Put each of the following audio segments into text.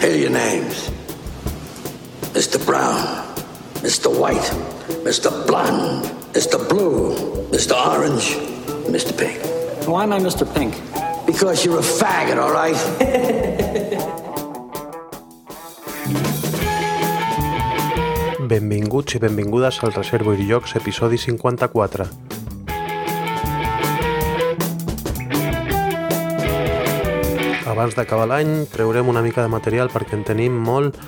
Here are your names Mr. Brown, Mr. White, Mr. Blonde, Mr. Blue, Mr. Orange, Mr. Pink. Why am I Mr. Pink? Because you're a faggot, all right? Benvinguts i benvingudes al Reservo i Llocs, episodi 54. Abans d'acabar l'any treurem una mica de material perquè en tenim molt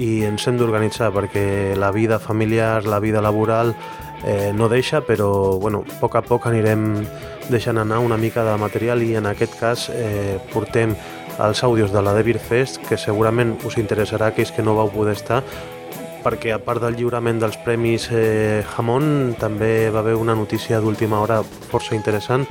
i ens hem d'organitzar perquè la vida familiar, la vida laboral eh, no deixa, però bueno, a poc a poc anirem deixant anar una mica de material i en aquest cas eh, portem els àudios de la Devir Fest que segurament us interessarà aquells que no vau poder estar perquè a part del lliurament dels premis eh, Jamón també va haver una notícia d'última hora força interessant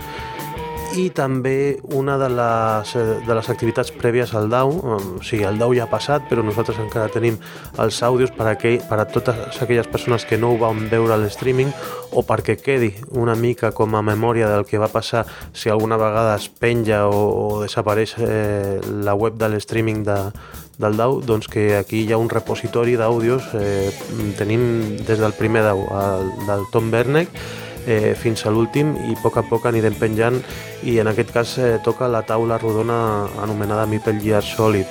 i també una de les, de les activitats prèvies al DAU, o sigui, el DAU ja ha passat, però nosaltres encara tenim els àudios per a, aquell, per a totes aquelles persones que no ho van veure a l'streaming o perquè quedi una mica com a memòria del que va passar si alguna vegada es penja o, o desapareix eh, la web de l'streaming de, del DAU, doncs que aquí hi ha un repositori d'àudios, eh, tenim des del primer DAU, el, del Tom Bernek, eh, fins a l'últim i a poc a poc anirem penjant i en aquest cas eh, toca la taula rodona anomenada Meeple Gear Solid.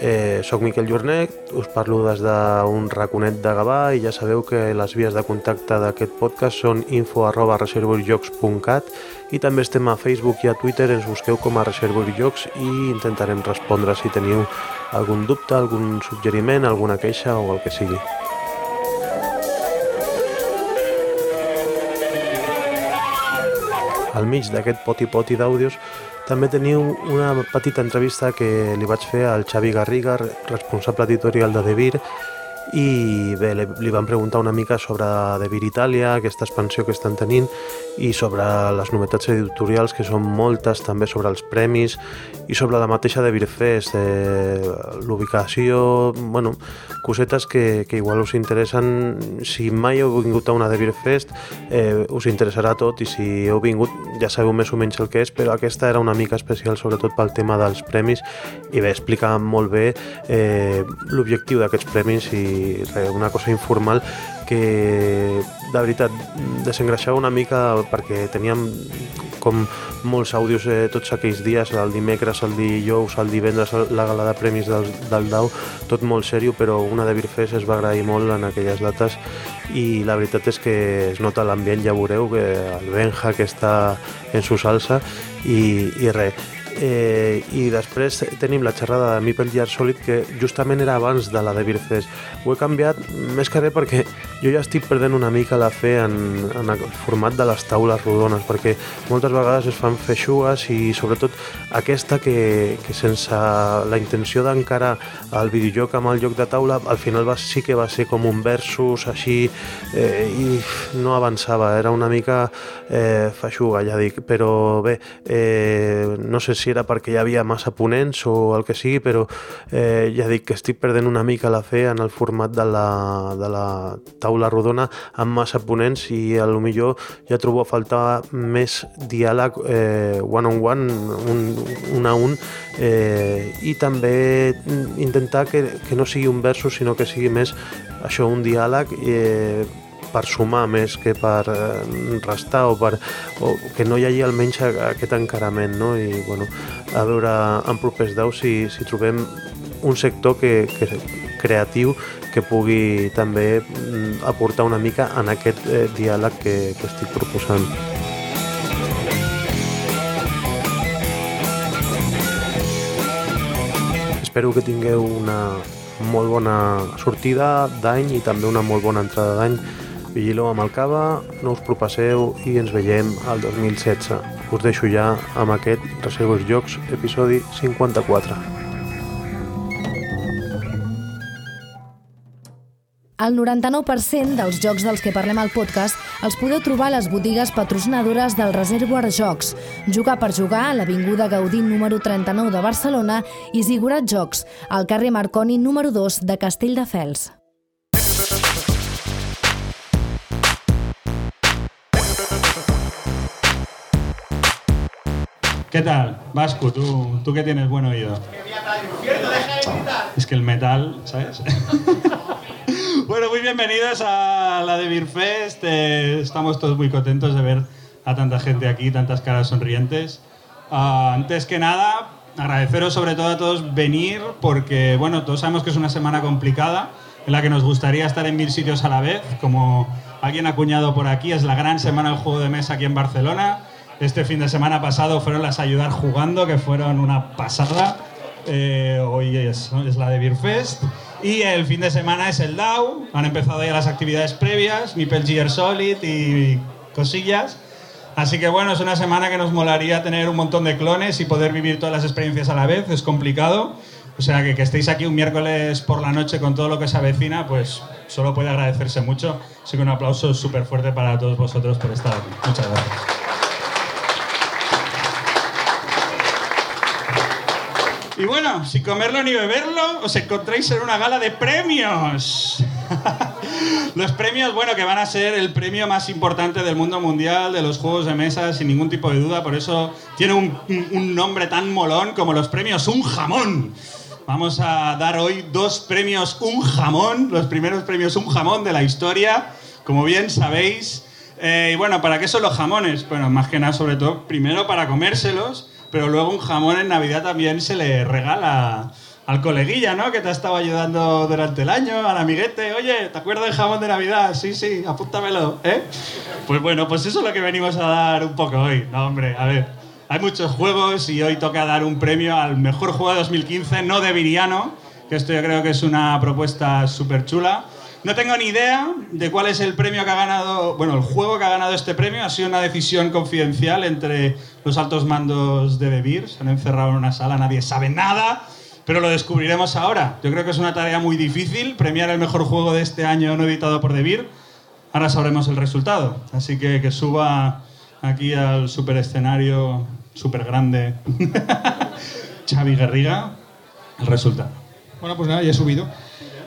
Eh, soc Miquel Jornet, us parlo des d'un raconet de Gavà i ja sabeu que les vies de contacte d'aquest podcast són info arroba reservoirjocs.cat i també estem a Facebook i a Twitter, ens busqueu com a Reservoirjocs i intentarem respondre si teniu algun dubte, algun suggeriment, alguna queixa o el que sigui. Al mig d'aquest poti-poti d'àudios també teniu una petita entrevista que li vaig fer al Xavi Garriga, responsable editorial de Devir, i bé, li van preguntar una mica sobre Devir Itàlia, aquesta expansió que estan tenint i sobre les novetats editorials que són moltes, també sobre els premis i sobre la mateixa Devir Fest, eh, l'ubicació, bueno, cosetes que, que igual us interessen. Si mai heu vingut a una Devir Fest eh, us interessarà tot i si heu vingut ja sabeu més o menys el que és però aquesta era una mica especial sobretot pel tema dels premis i bé, explica molt bé eh, l'objectiu d'aquests premis i res, una cosa informal que de veritat desengreixava una mica perquè teníem com molts àudios eh, tots aquells dies, el dimecres, el dijous, el divendres, la gala de premis del, del DAU, tot molt sèrio, però una de Birfes es va agrair molt en aquelles dates i la veritat és que es nota l'ambient, ja veureu, que el Benja que està en su salsa i, i res, eh, i després tenim la xerrada de Meeple Gear Solid que justament era abans de la de Birfest ho he canviat més que res perquè jo ja estic perdent una mica la fe en, en el format de les taules rodones perquè moltes vegades es fan feixugues i sobretot aquesta que, que sense la intenció d'encarar el videojoc amb el joc de taula al final va, sí que va ser com un versus així eh, i no avançava, era una mica eh, feixuga ja dic, però bé eh, no sé si si era perquè hi havia massa ponents o el que sigui, però eh, ja dic que estic perdent una mica la fe en el format de la, de la taula rodona amb massa ponents i a lo millor ja trobo a faltar més diàleg eh, one on one, un, un a un, eh, i també intentar que, que no sigui un versus, sinó que sigui més això, un diàleg eh, per sumar més que per eh, restar o, per, o que no hi hagi almenys aquest encarament no? i bueno, a veure en propers daus si, si trobem un sector que, que creatiu que pugui també mm, aportar una mica en aquest eh, diàleg que, que estic proposant. Espero que tingueu una molt bona sortida d'any i també una molt bona entrada d'any Vigileu amb el cava, no us propasseu i ens veiem al 2016. Us deixo ja amb aquest Reservos Jocs, episodi 54. El 99% dels jocs dels que parlem al podcast els podeu trobar a les botigues patrocinadores del Reservoir Jocs, Jugar per jugar a l'Avinguda Gaudí número 39 de Barcelona i Zigurat Jocs, al carrer Marconi número 2 de Castelldefels. ¿Qué tal? Vasco, tú, tú que tienes buen oído. Es que el metal, ¿sabes? bueno, muy bienvenidos a la de Beer Fest. Eh, estamos todos muy contentos de ver a tanta gente aquí, tantas caras sonrientes. Ah, antes que nada, agradeceros sobre todo a todos venir porque, bueno, todos sabemos que es una semana complicada en la que nos gustaría estar en mil sitios a la vez, como alguien acuñado por aquí, es la gran semana del juego de mesa aquí en Barcelona. Este fin de semana pasado fueron las Ayudar Jugando, que fueron una pasada. Eh, hoy es, es, la de Beer Fest. Y el fin de semana es el DAO. Han empezado ya las actividades previas, Mipel Gear Solid y cosillas. Así que bueno, es una semana que nos molaría tener un montón de clones y poder vivir todas las experiencias a la vez. Es complicado. O sea que que estéis aquí un miércoles por la noche con todo lo que se avecina, pues solo puede agradecerse mucho. Así que un aplauso súper fuerte para todos vosotros por estar aquí. Muchas gracias. Y bueno, sin comerlo ni beberlo, os encontráis en una gala de premios. los premios, bueno, que van a ser el premio más importante del mundo mundial de los juegos de mesa, sin ningún tipo de duda. Por eso tiene un, nombre tan molón como los premios Un Jamón. Vamos a dar hoy dos premios Un Jamón, los primeros premios Un Jamón de la historia, como bien sabéis. Eh, y bueno, ¿para qué son los jamones? Bueno, más que nada, sobre todo, primero para comérselos pero luego un jamón en Navidad también se le regala al coleguilla, ¿no? Que te ha estado ayudando durante el año, al amiguete. Oye, ¿te acuerdas del jamón de Navidad? Sí, sí, apúntamelo, ¿eh? Pues bueno, pues eso es lo que venimos a dar un poco hoy. No, hombre, a ver. Hay muchos juegos y hoy toca dar un premio al mejor juego de 2015, no de Viriano, que esto yo creo que es una propuesta súper chula. No tengo ni idea de cuál es el premio que ha ganado, bueno, el juego que ha ganado este premio. Ha sido una decisión confidencial entre los altos mandos de Bebir. Se han encerrado en una sala, nadie sabe nada, pero lo descubriremos ahora. Yo creo que es una tarea muy difícil premiar el mejor juego de este año no editado por Debir. Ahora sabremos el resultado. Así que que suba aquí al super escenario, súper grande, Xavi Garriga, el resultado. Bueno, pues nada, ya he subido.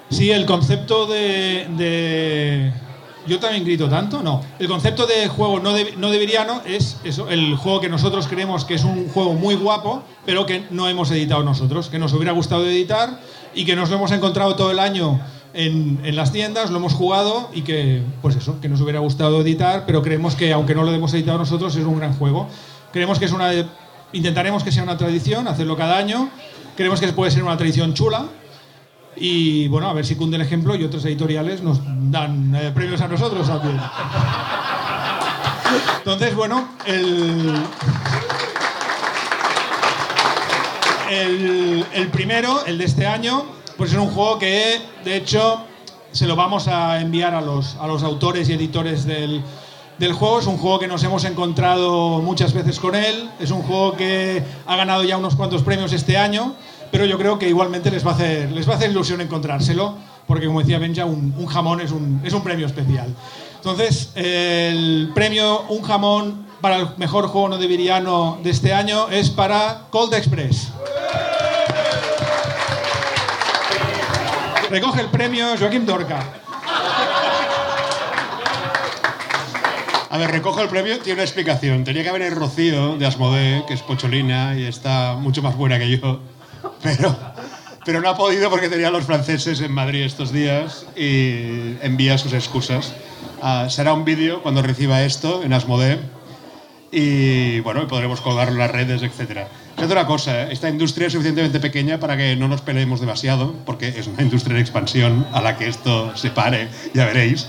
Sí, el concepto de, Yo también grito tanto, no. El concepto de juego no, de, no es eso, el juego que nosotros creemos que es un juego muy guapo, pero que no hemos editado nosotros, que nos hubiera gustado editar y que nos lo hemos encontrado todo el año en, en, las tiendas, lo hemos jugado y que, pues eso, que nos hubiera gustado editar, pero creemos que aunque no lo hemos editado nosotros, es un gran juego. Creemos que es una... Intentaremos que sea una tradición, hacerlo cada año. Creemos que puede ser una tradición chula, y bueno, a ver si cunde el ejemplo y otros editoriales nos dan eh, premios a nosotros también. Entonces, bueno, el, el, primero, el de este año, pues es un juego que de hecho se lo vamos a enviar a los, a los autores y editores del, del juego. Es un juego que nos hemos encontrado muchas veces con él. Es un juego que ha ganado ya unos cuantos premios este año pero yo creo que igualmente les va a hacer, les va a hacer ilusión encontrárselo, porque como decía Benja, un, jamón es un, es un premio especial. Entonces, el premio Un jamón para el mejor juego no de Viriano de este año es para Cold Express. Recoge el premio Joaquín Dorca. A ver, recojo el premio, tiene una explicación. Tenía que haber Rocío de Asmodee, que es pocholina y está mucho más buena que yo pero, pero no ha podido porque tenía a los franceses en Madrid estos días y envía sus excusas. Uh, será un vídeo cuando reciba esto en Asmodee y bueno, podremos colgarlo en las redes, etc. Es otra cosa, ¿eh? esta industria es suficientemente pequeña para que no nos peleemos demasiado, porque es una industria en expansión a la que esto se pare, ya veréis.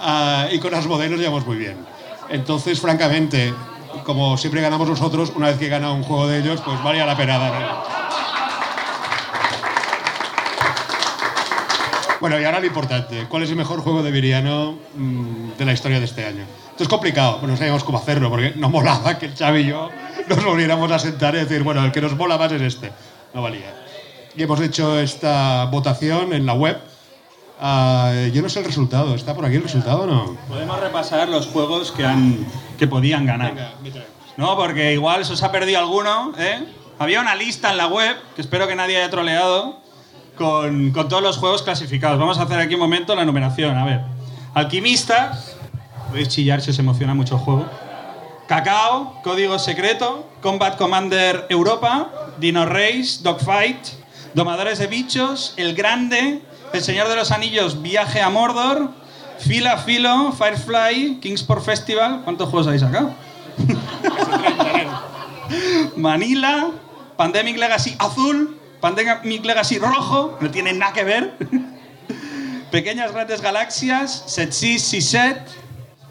Uh, y con Asmodee nos llevamos muy bien. Entonces, francamente, como siempre ganamos nosotros, una vez que gana un juego de ellos, pues valía la pena dar. Bueno, y ahora lo importante. ¿Cuál es el mejor juego de Viriano mm, de la historia de este año? Esto es complicado, pero no sabíamos cómo hacerlo, porque no molaba que el Xavi y yo nos volviéramos a sentar y decir, bueno, el que nos mola más es este. No valía. Y hemos hecho esta votación en la web. Uh, yo no sé el resultado. ¿Está por aquí el resultado o no? Podemos repasar los juegos que, han, que podían ganar. Venga, no, porque igual se os ha perdido alguno. ¿eh? Había una lista en la web, que espero que nadie haya troleado, con, con, todos los juegos clasificados. Vamos a hacer aquí un momento la numeración. A ver. Alquimistas. Podéis chillar si os emociona mucho el juego. Cacao, Código Secreto, Combat Commander Europa, Dino Race, Dogfight, Domadores de bichos, El Grande, El Señor de los Anillos, Viaje a Mordor, Fila Filo, Firefly, Kingsport Festival. ¿Cuántos juegos habéis sacado? Manila, Pandemic Legacy azul, Pandemic Legacy rojo, no tiene nada que ver. Pequeñas grandes galaxias, Set 6 Set.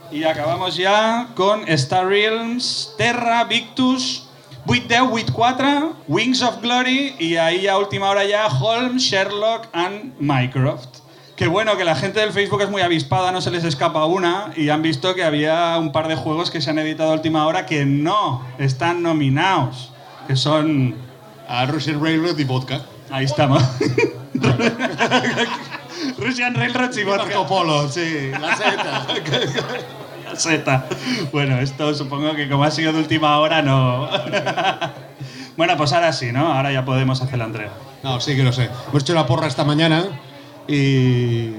Y acabamos ya con Star Realms, Terra, Victus, 8 10, 8 4, Wings of Glory y ahí a última hora ya Holmes, Sherlock and Mycroft. Qué bueno que la gente del Facebook es muy avispada, no se les escapa una y han visto que había un par de juegos que se han editado a última hora que no están nominados, que son... A Russian Railroad y vodka. Ahí estamos. Russian Railroad y vodka. Marco Polo, sí. La seta. Z. Bueno, esto supongo que como ha sido de última hora, no. bueno, pues ahora sí, ¿no? Ahora ya podemos hacer la entrega. No, sí que lo sé. Hemos hecho la porra esta mañana y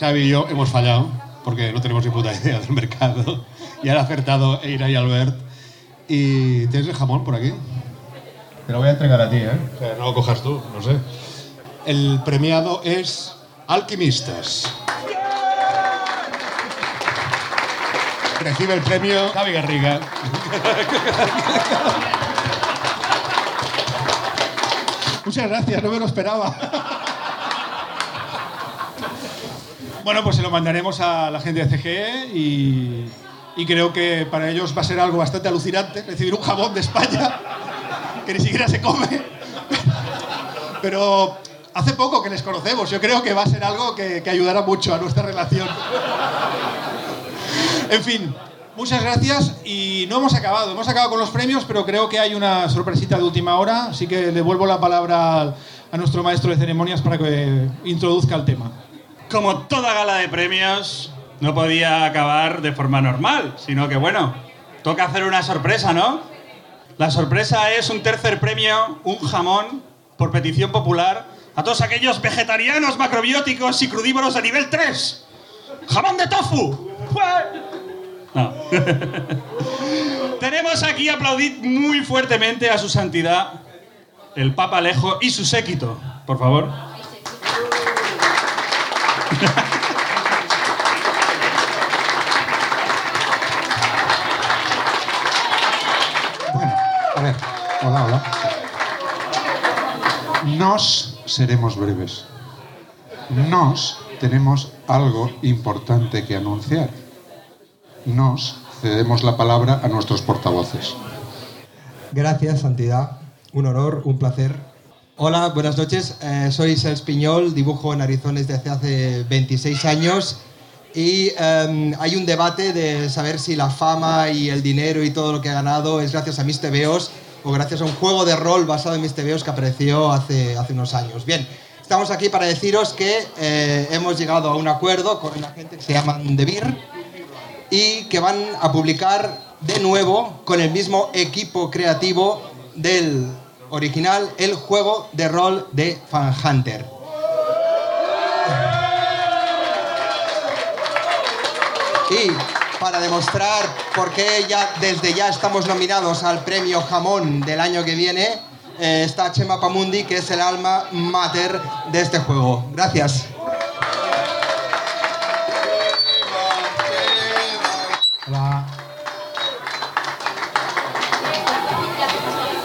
Xavi y yo hemos fallado porque no tenemos ni puta idea del mercado. Y han acertado Eira y Albert. ¿Y tienes el jamón por aquí? Te lo voy a entregar a ti, ¿eh? No lo cojas tú, no sé. El premiado es Alquimistas. Recibe el premio Javi Garriga. Muchas gracias, no me lo esperaba. Bueno, pues se lo mandaremos a la gente de CGE y, y creo que para ellos va a ser algo bastante alucinante recibir un jabón de España que ni siquiera se come. Pero hace poco que les conocemos, yo creo que va a ser algo que, que ayudará mucho a nuestra relación. En fin, muchas gracias y no hemos acabado. Hemos acabado con los premios, pero creo que hay una sorpresita de última hora, así que le devuelvo la palabra al- a nuestro maestro de ceremonias para que introduzca el tema. Como toda gala de premios, no podía acabar de forma normal, sino que bueno, toca hacer una sorpresa, ¿no? La sorpresa es un tercer premio, un jamón, por petición popular, a todos aquellos vegetarianos, macrobióticos y crudívoros de nivel 3. ¡Jamón de tofu! No. Tenemos aquí a aplaudir muy fuertemente a su santidad, el Papa Alejo y su séquito, por favor. Hola, hola. Nos seremos breves. Nos tenemos algo importante que anunciar. Nos cedemos la palabra a nuestros portavoces. Gracias, Santidad. Un honor, un placer. Hola, buenas noches. Eh, soy Sels Piñol, dibujo en Arizones desde hace 26 años y em, hay un debate de saber si la fama y el dinero y todo lo que he ganado es gracias a mis tebeos o gracias a un juego de rol basado en mis tebeos que apareció hace, hace unos años. Bien, estamos aquí para deciros que eh, hemos llegado a un acuerdo con una gente que se llaman Beer y que van a publicar de nuevo con el mismo equipo creativo del original el juego de rol de Fan Hunter. Y para demostrar por qué ya desde ya estamos nominados al premio Jamón del año que viene, eh, está Chema Pamundi, que es el alma mater de este juego. Gracias.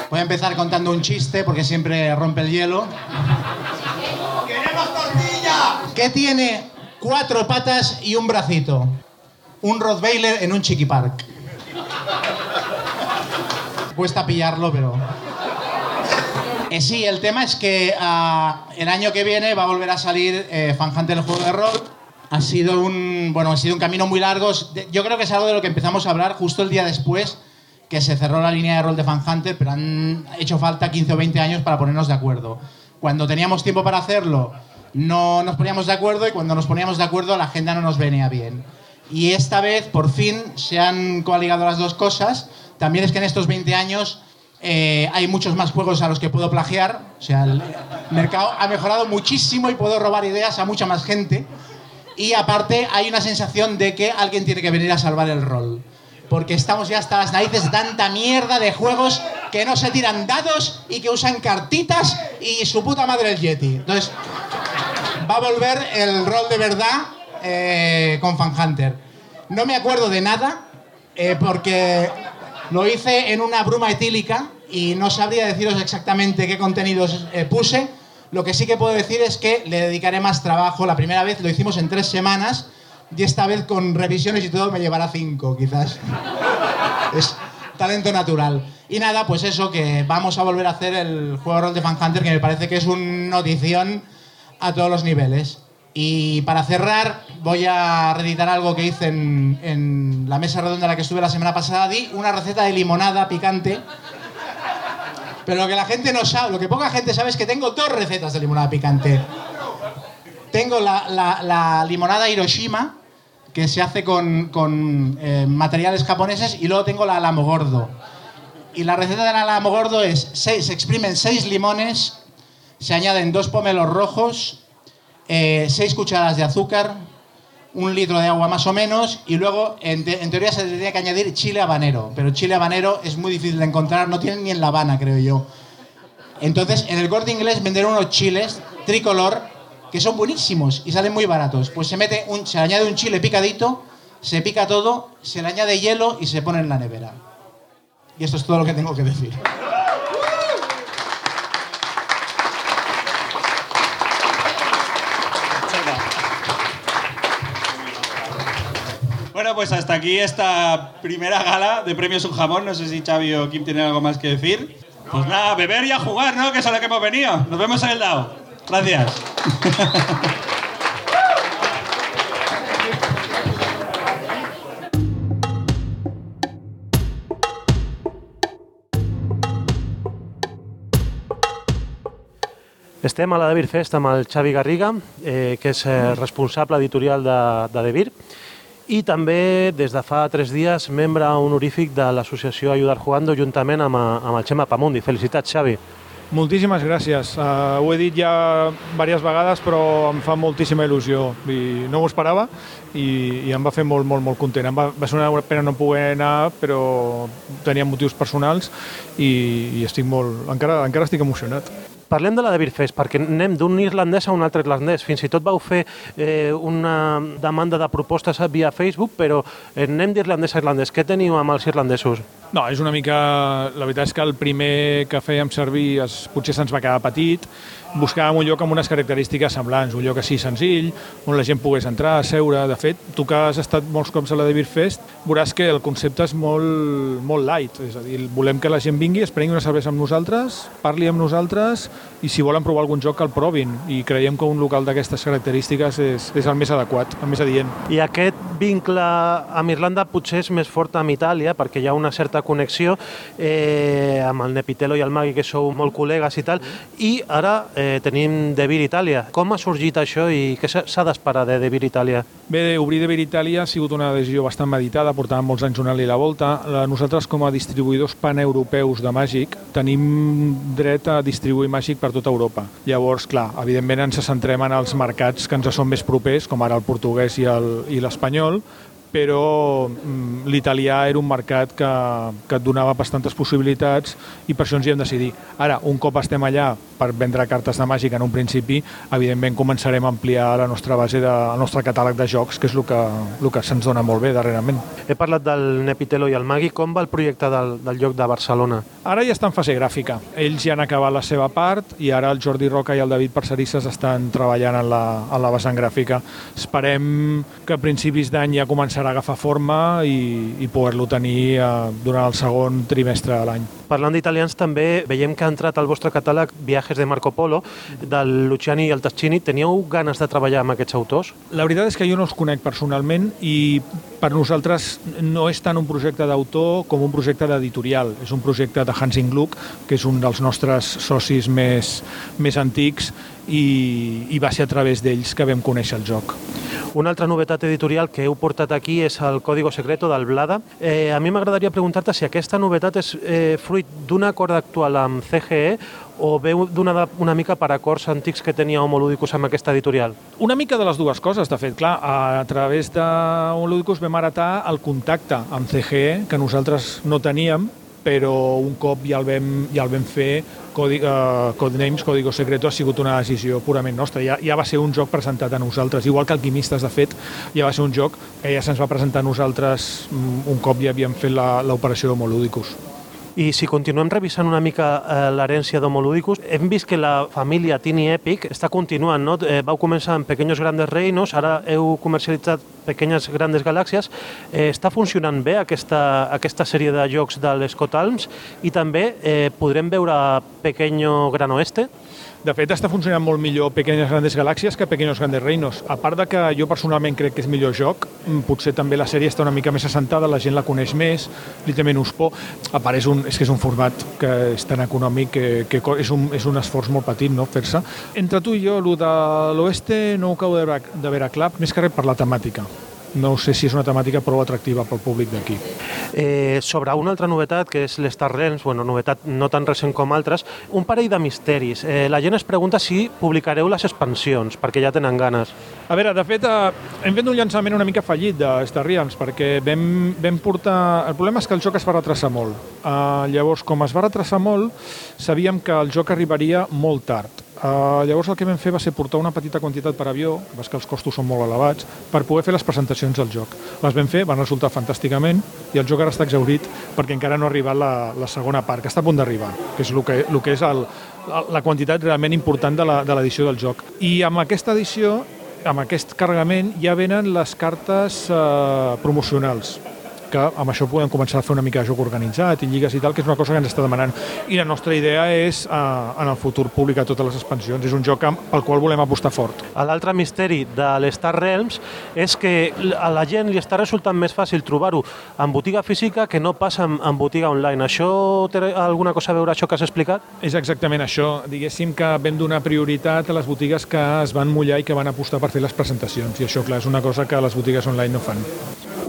Voy a empezar contando un chiste porque siempre rompe el hielo. ¡Queremos tortilla! ¿Qué tiene cuatro patas y un bracito? Un Rottweiler en un Chiqui Park. Cuesta pillarlo, pero. Eh, sí, el tema es que ah, el año que viene va a volver a salir eh, Fan Hunter el juego de rol. Ha sido un bueno, ha sido un camino muy largo. Yo creo que es algo de lo que empezamos a hablar justo el día después que se cerró la línea de rol de Fan Hunter, pero han hecho falta 15 o 20 años para ponernos de acuerdo. Cuando teníamos tiempo para hacerlo, no nos poníamos de acuerdo y cuando nos poníamos de acuerdo la agenda no nos venía bien. Y esta vez, por fin, se han coaligado las dos cosas. También es que en estos 20 años eh, hay muchos más juegos a los que puedo plagiar. O sea, el mercado ha mejorado muchísimo y puedo robar ideas a mucha más gente. Y aparte hay una sensación de que alguien tiene que venir a salvar el rol. Porque estamos ya hasta las narices de tanta mierda de juegos que no se tiran dados y que usan cartitas y su puta madre el Yeti. Entonces, va a volver el rol de verdad eh, con Fan Hunter. No me acuerdo de nada eh, porque lo hice en una bruma etílica y no sabría deciros exactamente qué contenidos eh, puse. Lo que sí que puedo decir es que le dedicaré más trabajo. La primera vez lo hicimos en tres semanas y esta vez con revisiones y todo me llevará cinco, quizás. Es talento natural. Y nada, pues eso, que vamos a volver a hacer el juego de rol de Fan Hunter, que me parece que es una notición a todos los niveles. Y para cerrar, voy a reeditar algo que hice en, la mesa redonda en la que estuve la semana pasada. Di una receta de limonada picante. Pero lo que la gente no sabe, lo que poca gente sabe es que tengo dos recetas de limonada picante. Tengo la, limonada Hiroshima, que se hace con, eh, materiales japoneses, y luego tengo la alamo gordo. Y la receta del alamo gordo es, se exprimen seis limones, se añaden dos pomelos rojos, eh, seis cucharadas de azúcar, un litro de agua más o menos, y luego en, te- en teoría se tendría que añadir chile habanero, pero chile habanero es muy difícil de encontrar, no tienen ni en La Habana, creo yo. Entonces, en el corte inglés venden unos chiles tricolor que son buenísimos y salen muy baratos. Pues se mete se añade un chile picadito, se pica todo, se le añade hielo y se pone en la nevera. Y esto es todo lo que tengo que decir. Bueno, pues hasta aquí esta primera gala de premios Un Jamón. No sé si Xavi o Kim tienen algo más que decir. Pues nada, beber y a jugar, ¿no? Que es a lo que hemos venido. Nos vemos en el DAO. Gracias. Estem a la Devir Fest amb el Xavi Garriga, eh, que és eh, responsable editorial de, de Devir, i també des de fa tres dies membre honorífic de l'associació Ayudar Jugando juntament amb, eh, amb el Xema Pamundi. Felicitats, Xavi. Moltíssimes gràcies. Uh, ho he dit ja diverses vegades, però em fa moltíssima il·lusió. I no m'ho esperava i, i em va fer molt, molt, molt content. Em va, va ser una pena no poder anar, però tenia motius personals i, i estic molt... Encara, encara estic emocionat. Parlem de la Devir Fest, perquè anem d'un irlandès a un altre irlandès. Fins i tot vau fer eh, una demanda de propostes via Facebook, però eh, anem d'irlandès a irlandès. Què teniu amb els irlandesos? No, és una mica... La veritat és que el primer que fèiem servir es, potser se'ns va quedar petit. Buscàvem un lloc amb unes característiques semblants, un lloc així senzill, on la gent pogués entrar, seure. De fet, tu que has estat molts cops a la Devir Fest, veuràs que el concepte és molt, molt light. És a dir, volem que la gent vingui, es prengui una cervesa amb nosaltres, parli amb nosaltres i si volen provar algun joc que el provin. I creiem que un local d'aquestes característiques és, és el més adequat, el més adient. I aquest vincle amb Irlanda potser és més fort amb Itàlia, perquè hi ha una certa connexió eh, amb el Nepitelo i el Magui, que sou molt col·legues i tal, i ara eh, tenim De Vir Itàlia. Com ha sorgit això i què s'ha d'esperar de De Vir Itàlia? Bé, obrir de Vir Itàlia ha sigut una decisió bastant meditada, portàvem molts anys donant-li la volta. Nosaltres, com a distribuïdors paneuropeus de Màgic, tenim dret a distribuir Màgic per tota Europa. Llavors, clar, evidentment ens centrem en els mercats que ens són més propers, com ara el portuguès i l'espanyol, però mm, l'italià era un mercat que, que et donava bastantes possibilitats i per això ens hi hem decidit. Ara, un cop estem allà per vendre cartes de màgica en un principi, evidentment començarem a ampliar la nostra base, de, el nostre catàleg de jocs, que és el que, el que se'ns dona molt bé darrerament. He parlat del Nepitelo i el Magui. Com va el projecte del, del lloc de Barcelona? Ara ja està en fase gràfica. Ells ja han acabat la seva part i ara el Jordi Roca i el David Parcerisses estan treballant en la, en la vessant gràfica. Esperem que a principis d'any ja començarà a agafar forma i, i poder-lo tenir eh, durant el segon trimestre de l'any. Parlant d'italians, també veiem que ha entrat al vostre catàleg Viajes de Marco Polo, del Luciani i el Tascini. Teníeu ganes de treballar amb aquests autors? La veritat és que jo no els conec personalment i per nosaltres no és tant un projecte d'autor com un projecte d'editorial. És un projecte de Hansing Gluck, que és un dels nostres socis més, més antics i, i va ser a través d'ells que vam conèixer el joc. Una altra novetat editorial que heu portat aquí és el Código Secreto del Blada. Eh, a mi m'agradaria preguntar-te si aquesta novetat és eh, fruit d'un acord actual amb CGE o veu d'una una mica per acords antics que tenia Homoludicus amb aquesta editorial? Una mica de les dues coses, de fet. Clar, a través de Ludicus vam heretar el contacte amb CGE, que nosaltres no teníem, però un cop ja el vam, ja el vam fer, Codi, uh, Codenames, Código Secreto, ha sigut una decisió purament nostra. Ja, ja va ser un joc presentat a nosaltres, igual que Alquimistes, de fet, ja va ser un joc que ja se'ns va presentar a nosaltres mm, un cop ja havíem fet l'operació d'Homoludicus. I si continuem revisant una mica eh, l'herència d'Homoludicus, hem vist que la família Tiny Epic està continuant, no? Eh, vau començar amb Pequeños Grandes Reinos, ara heu comercialitzat Pequeñas Grandes Galàxies. Eh, està funcionant bé aquesta, aquesta sèrie de jocs de l'Scott Alms i també eh, podrem veure Pequeño Gran Oeste? De fet, està funcionant molt millor Pequeñas Grandes Galàxies que Pequeños Grandes Reinos. A part de que jo personalment crec que és millor joc, mm, potser també la sèrie està una mica més assentada, la gent la coneix més, li té menys por. A part, és, un, és que és un format que és tan econòmic que, que és, un, és un esforç molt petit no, fer-se. Entre tu i jo, el de l'oeste no ho acabo de veure, de veure clar, més que res per la temàtica no sé si és una temàtica prou atractiva pel públic d'aquí. Eh, sobre una altra novetat, que és l'Star Realms, bueno, novetat no tan recent com altres, un parell de misteris. Eh, la gent es pregunta si publicareu les expansions, perquè ja tenen ganes. A veure, de fet, eh, hem fet un llançament una mica fallit de Star Realms, perquè vam, vam portar... El problema és que el joc es va retrasar molt. Eh, llavors, com es va retrasar molt, sabíem que el joc arribaria molt tard Uh, llavors el que vam fer va ser portar una petita quantitat per avió, vas que els costos són molt elevats, per poder fer les presentacions del joc. Les vam fer, van resultar fantàsticament i el joc ara està exaurit perquè encara no ha arribat la, la segona part, que està a punt d'arribar, que és el que, el que és el, la quantitat realment important de l'edició de del joc. I amb aquesta edició, amb aquest carregament, ja venen les cartes uh, promocionals que amb això podem començar a fer una mica de joc organitzat i lligues i tal, que és una cosa que ens està demanant. I la nostra idea és, eh, en el futur, publicar totes les expansions. És un joc pel qual volem apostar fort. L'altre misteri de l'Star Realms és que a la gent li està resultant més fàcil trobar-ho en botiga física que no passa en, en botiga online. Això té alguna cosa a veure això que has explicat? És exactament això. Diguéssim que vam donar prioritat a les botigues que es van mullar i que van apostar per fer les presentacions. I això, clar, és una cosa que les botigues online no fan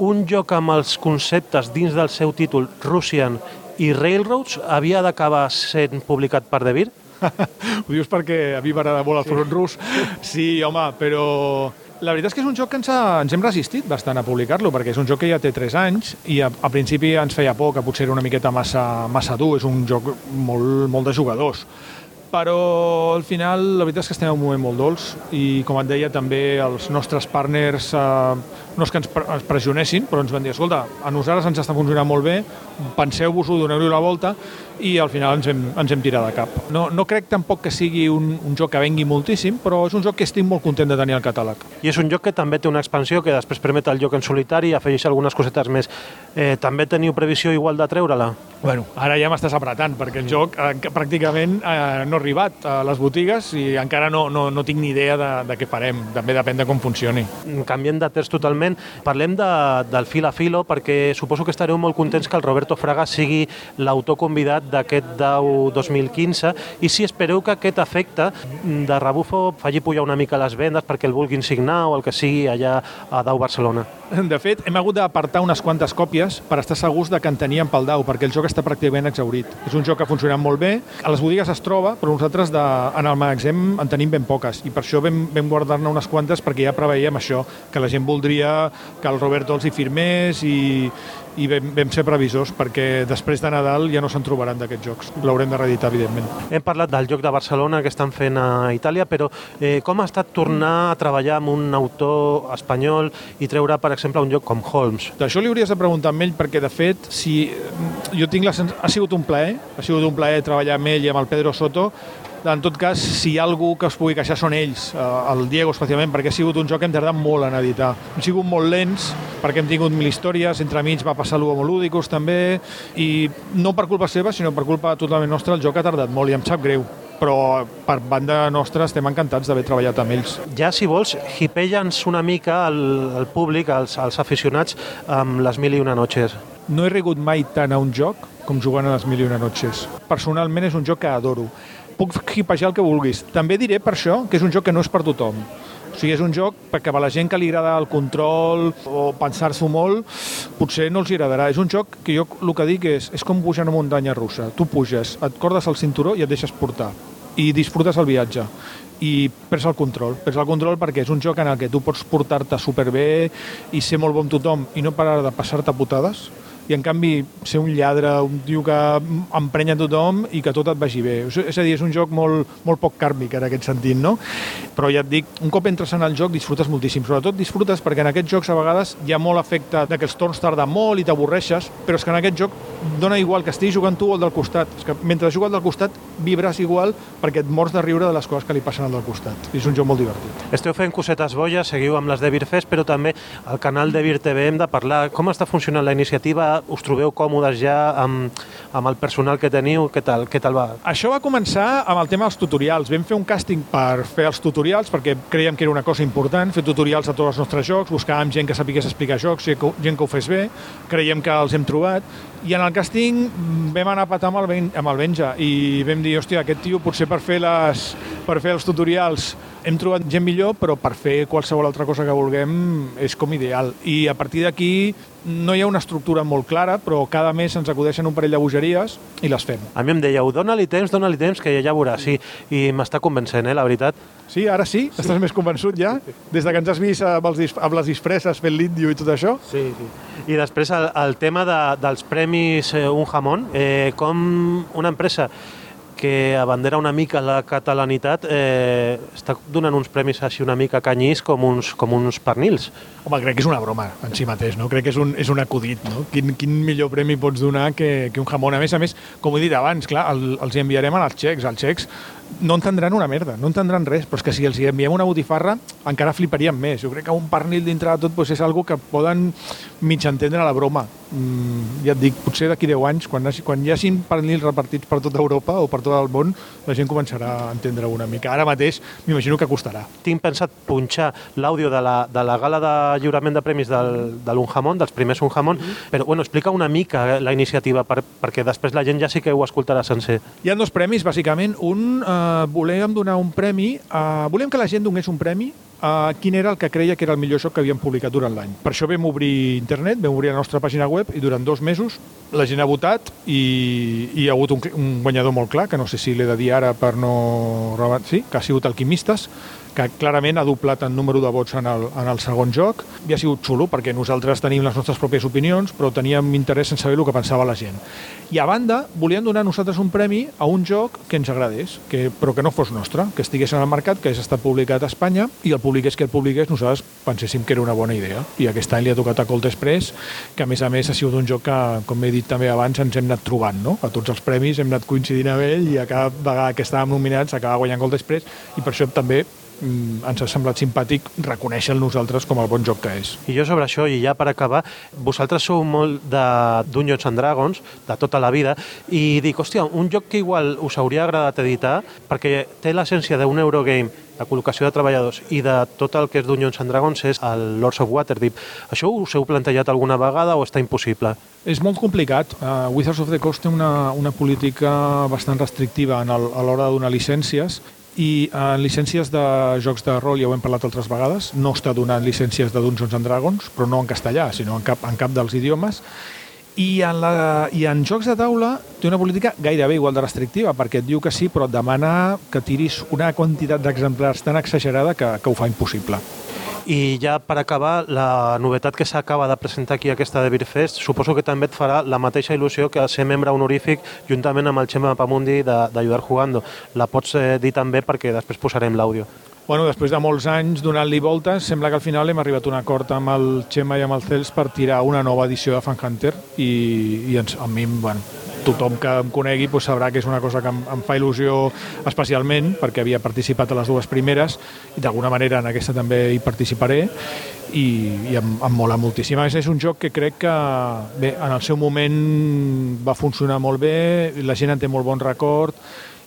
un joc amb els conceptes dins del seu títol Russian i Railroads havia d'acabar sent publicat per De Beer? Ho dius perquè a mi m'agrada molt el front sí. rus. Sí, home, però la veritat és que és un joc que ens, ha, ens hem resistit bastant a publicar-lo, perquè és un joc que ja té 3 anys i a, a principi ens feia por, que potser era una miqueta massa, massa dur, és un joc molt, molt de jugadors però al final la veritat és que estem en un moment molt dolç i com et deia també els nostres partners eh, no és que ens, ens pressionessin però ens van dir, escolta, a nosaltres ens està funcionant molt bé penseu-vos-ho, doneu-li la volta i al final ens hem, ens hem tirat de cap. No, no crec tampoc que sigui un, un joc que vengui moltíssim, però és un joc que estic molt content de tenir al catàleg. I és un joc que també té una expansió que després permet el joc en solitari i afegeix algunes cosetes més. Eh, també teniu previsió igual de treure-la? Bueno, ara ja m'estàs apretant, perquè el joc eh, pràcticament eh, no ha arribat a les botigues i encara no, no, no tinc ni idea de, de què farem. També depèn de com funcioni. Canviem de terç totalment. Parlem de, del fil a filo, perquè suposo que estareu molt contents que el Roberto Fraga sigui l'autor convidat d'aquest DAO 2015 i si espereu que aquest efecte de rebufo faci pujar una mica les vendes perquè el vulguin signar o el que sigui allà a DAO Barcelona. De fet, hem hagut d'apartar unes quantes còpies per estar segurs de que en teníem pel DAO, perquè el joc està pràcticament exaurit. És un joc que ha funcionat molt bé, a les botigues es troba, però nosaltres de, en el magatzem en tenim ben poques, i per això vam, vam guardar-ne unes quantes perquè ja preveiem això, que la gent voldria que el Roberto els hi firmés i, i vam, vam ser previsors perquè després de Nadal ja no se'n trobaran d'aquests jocs. L'haurem de reeditar, evidentment. Hem parlat del joc de Barcelona que estan fent a Itàlia, però eh, com ha estat tornar a treballar amb un autor espanyol i treure, per exemple, un joc com Holmes? D'això li hauries de preguntar amb ell perquè, de fet, si jo tinc la sens... ha sigut un plaer, ha sigut un plaer treballar amb ell i amb el Pedro Soto, en tot cas, si hi ha algú que es pugui queixar són ells, eh, el Diego especialment, perquè ha sigut un joc que hem tardat molt en editar. Hem sigut molt lents, perquè hem tingut mil històries, entre mig va passar l'Uomo Ludicus també, i no per culpa seva, sinó per culpa totalment nostra, el joc ha tardat molt i em sap greu però per banda nostra estem encantats d'haver treballat amb ells. Ja, si vols, hipella'ns una mica al, al públic, als, als aficionats, amb les mil i una noches. No he rigut mai tant a un joc com jugant a les mil i una noches. Personalment és un joc que adoro puc hipejar el que vulguis. També diré per això que és un joc que no és per tothom. O sigui, és un joc perquè a la gent que li agrada el control o pensar-s'ho molt, potser no els agradarà. És un joc que jo el que dic és, és com pujar una muntanya russa. Tu puges, et cordes el cinturó i et deixes portar. I disfrutes el viatge i perds el control. Perds el control perquè és un joc en el que tu pots portar-te superbé i ser molt bon tothom i no parar de passar-te putades i en canvi ser un lladre, un tio que emprenya tothom i que tot et vagi bé. És a dir, és un joc molt, molt poc kàrmic en aquest sentit, no? Però ja et dic, un cop entres en el joc disfrutes moltíssim. Sobretot disfrutes perquè en aquests jocs a vegades hi ha molt efecte de que els torns tarden molt i t'avorreixes, però és que en aquest joc dona igual que estiguis jugant tu o el del costat. És que mentre jugues al del costat vibres igual perquè et mors de riure de les coses que li passen al del costat. És un joc molt divertit. Esteu fent cosetes boies, seguiu amb les de Beerfest, però també al canal de Beer TV hem de parlar com està funcionant la iniciativa, us trobeu còmodes ja amb, amb el personal que teniu, què tal, què tal va? Això va començar amb el tema dels tutorials. Vam fer un càsting per fer els tutorials perquè creiem que era una cosa important, fer tutorials a tots els nostres jocs, buscàvem gent que sapigués explicar jocs, gent que, ho fes bé, creiem que els hem trobat, i en el càsting vam anar a patar amb el, Ben- amb el Benja i vam dir, hòstia, aquest tio potser per fer, les, per fer els tutorials hem trobat gent millor, però per fer qualsevol altra cosa que vulguem és com ideal. I a partir d'aquí no hi ha una estructura molt clara, però cada mes ens acudeixen un parell de bogeries i les fem. A mi em dèieu, dona-li temps, dona-li temps, que ja veuràs, sí, i m'està convencent, eh, la veritat. Sí, ara sí? sí? Estàs més convençut ja? Des de que ens has vist amb, els, amb les disfresses fent l'índio i tot això? Sí, sí. I després el, el tema de, dels premis eh, Un Jamón, eh, com una empresa que abandera una mica la catalanitat eh, està donant uns premis així una mica canyís com uns, com uns pernils. Home, crec que és una broma en si mateix, no? Crec que és un, és un acudit, no? Quin, quin millor premi pots donar que, que un jamón? A més a més, com he dit abans, clar, el, els hi enviarem als xecs. Els xecs no entendran una merda, no entendran res, però és que si els hi enviem una botifarra encara fliparien més. Jo crec que un pernil dintre de tot doncs, és algo que poden mig entendre la broma. Mm, ja et dic, potser d'aquí 10 anys, quan, quan hi hagin pernils repartits per tota Europa o per tot el món, la gent començarà a entendre una mica. Ara mateix m'imagino que costarà. Tinc pensat punxar l'àudio de, la, de la gala de lliurament de premis del, de l'Unjamón, dels primers Unjamón, però bueno, explica una mica la iniciativa per, perquè després la gent ja sí que ho escoltarà sencer. Hi ha dos premis, bàsicament. Un, eh, volíem donar un premi, eh, volíem que la gent donés un premi a quin era el que creia que era el millor joc que havíem publicat durant l'any. Per això vam obrir internet, vam obrir la nostra pàgina web i durant dos mesos la gent ha votat i, i hi ha hagut un, un guanyador molt clar, que no sé si l'he de dir ara per no... Sí, que ha sigut Alquimistes, que clarament ha doblat el número de vots en el, en el segon joc i ha sigut xulo perquè nosaltres tenim les nostres pròpies opinions però teníem interès en saber el que pensava la gent. I a banda, volíem donar nosaltres un premi a un joc que ens agradés, que, però que no fos nostre, que estigués en el mercat, que hagués estat publicat a Espanya i el publiqués que el publiqués, nosaltres penséssim que era una bona idea. I aquest any li ha tocat a Cold Express, que a més a més ha sigut un joc que, com he dit també abans, ens hem anat trobant, no? A tots els premis hem anat coincidint amb ell i a cada vegada que estàvem nominats acaba guanyant Gold Express i per això també ens ha semblat simpàtic reconèixer-lo nosaltres com el bon joc que és. I jo sobre això, i ja per acabar, vosaltres sou molt de Dungeons and Dragons, de tota la vida, i dic, hòstia, un joc que igual us hauria agradat editar, perquè té l'essència d'un Eurogame, la col·locació de treballadors i de tot el que és Dungeons and Dragons és el Lords of Waterdeep. Això us heu plantejat alguna vegada o està impossible? És molt complicat. Uh, Wizards of the Coast té una, una política bastant restrictiva en el, a l'hora de donar llicències i en llicències de jocs de rol, ja ho hem parlat altres vegades, no està donant llicències de Dungeons and Dragons, però no en castellà, sinó en cap, en cap dels idiomes. I en, la, I en jocs de taula té una política gairebé igual de restrictiva, perquè et diu que sí, però et demana que tiris una quantitat d'exemplars tan exagerada que, que ho fa impossible. I ja per acabar, la novetat que s'acaba de presentar aquí aquesta de Beerfest, suposo que també et farà la mateixa il·lusió que ser membre honorífic juntament amb el Xema Pamundi d'Ayudar Jugando. La pots eh, dir també perquè després posarem l'àudio. Bueno, després de molts anys donant-li voltes, sembla que al final hem arribat a un acord amb el Xema i amb el Cels per tirar una nova edició de Fan Hunter i, i ens, a mi, bueno, tothom que em conegui doncs, sabrà que és una cosa que em, em fa il·lusió especialment perquè havia participat a les dues primeres i d'alguna manera en aquesta també hi participaré i, i em, em mola moltíssim. A més, és un joc que crec que bé, en el seu moment va funcionar molt bé, la gent en té molt bon record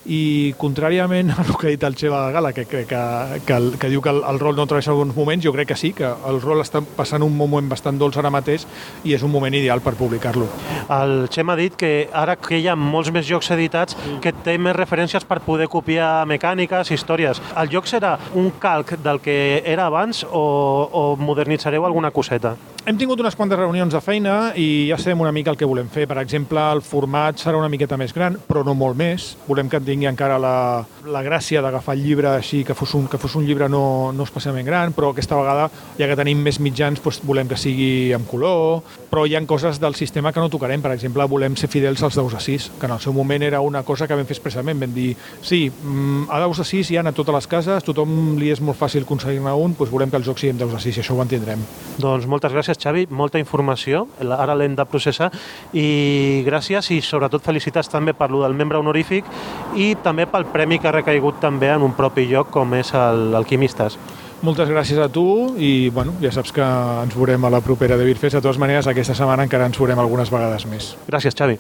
i contràriament a el que ha dit el Xeva Gala, que, que, que, que, el, que diu que el, el rol no travessa alguns moments, jo crec que sí, que el rol està passant un moment bastant dolç ara mateix i és un moment ideal per publicar-lo. El Xema ha dit que ara que hi ha molts més jocs editats que té més referències per poder copiar mecàniques, històries. El joc serà un calc del que era abans o, o modernitzareu alguna coseta? Hem tingut unes quantes reunions de feina i ja sabem una mica el que volem fer. Per exemple, el format serà una miqueta més gran, però no molt més. Volem que tingui encara la, la gràcia d'agafar el llibre així, que fos un, que fos un llibre no, no especialment gran, però aquesta vegada, ja que tenim més mitjans, doncs volem que sigui en color, però hi ha coses del sistema que no tocarem. Per exemple, volem ser fidels als 10 a 6, que en el seu moment era una cosa que vam fer expressament. Vam dir, sí, mm, a 10 a 6 hi ha a totes les cases, tothom li és molt fàcil aconseguir-ne un, doncs volem que el joc sigui en 10 a 6 i això ho entendrem. Doncs moltes gràcies, Xavi, molta informació, ara l'hem de processar, i gràcies i sobretot felicitats també per lo del membre honorífic i també pel premi que ha recaigut també en un propi lloc com és el Alquimistes. Moltes gràcies a tu i bueno, ja saps que ens veurem a la propera de Birfest. De totes maneres, aquesta setmana encara ens veurem algunes vegades més. Gràcies, Xavi.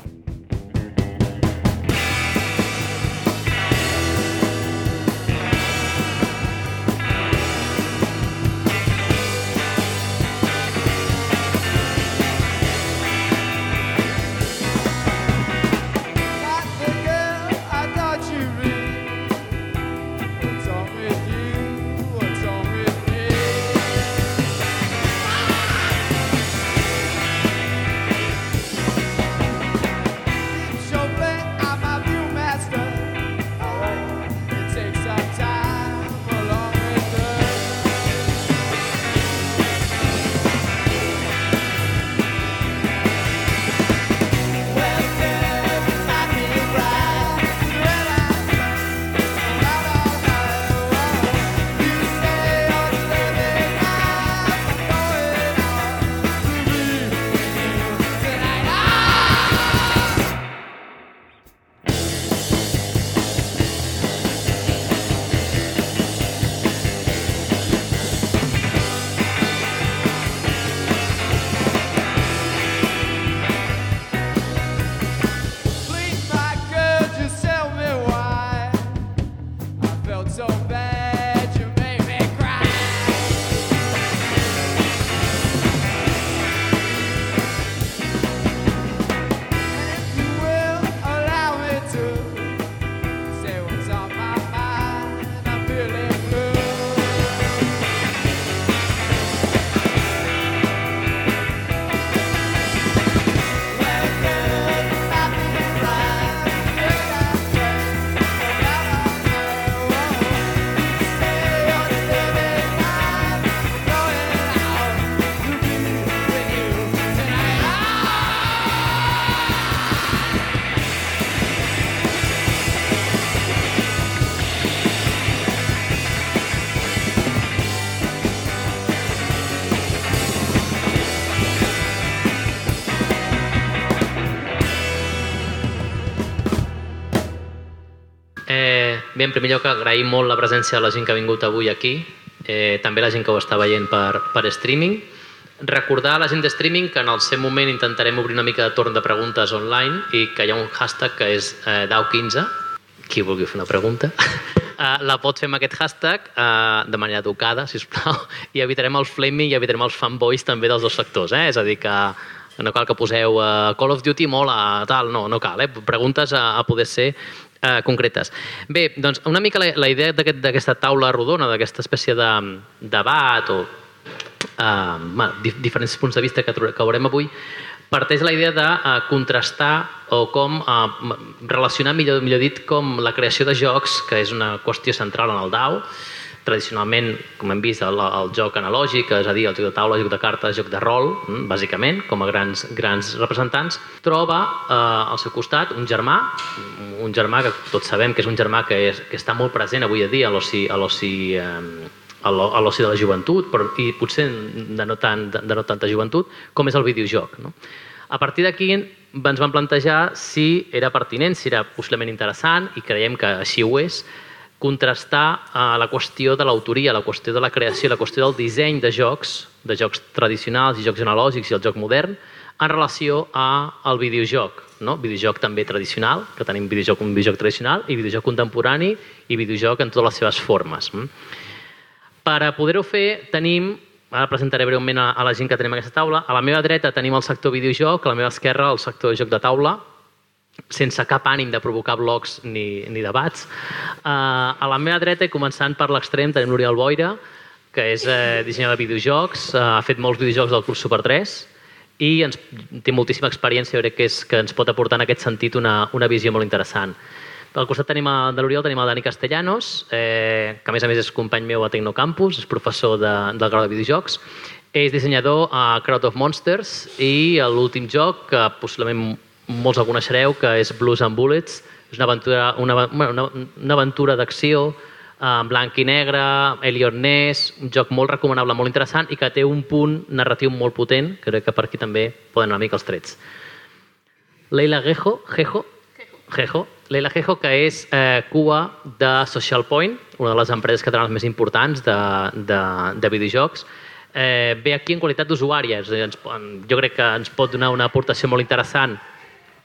Primer lloc agraïm molt la presència de la gent que ha vingut avui aquí, eh, també la gent que ho està veient per, per streaming. Recordar a la gent de streaming que en el seu moment intentarem obrir una mica de torn de preguntes online i que hi ha un hashtag que és eh, DAO15, qui vulgui fer una pregunta, eh, la pot fer amb aquest hashtag eh, de manera educada, si us plau, i evitarem el flaming i evitarem els fanboys també dels dos sectors, eh? és a dir, que no cal que poseu uh, Call of Duty mola, tal, no, no cal, eh? preguntes a, a poder ser eh, concretes. Bé, doncs una mica la, la idea d'aquest- d'aquesta taula rodona, d'aquesta espècie de debat o eh, bueno, dif diferents punts de vista que, que veurem avui, parteix la idea de eh, contrastar o com eh, relacionar, millor, millor dit, com la creació de jocs, que és una qüestió central en el DAO, tradicionalment, com hem vist, el, el joc analògic, és a dir, el joc de taula, el joc de cartes, joc de rol, mm, bàsicament, com a grans, grans representants, troba eh, al seu costat un germà, un germà que tots sabem que és un germà que, és, que està molt present avui a dia a l'oci eh, a l'oci de la joventut, però, i potser de no, tant, de, de no tanta joventut, com és el videojoc. No? A partir d'aquí ens vam plantejar si era pertinent, si era possiblement interessant, i creiem que així ho és, contrastar eh, la qüestió de l'autoria, la qüestió de la creació, la qüestió del disseny de jocs, de jocs tradicionals i jocs analògics i el joc modern, en relació a al videojoc. No? Videojoc també tradicional, que tenim videojoc, un videojoc tradicional, i videojoc contemporani i videojoc en totes les seves formes. mm? Per a poder-ho fer tenim, ara presentaré breument a, a la gent que tenim a aquesta taula, a la meva dreta tenim el sector videojoc, a la meva esquerra el sector joc de taula, sense cap ànim de provocar blocs ni, ni debats. Uh, a la meva dreta, començant per l'extrem, tenim l'Oriol Boira, que és eh, dissenyador de videojocs, eh, ha fet molts videojocs del Club Super 3 i ens, té moltíssima experiència, crec que, és, que ens pot aportar en aquest sentit una, una visió molt interessant. Al costat tenim a, de l'Oriol tenim el Dani Castellanos, eh, que a més a més és company meu a Tecnocampus, és professor de, del grau de videojocs. És dissenyador a Crowd of Monsters i l'últim joc, que possiblement molts el coneixereu, que és Blues and Bullets. És una aventura, una, una, una aventura d'acció en blanc i negre, Elliot Ness, un joc molt recomanable, molt interessant i que té un punt narratiu molt potent, crec que per aquí també poden una mica els trets. Leila Gejo, Gejo, Gejo, Leila Gejo, que és eh, cua de Social Point, una de les empreses catalanes més importants de, de, de videojocs, eh, ve aquí en qualitat d'usuària. Jo crec que ens pot donar una aportació molt interessant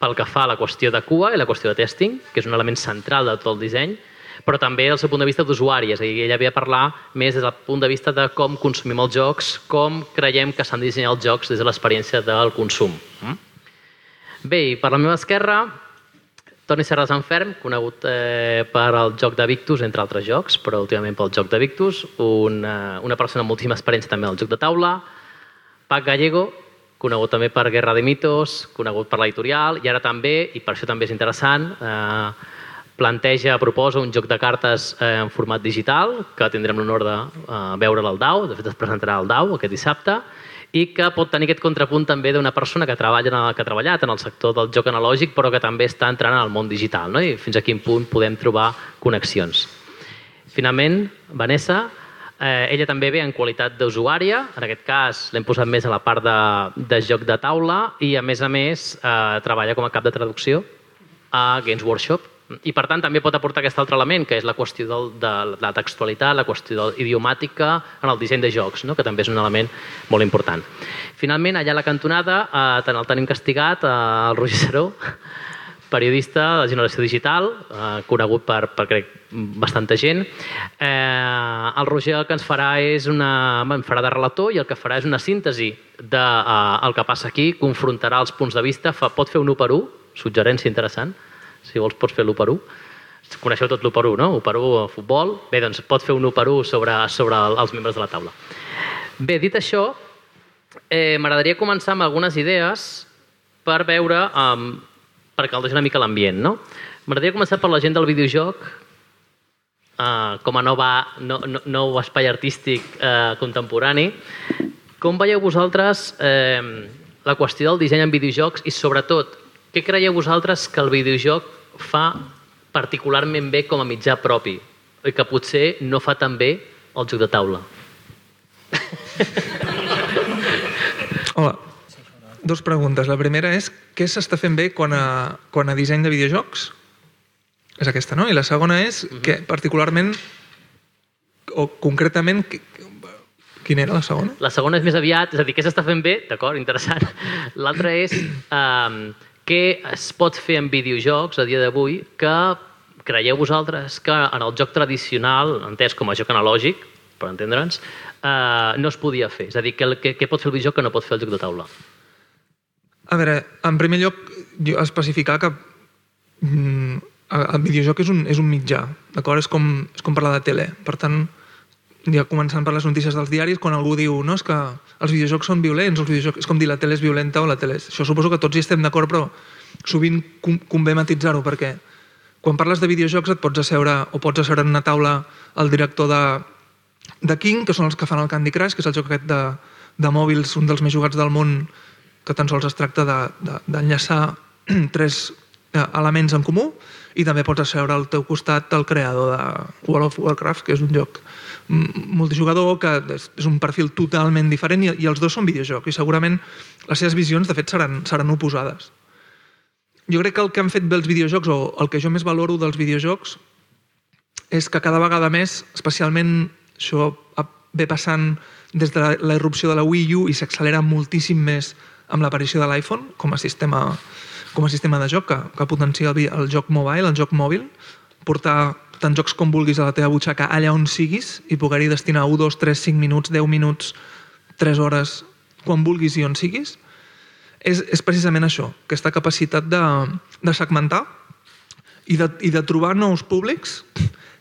pel que fa a la qüestió de cua i la qüestió de testing, que és un element central de tot el disseny, però també del seu punt de vista d'usuari, és a dir, ella ve a parlar més des del punt de vista de com consumim els jocs, com creiem que s'han de dissenyar els jocs des de l'experiència del consum. Mm? Bé, i per la meva esquerra, Toni Serres Enferm, conegut eh, per al joc de Victus, entre altres jocs, però últimament pel joc de Victus, una, una persona amb moltíssima experiència també al joc de taula, Pac Gallego, conegut també per Guerra de Mitos, conegut per l'editorial, i ara també, i per això també és interessant, eh, planteja, proposa un joc de cartes eh, en format digital, que tindrem l'honor de eh, veure'l al DAU, de fet es presentarà al DAU aquest dissabte, i que pot tenir aquest contrapunt també d'una persona que treballa en el, que ha treballat en el sector del joc analògic però que també està entrant en el món digital no? i fins a quin punt podem trobar connexions. Finalment, Vanessa, eh, ella també ve en qualitat d'usuària, en aquest cas l'hem posat més a la part de, de joc de taula i a més a més eh, treballa com a cap de traducció a Games Workshop i per tant també pot aportar aquest altre element que és la qüestió del, de la textualitat, la qüestió del, idiomàtica en el disseny de jocs, no? que també és un element molt important. Finalment, allà a la cantonada eh, tant el tenim castigat, eh, el Roger Seró, periodista de generació digital, eh, conegut per, per crec, bastanta gent. Eh, el Roger el que ens farà és una, em farà de relator i el que farà és una síntesi del de, eh, que passa aquí, confrontarà els punts de vista, fa, pot fer un 1 per 1, suggerència interessant, si vols pots fer l'1 per 1. Coneixeu tot l'1 per 1, no? 1 per 1 a futbol. Bé, doncs pot fer un 1 per 1 sobre, sobre el- els membres de la taula. Bé, dit això, eh, m'agradaria començar amb algunes idees per veure, um, per caldejar una mica l'ambient, no? M'agradaria començar per la gent del videojoc, uh, com a nova, no, no, nou espai artístic uh, contemporani. Com veieu vosaltres eh, la qüestió del disseny en videojocs i, sobretot, què creieu vosaltres que el videojoc fa particularment bé com a mitjà propi i que potser no fa tan bé el joc de taula? Hola. Dos preguntes. La primera és què s'està fent bé quan a, quan a disseny de videojocs? És aquesta, no? I la segona és que particularment o concretament qui- quina era la segona? La segona és més aviat, és a dir, què s'està fent bé? D'acord, interessant. L'altra és um, què es pot fer en videojocs a dia d'avui que creieu vosaltres que en el joc tradicional, entès com a joc analògic, per entendre'ns, uh, no es podia fer? És a dir, què, què, què pot fer el videojoc que no pot fer el joc de taula? A veure, en primer lloc, jo especificar que mm, el videojoc és un, és un mitjà, d'acord? És, com, és com parlar de tele. Per tant, ja començant per les notícies dels diaris, quan algú diu no, és que els videojocs són violents, els videojocs, és com dir la tele és violenta o la tele és... Això suposo que tots hi estem d'acord, però sovint convé matitzar-ho, perquè quan parles de videojocs et pots asseure o pots asseure en una taula el director de, de King, que són els que fan el Candy Crush, que és el joc aquest de, de mòbils, un dels més jugats del món, que tan sols es tracta de- de- d'enllaçar de, tres eh, elements en comú, i també pots asseure al teu costat el creador de World of Warcraft, que és un joc mm, multijugador, que és, un perfil totalment diferent, i, els dos són videojocs, i segurament les seves visions, de fet, seran, seran oposades. Jo crec que el que han fet bé els videojocs, o el que jo més valoro dels videojocs, és que cada vegada més, especialment això ve passant des de la, la irrupció de la Wii U i s'accelera moltíssim més amb l'aparició de l'iPhone com a sistema com a sistema de joc que, que potencia el, el joc mobile, el joc mòbil, portar tants jocs com vulguis a la teva butxaca allà on siguis i poder-hi destinar 1, 2, 3, 5 minuts, 10 minuts, 3 hores, quan vulguis i on siguis, és, és precisament això, aquesta capacitat de, de segmentar i de, i de trobar nous públics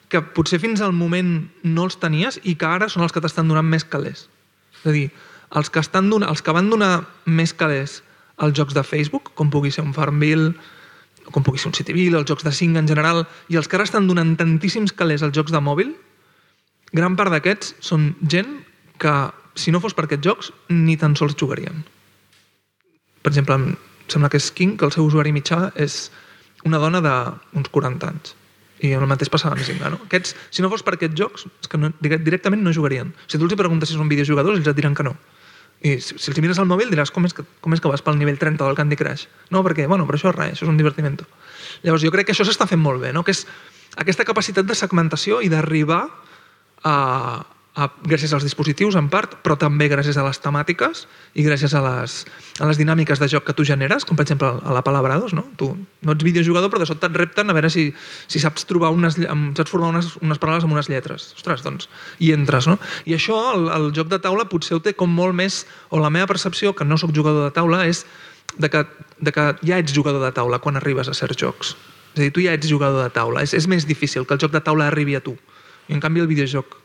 que potser fins al moment no els tenies i que ara són els que t'estan donant més calés. És a dir, els que, estan donant, els que van donar més calés als jocs de Facebook, com pugui ser un Farmville, com pugui ser un Cityville, els jocs de 5 en general, i els que ara estan donant tantíssims calés als jocs de mòbil, gran part d'aquests són gent que, si no fos per aquests jocs, ni tan sols jugarien. Per exemple, em sembla que és King, que el seu usuari mitjà és una dona d'uns 40 anys. I el mateix passava amb Zynga, no? Aquests, si no fos per aquests jocs, és que no, direct- directament no jugarien. Si tu els preguntes si són videojugadors, ells et diran que no. I si, si els mires al mòbil diràs com és, que, com és que vas pel nivell 30 del Candy Crush? No, perquè, bueno, però això és res, això és un divertimento. Llavors jo crec que això s'està fent molt bé, no? que és aquesta capacitat de segmentació i d'arribar a, gràcies als dispositius en part, però també gràcies a les temàtiques i gràcies a les, a les dinàmiques de joc que tu generes, com per exemple a la Palabrados, no? Tu no ets videojugador, però de sobte et repten a veure si, si saps trobar unes, saps formar unes, unes paraules amb unes lletres. Ostres, doncs, hi entres, no? I això, el, el joc de taula potser ho té com molt més, o la meva percepció, que no sóc jugador de taula, és de que, de que ja ets jugador de taula quan arribes a certs jocs. És a dir, tu ja ets jugador de taula. És, és més difícil que el joc de taula arribi a tu. I en canvi el videojoc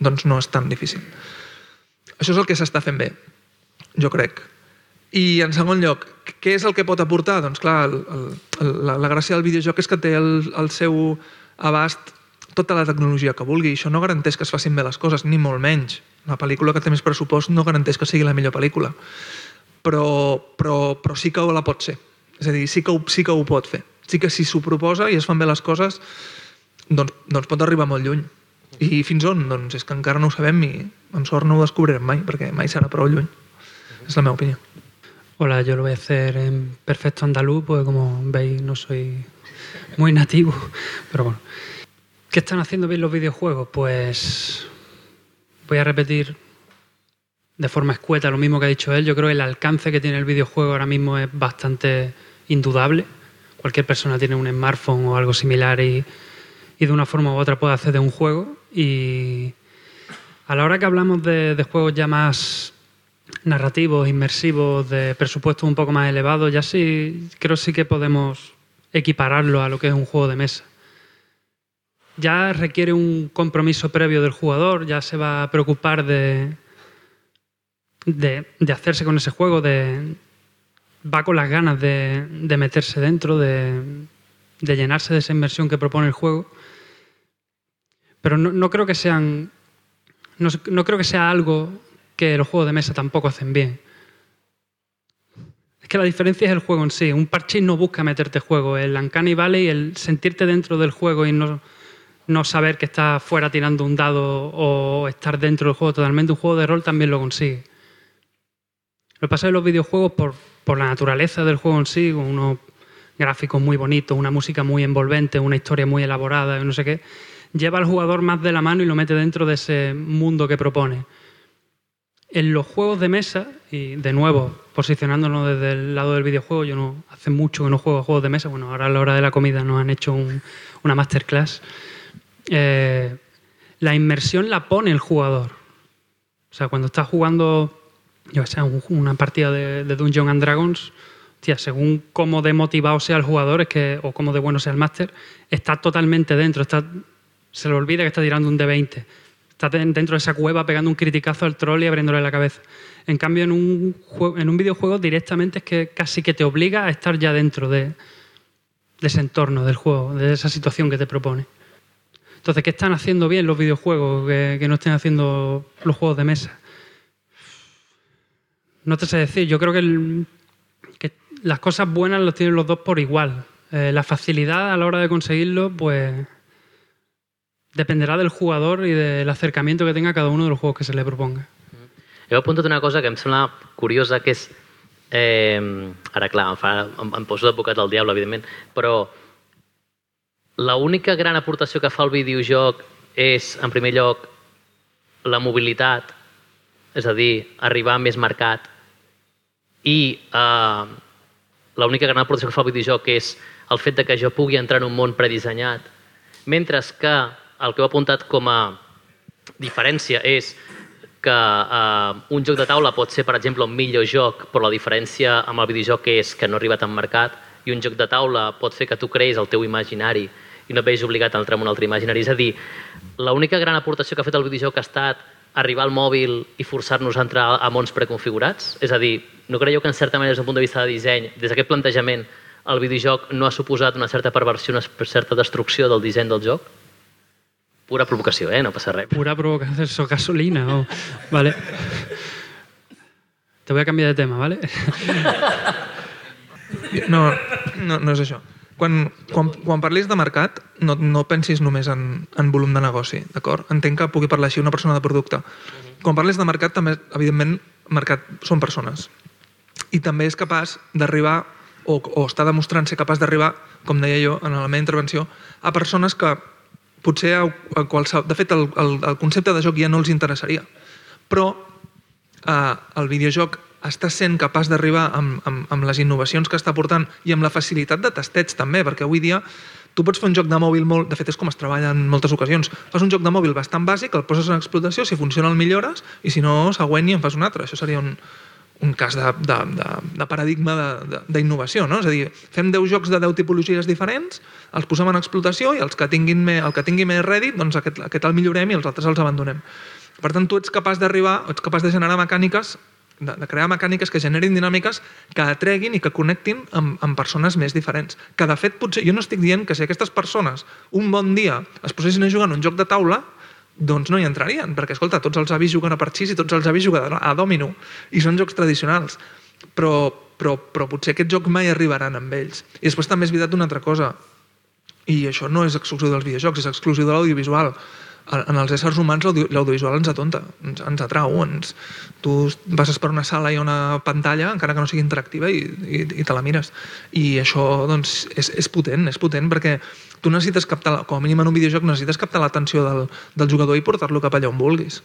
doncs no és tan difícil. Això és el que s'està fent bé, jo crec. I en segon lloc, què és el que pot aportar? Doncs clar, el, el, la, la gràcia del videojoc és que té el, el seu abast tota la tecnologia que vulgui. Això no garanteix que es facin bé les coses, ni molt menys. La pel·lícula que té més pressupost no garanteix que sigui la millor pel·lícula. Però, però, però sí que la pot ser. És a dir, sí que, ho, sí que ho pot fer. Sí que si s'ho proposa i es fan bé les coses, doncs, doncs pot arribar molt lluny. I fins on? Doncs és que encara no ho sabem i amb sort no ho descobrirem mai, perquè mai serà prou lluny. És la meva opinió. Hola, yo lo voy a hacer en perfecto andaluz, porque como veis no soy muy nativo, pero bueno. ¿Qué están haciendo bien los videojuegos? Pues voy a repetir de forma escueta lo mismo que ha dicho él. Yo creo que el alcance que tiene el videojuego ahora mismo es bastante indudable. Cualquier persona tiene un smartphone o algo similar y, y de una forma u otra puede hacer de un juego. Y a la hora que hablamos de, juegos ya más narrativos, inmersivos, de presupuestos un poco más elevados, ya sí, creo sí que podemos equipararlo a lo que es un juego de mesa. Ya requiere un compromiso previo del jugador, ya se va a preocupar de, de, de hacerse con ese juego, de, va con las ganas de, de meterse dentro, de, de llenarse de esa inversión que propone el juego. Pero no, creo que sean. No, creo que sea algo que los juegos de mesa tampoco hacen bien. Es que la diferencia es el juego en sí. Un parchís no busca meterte juego. El Uncanny Valley, el sentirte dentro del juego y no, saber que estás fuera tirando un dado o estar dentro del juego totalmente, un juego de rol también lo consigue. Lo que pasa es los videojuegos, por, por la naturaleza del juego en sí, unos gráficos muy bonitos, una música muy envolvente, una historia muy elaborada, no sé qué, lleva al jugador más de la mano y lo mete dentro de ese mundo que propone. En los juegos de mesa, y de nuevo, posicionándonos desde el lado del videojuego, yo no hace mucho que no juego a juegos de mesa, bueno, ahora a la hora de la comida nos han hecho un- una masterclass. Eh, la inmersión la pone el jugador. O sea, cuando estás jugando, yo sé, un- una partida de, de Dungeons and Dragons, hostia, según cómo de motivado sea el jugador o cómo de bueno sea el máster, está totalmente dentro. Está, se le olvida que está tirando un D20. Está den- dentro de esa cueva pegando un criticazo al troll y abriéndole la cabeza. En cambio, en un, jue- en un videojuego directamente es que casi que te obliga a estar ya dentro de, ese entorno del juego, de esa situación que te propone. Entonces, ¿qué están haciendo bien los videojuegos que, no estén haciendo los juegos de mesa? No te sé decir, yo creo que, el- las cosas buenas las tienen los dos por igual. Eh, la facilidad a la hora de conseguirlo, pues dependerà del jugador i del acercamiento que tenga cada uno de los juegos que se le proponga. Heu apuntat una cosa que em sembla curiosa, que és... Eh, ara, clar, em, fa, em, em poso d'advocat del diable, evidentment, però l'única gran aportació que fa el videojoc és, en primer lloc, la mobilitat, és a dir, arribar a més mercat, i eh, l'única gran aportació que fa el videojoc és el fet de que jo pugui entrar en un món predissenyat, mentre que el que heu apuntat com a diferència és que eh, un joc de taula pot ser, per exemple, un millor joc, però la diferència amb el videojoc és que no arriba tan mercat, i un joc de taula pot fer que tu creïs el teu imaginari i no et veus obligat a entrar en un altre imaginari. És a dir, l'única gran aportació que ha fet el videojoc ha estat arribar al mòbil i forçar-nos a entrar a mons preconfigurats? És a dir, no creieu que en certa manera des d'un punt de vista de disseny, des d'aquest plantejament, el videojoc no ha suposat una certa perversió, una certa destrucció del disseny del joc? Pura provocació, eh? No passa res. Pura provocación, eso, gasolina. o- Vale. Te voy a cambiar de tema, ¿vale? No, no, no és això. Quan, quan, quan parlis de mercat, no, no pensis només en, en volum de negoci, d'acord? Entenc que pugui parlar així una persona de producte. Quan parles de mercat, també, evidentment, mercat són persones. I també és capaç d'arribar, o, o està demostrant ser capaç d'arribar, com deia jo en la meva intervenció, a persones que potser a, a qualsevol... De fet, el, el, el concepte de joc ja no els interessaria. Però eh, el videojoc està sent capaç d'arribar amb, amb, amb les innovacions que està portant i amb la facilitat de testeig també, perquè avui dia tu pots fer un joc de mòbil molt... De fet, és com es treballa en moltes ocasions. Fas un joc de mòbil bastant bàsic, el poses en explotació, si funciona el millores, i si no, següent i en fas un altre. Això seria un, un cas de, de, de, de paradigma d'innovació, no? És a dir, fem 10 jocs de 10 tipologies diferents, els posem en explotació i els que tinguin més, el que tingui més rèdit, doncs aquest, aquest el millorem i els altres els abandonem. Per tant, tu ets capaç d'arribar, ets capaç de generar mecàniques, de, de crear mecàniques que generin dinàmiques que atreguin i que connectin amb, amb persones més diferents. Que, de fet, potser, jo no estic dient que si aquestes persones un bon dia es posessin a jugar en un joc de taula, doncs no hi entrarien, perquè, escolta, tots els avis juguen a parxís i tots els avis juguen a dòmino, i són jocs tradicionals. Però, però, però potser aquests jocs mai arribaran amb ells. I després també és veritat una altra cosa, i això no és exclusiu dels videojocs, és exclusiu de l'audiovisual. En els éssers humans l'audio- l'audiovisual ens atonta, ens, ens atrau. Ens, tu passes per una sala i una pantalla, encara que no sigui interactiva, i, i, i te la mires. I això doncs, és, és potent, és potent perquè tu necessites captar, com a mínim en un videojoc, necessites captar l'atenció del, del jugador i portar-lo cap allà on vulguis.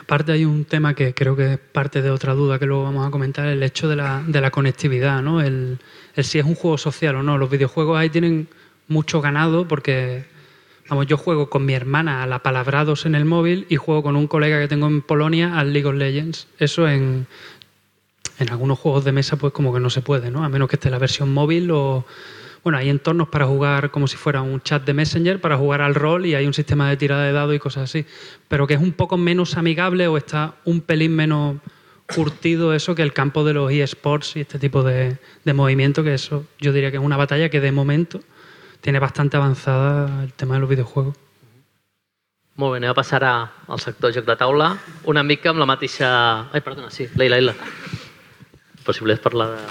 Aparte hay un tema que creo que es parte de otra duda que luego vamos a comentar, el hecho de la, de la conectividad, ¿no? El, el si es un juego social o no. Los videojuegos ahí tienen mucho ganado porque, vamos, yo juego con mi hermana a la palabrados en el móvil y juego con un colega que tengo en Polonia al League of Legends. Eso en, en algunos juegos de mesa pues como que no se puede, ¿no? A menos que esté la versión móvil o... Bueno, hay entornos para jugar como si fuera un chat de Messenger, para jugar al rol y hay un sistema de tirada de dados y cosas así. Pero que es un poco menos amigable o está un pelín menos curtido eso que el campo de los eSports y este tipo de, de movimiento, que eso yo diría que es una batalla que de momento tiene bastante avanzada el tema de los videojuegos. Molt bé, anem a passar a, al sector joc de taula, una mica amb la mateixa... Ai, perdona, sí, Leila, Leila. Però si volies parlar de...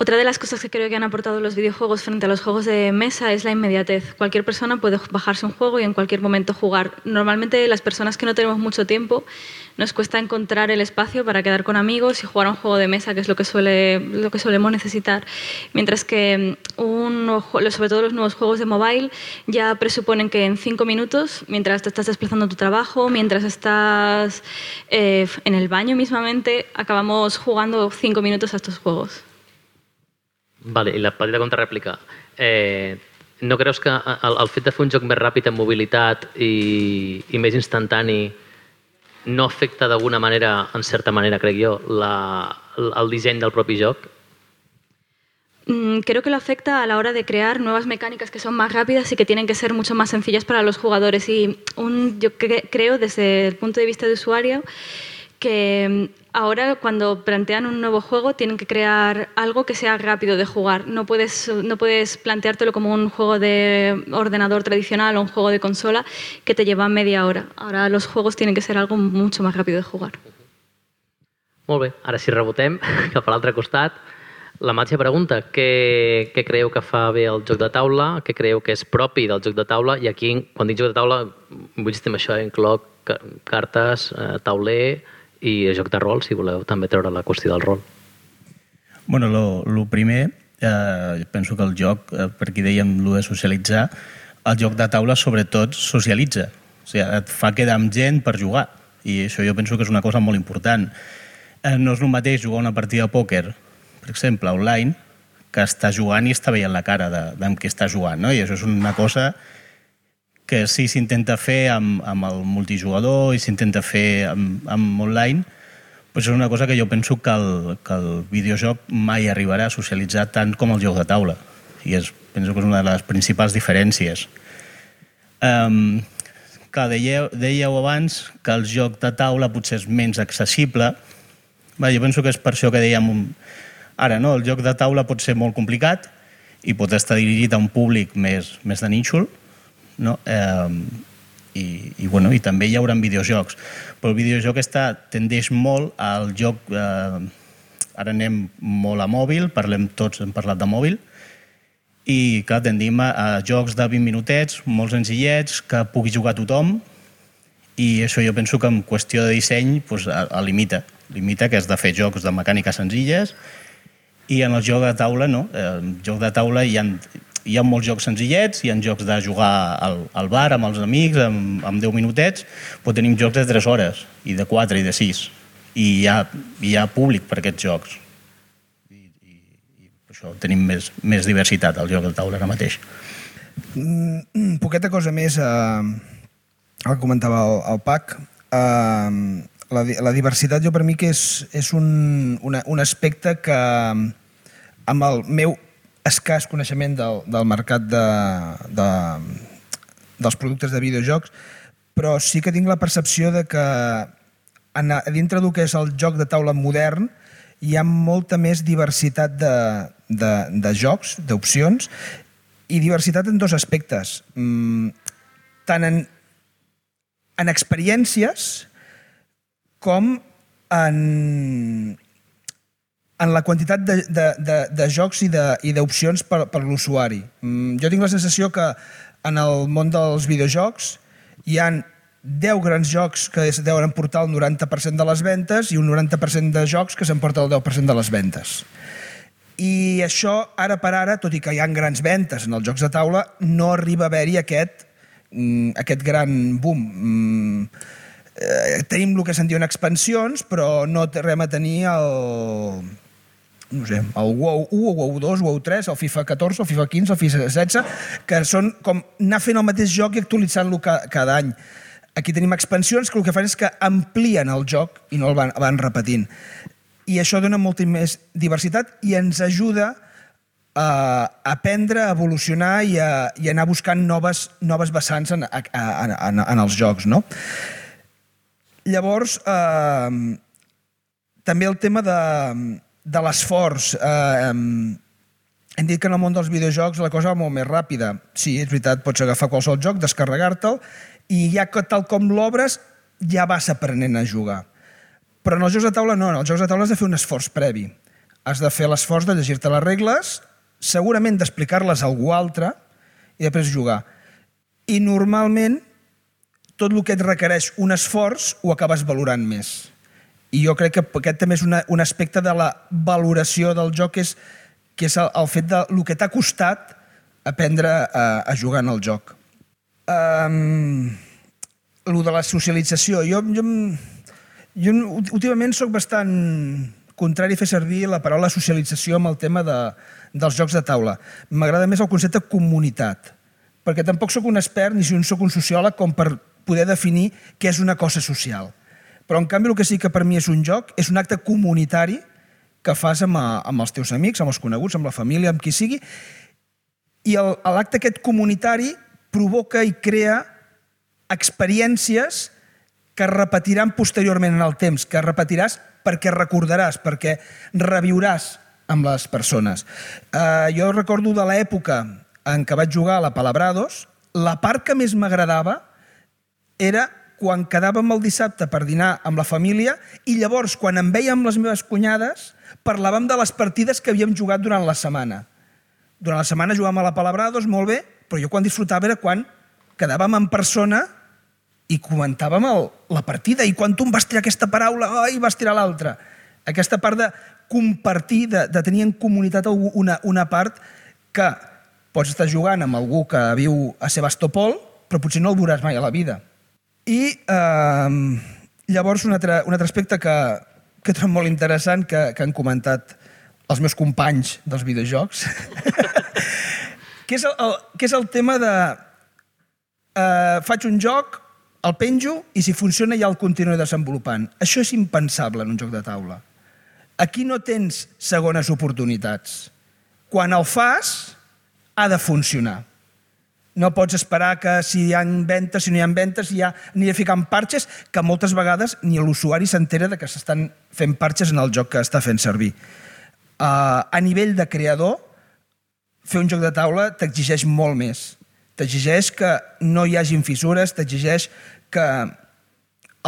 Otra de las cosas que creo que han aportado los videojuegos frente a los juegos de mesa es la inmediatez. Cualquier persona puede bajarse un juego y en cualquier momento jugar. Normalmente las personas que no tenemos mucho tiempo nos cuesta encontrar el espacio para quedar con amigos y jugar a un juego de mesa, que es lo que, suele, lo que solemos necesitar. Mientras que mm, sobre todo los nuevos juegos de mobile ya presuponen que en cinco minutos, mientras te estás desplazando a tu trabajo, mientras estás eh, en el baño mismamente, acabamos jugando cinco minutos a estos juegos. Vale, i la petita contrarèplica. Eh, no creus que el, el fet un joc més ràpid en mobilitat i, i més no afecta d'alguna manera, en certa manera, crec jo, la, el disseny del propi joc? Mm, Creo que lo afecta a la hora de crear nuevas mecánicas que son más rápidas y que tienen que ser mucho más sencillas para los jugadores. Y un- yo cre- creo desde el punto de vista de usuario que mm, ahora cuando plantean un nuevo juego tienen que crear algo que sea rápido de jugar. No puedes, no puedes planteártelo como un juego de ordenador tradicional o un juego de consola que te lleva media hora. Ahora los juegos tienen que ser algo mucho más rápido de jugar. Molt bé, ara si rebotem cap a l'altre costat. La mateixa pregunta, què, què creieu que fa bé el joc de taula? Què creieu que és propi del joc de taula? I aquí, quan dic joc de taula, vull dir això, incloc ca- cartes, eh, tauler i joc de rol, si voleu també treure la qüestió del rol. Bueno, lo, lo primer, eh, penso que el joc, eh, per aquí dèiem lo de socialitzar, el joc de taula sobretot socialitza. O sigui, et fa quedar amb gent per jugar. I això jo penso que és una cosa molt important. Eh, no és el mateix jugar una partida de pòquer, per exemple, online, que està jugant i està veient la cara de, d'amb qui està jugant, no? I això és una cosa que sí s'intenta fer amb, amb el multijugador i s'intenta fer amb, amb online, però és una cosa que jo penso que el, que el videojoc mai arribarà a socialitzar tant com el joc de taula. i és, penso que és una de les principals diferències. Um, clar, dèieu, dèieu abans que el joc de taula potser és menys accessible. Va, jo penso que és per això que dèiem un... ara, no? el joc de taula pot ser molt complicat i pot estar dirigit a un públic més, més de nínxol, no? Eh, i, i, bueno, i també hi haurà videojocs. Però el videojoc està, tendeix molt al joc... Eh, ara anem molt a mòbil, parlem tots, hem parlat de mòbil, i clar, tendim a, a jocs de 20 minutets, molt senzillets, que pugui jugar tothom, i això jo penso que en qüestió de disseny pues, a, a limita. Limita que has de fer jocs de mecàniques senzilles, i en el joc de taula, no. El joc de taula hi ha, hi ha molts jocs senzillets, hi ha jocs de jugar al, al bar amb els amics, amb, amb 10 minutets, però tenim jocs de 3 hores, i de 4, i de 6. I hi ha, hi ha públic per aquests jocs. I, i, i per això tenim més, més diversitat al joc de taula ara mateix. Mm, poqueta cosa més eh, el comentava el, el Pac eh, la, la diversitat jo per mi que és, és un, una, un aspecte que amb el meu escàs coneixement del, del mercat de, de, dels productes de videojocs però sí que tinc la percepció de que en, dintre del que és el joc de taula modern hi ha molta més diversitat de, de, de jocs, d'opcions, i diversitat en dos aspectes. Mm, tant en, en experiències com en, en la quantitat de, de, de, de jocs i d'opcions per, per l'usuari. Mm, jo tinc la sensació que en el món dels videojocs hi han 10 grans jocs que es deuen portar el 90% de les ventes i un 90% de jocs que s'emporta el 10% de les ventes. I això, ara per ara, tot i que hi ha grans ventes en els jocs de taula, no arriba a haver-hi aquest, mm, aquest gran boom. Mm, eh, tenim el que se'n diuen expansions, però no tornem a tenir el, no sé, el WoW 1, el WoW 2, el WoW 3, el FIFA 14, el FIFA 15, el FIFA 16, que són com anar fent el mateix joc i actualitzant-lo ca, cada any. Aquí tenim expansions que el que fan és que amplien el joc i no el van, van repetint. I això dona molta més diversitat i ens ajuda a aprendre, a evolucionar i a, i anar buscant noves, noves vessants en, a, en, en els jocs. No? Llavors, eh, també el tema de, de l'esforç. Eh, hem dit que en el món dels videojocs la cosa va molt més ràpida. Sí, és veritat, pots agafar qualsevol joc, descarregar-te'l, i ja que tal com l'obres, ja vas aprenent a jugar. Però en els jocs de taula no, en els jocs de taula has de fer un esforç previ. Has de fer l'esforç de llegir-te les regles, segurament d'explicar-les a algú altre i després jugar. I normalment tot el que et requereix un esforç ho acabes valorant més. I jo crec que aquest també és una, un aspecte de la valoració del joc, que és, que és el, el fet de el que t'ha costat aprendre a, a jugar en el joc. Um, el de la socialització. Jo, jo, jo últimament sóc bastant contrari a fer servir la paraula socialització amb el tema de, dels jocs de taula. M'agrada més el concepte comunitat, perquè tampoc sóc un expert ni si un sóc un sociòleg com per poder definir què és una cosa social. Però, en canvi, el que sí que per mi és un joc és un acte comunitari que fas amb, a, amb els teus amics, amb els coneguts, amb la família, amb qui sigui, i l'acte aquest comunitari provoca i crea experiències que es repetiran posteriorment en el temps, que repetiràs perquè recordaràs, perquè reviuràs amb les persones. Uh, jo recordo de l'època en què vaig jugar a la Palabrados, la part que més m'agradava era quan quedàvem el dissabte per dinar amb la família i llavors, quan em veia amb les meves cunyades, parlàvem de les partides que havíem jugat durant la setmana. Durant la setmana jugàvem a la Palabrados, molt bé, però jo quan disfrutava era quan quedàvem en persona i comentàvem el, la partida i quan tu em vas tirar aquesta paraula, ai, vas tirar l'altra. Aquesta part de compartir, de, de tenir en comunitat una, una part que pots estar jugant amb algú que viu a Sebastopol, però potser no el veuràs mai a la vida. I eh, llavors un altre, un altre aspecte que, que trobo molt interessant que, que han comentat els meus companys dels videojocs, que, és el, el, que és el tema de eh, faig un joc, el penjo i si funciona ja el continuo desenvolupant. Això és impensable en un joc de taula. Aquí no tens segones oportunitats. Quan el fas, ha de funcionar. No pots esperar que si hi ha ventes, si no hi ha ventes, ja aniré ficant parxes que moltes vegades ni l'usuari s'entera de que s'estan fent parxes en el joc que està fent servir. Uh, a nivell de creador, fer un joc de taula t'exigeix molt més. T'exigeix que no hi hagin fissures, t'exigeix que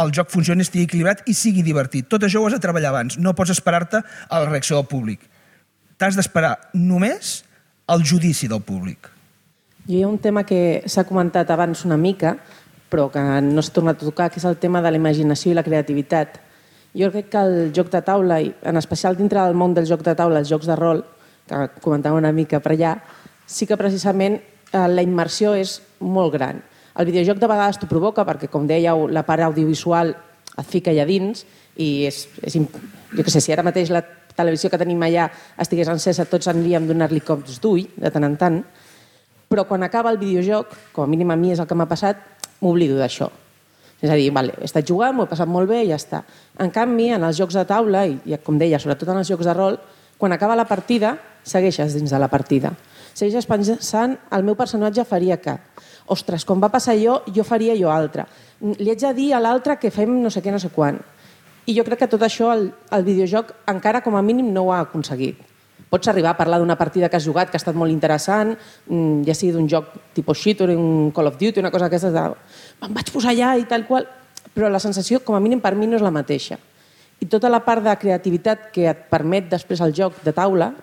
el joc funcioni, estigui equilibrat i sigui divertit. Tot això ho has de treballar abans. No pots esperar-te a la reacció del públic. T'has d'esperar només al judici del públic. Jo hi ha un tema que s'ha comentat abans una mica, però que no s'ha tornat a tocar, que és el tema de la imaginació i la creativitat. Jo crec que el joc de taula, i en especial dintre del món del joc de taula, els jocs de rol, que comentava una mica per allà, sí que precisament eh, la immersió és molt gran. El videojoc de vegades t'ho provoca perquè, com dèieu, la part audiovisual et fica allà dins i és, és jo què sé, si ara mateix la televisió que tenim allà estigués encesa, tots aniríem donar-li cops d'ull de tant en tant, però quan acaba el videojoc, com a mínim a mi és el que m'ha passat, m'oblido d'això. És a dir, vale, he estat jugant, m'ho he passat molt bé i ja està. En canvi, en els jocs de taula, i com deia, sobretot en els jocs de rol, quan acaba la partida, segueixes dins de la partida. Segueixes pensant, el meu personatge faria que. Ostres, com va passar jo, jo faria jo altre. Li haig de dir a l'altre que fem no sé què, no sé quan. I jo crec que tot això el, el videojoc encara com a mínim no ho ha aconseguit. Pots arribar a parlar d'una partida que has jugat que ha estat molt interessant, mm, ja sigui d'un joc tipus shooter, un Call of Duty, una cosa d'aquestes de... Em vaig posar allà i tal qual, però la sensació, com a mínim per mi, no és la mateixa. I tota la part de creativitat que et permet després el joc de taula,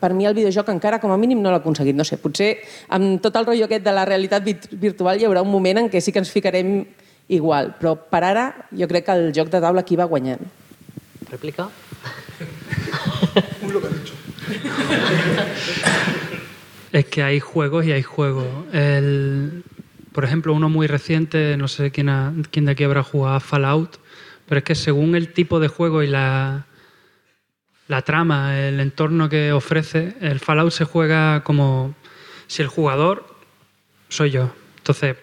per mi el videojoc encara com a mínim no l'ha aconseguit. No sé, potser amb tot el rotllo aquest de la realitat virtual hi haurà un moment en què sí que ens ficarem igual, però per ara jo crec que el joc de taula aquí va guanyant. ¿Réplica? Es que hay juegos y hay juegos. El, por ejemplo, uno muy reciente, no sé quién, ha- quién de aquí habrá jugado Fallout, pero es que según el tipo de juego y la, la trama, el entorno que ofrece, el Fallout se juega como si el jugador soy yo. Entonces,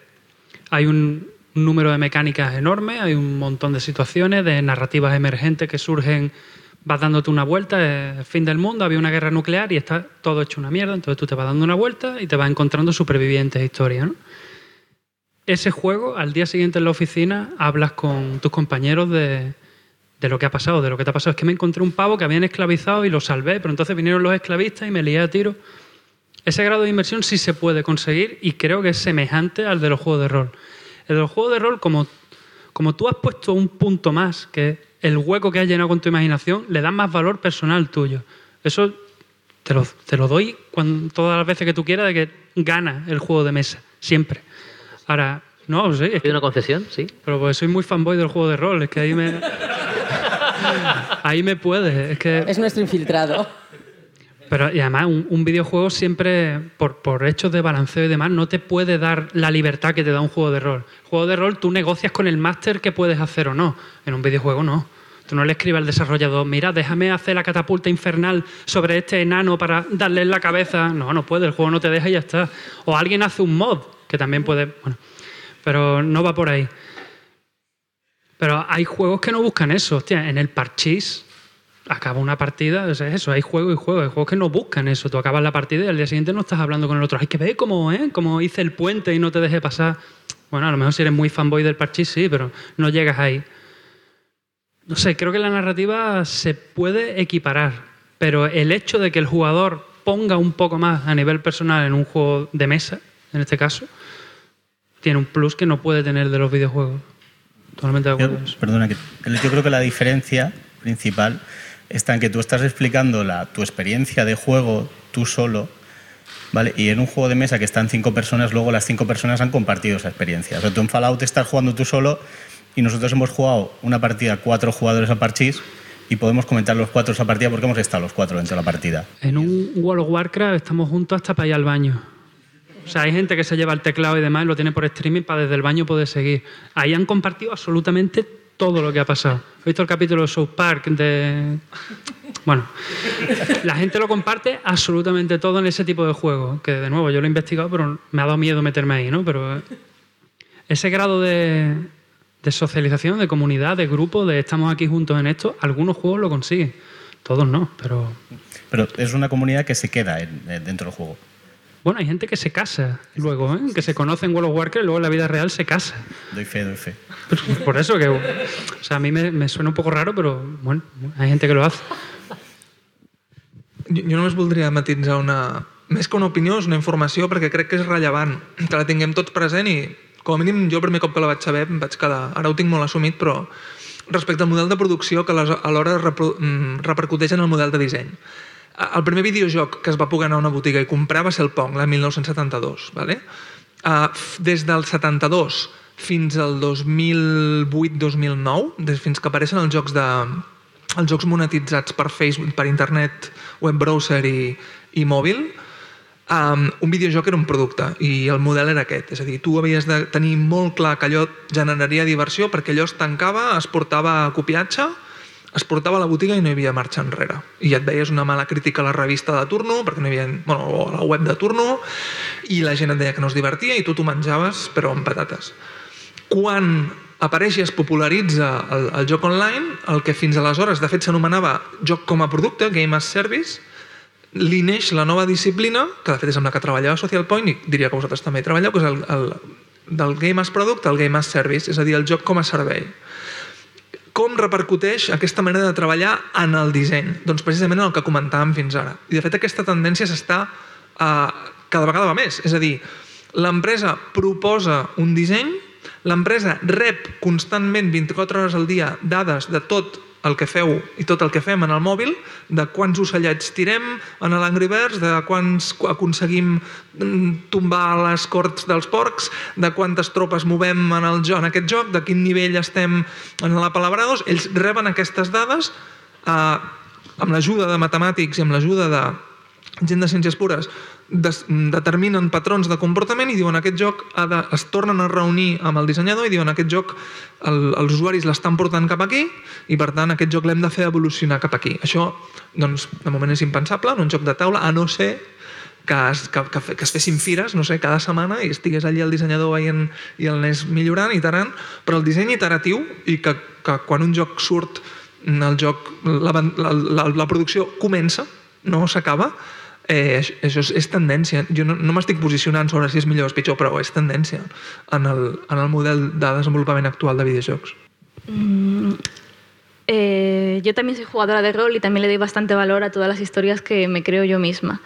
hay un número de mecánicas enorme, hay un montón de situaciones, de narrativas emergentes que surgen, vas dándote una vuelta, es fin del mundo, había una guerra nuclear y está todo hecho una mierda, entonces tú te vas dando una vuelta y te vas encontrando supervivientes de historia, ¿no? Ese juego, al día siguiente en la oficina, hablas con tus compañeros de, de lo que ha pasado, de lo que te ha pasado. Es que me encontré un pavo que habían esclavizado y lo salvé, pero entonces vinieron los esclavistas y me lié a tiro. Ese grado de inmersión sí se puede conseguir y creo que es semejante al de los juegos de rol. El de los juegos de rol, como, como tú has puesto un punto más, que el hueco que has llenado con tu imaginación, le das más valor personal tuyo. Eso te lo, te lo doy cuando, todas las veces que tú quieras de que gana el juego de mesa, siempre. Ahora, no, sí. Es ¿Pide una concesión? Sí. Pero pues soy muy fanboy del juego de rol, es que ahí me... ahí me puede, es que... Es nuestro infiltrado. Pero y además, un, un videojuego siempre, por, por hechos de balanceo y demás, no te puede dar la libertad que te da un juego de rol. Juego de rol, tú negocias con el máster qué puedes hacer o no. En un videojuego no. Tú no le escribes al desarrollador, mira, déjame hacer la catapulta infernal sobre este enano para darle en la cabeza. No, no puede, el juego no te deja y ya está. O alguien hace un mod, que también puede. Bueno, pero no va por ahí. Pero hay juegos que no buscan eso. Hostia, en el parchís acaba una partida, es eso, hay juego y juego, hay juegos que no buscan eso. Tú acabas la partida y al día siguiente no estás hablando con el otro. Hay que ver cómo, ¿eh? Cómo hice el puente y no te dejé pasar. Bueno, a lo mejor si eres muy fanboy del parchís, sí, pero no llegas ahí. No sé, creo que la narrativa se puede equiparar, pero el hecho de que el jugador ponga un poco más a nivel personal en un juego de mesa, en este caso, tiene un plus que no puede tener de los videojuegos. Totalmente de acuerdo. Yo, perdona, que yo creo que la diferencia principal está en que tú estás explicando la, tu experiencia de juego tú solo, ¿vale? Y en un juego de mesa que están cinco personas, luego las cinco personas han compartido esa experiencia. O sea, tú en Fallout estás jugando tú solo y nosotros hemos jugado una partida cuatro jugadores a parchís y podemos comentar los cuatro esa partida porque hemos estado los cuatro dentro de la partida. En un World of Warcraft estamos juntos hasta para ir al baño. O sea, hay gente que se lleva el teclado y demás y lo tiene por streaming para desde el baño poder seguir. Ahí han compartido absolutamente todo lo que ha pasado. He visto el capítulo de South Park de... Bueno, la gente lo comparte absolutamente todo en ese tipo de juegos, que de nuevo yo lo he investigado, pero me ha dado miedo meterme ahí, ¿no? Pero eh, ese grado de, de socialización, de comunidad, de grupo, de estamos aquí juntos en esto, algunos juegos lo consiguen, todos no, pero... Pero es una comunidad que se queda en- en- dentro del juego. Bueno, hay gente que se casa luego, ¿eh? que se conoce en World of Warcraft y luego en la vida real se casa. Doy fe, doy fe. Pues por eso que, o sea, a mí me, me suena un poco raro, pero bueno, hay gente que lo hace. Jo, jo només voldria matitzar una... Més que una opinió, és una informació perquè crec que és rellevant que la tinguem tots present i com a mínim jo el primer cop que la vaig saber em vaig quedar... Ara ho tinc molt assumit, però respecte al model de producció que alhora mm, repercuteix en el model de disseny. El primer videojoc que es va poder anar a una botiga i comprar va ser el Pong, l'any 1972. Vale? Uh, des del 72 fins al 2008-2009, des, fins que apareixen els jocs de, els jocs monetitzats per Facebook, per internet, web browser i, i mòbil, um, un videojoc era un producte i el model era aquest. És a dir, tu havies de tenir molt clar que allò generaria diversió perquè allò es tancava, es portava a copiatge, es portava a la botiga i no hi havia marxa enrere. I et veies una mala crítica a la revista de turno, perquè no hi havia, bueno, o a la web de turno, i la gent et deia que no es divertia i tu t'ho menjaves, però amb patates. Quan apareix i es popularitza el, el joc online, el que fins aleshores de fet s'anomenava joc com a producte, Game as Service, li neix la nova disciplina, que de fet és amb la que treballava Social Point, i diria que vosaltres també hi treballeu, que és el, el, del Game as Product al Game as Service, és a dir, el joc com a servei. Com repercuteix aquesta manera de treballar en el disseny? Doncs precisament en el que comentàvem fins ara. I de fet aquesta tendència s'està eh, cada vegada va més. És a dir, l'empresa proposa un disseny, l'empresa rep constantment 24 hores al dia dades de tot el que feu i tot el que fem en el mòbil, de quants ocellets tirem en l'Angry Birds, de quants aconseguim mm, tombar les corts dels porcs, de quantes tropes movem en, el en aquest joc, de quin nivell estem en la Palabrados, ells reben aquestes dades eh, amb l'ajuda de matemàtics i amb l'ajuda de gent de ciències pures des, determinen patrons de comportament i diuen aquest joc ha de, es tornen a reunir amb el dissenyador i diuen aquest joc el, els usuaris l'estan portant cap aquí i per tant aquest joc l'hem de fer evolucionar cap aquí. Això doncs, de moment és impensable en un joc de taula a no ser que es, que, que, que es fessin fires, no sé, cada setmana i estigués allí el dissenyador veient i el anés millorant, iterant, però el disseny iteratiu i que, que quan un joc surt el joc, la, la, la, la producció comença, no s'acaba, eh, això- és, és tendència. Jo no, no m'estic posicionant sobre si és millor o és pitjor, però és tendència en el, en el model de desenvolupament actual de videojocs. Mm, eh, yo también soy jugadora de rol y también le doy bastante valor a todas las historias que me creo yo misma.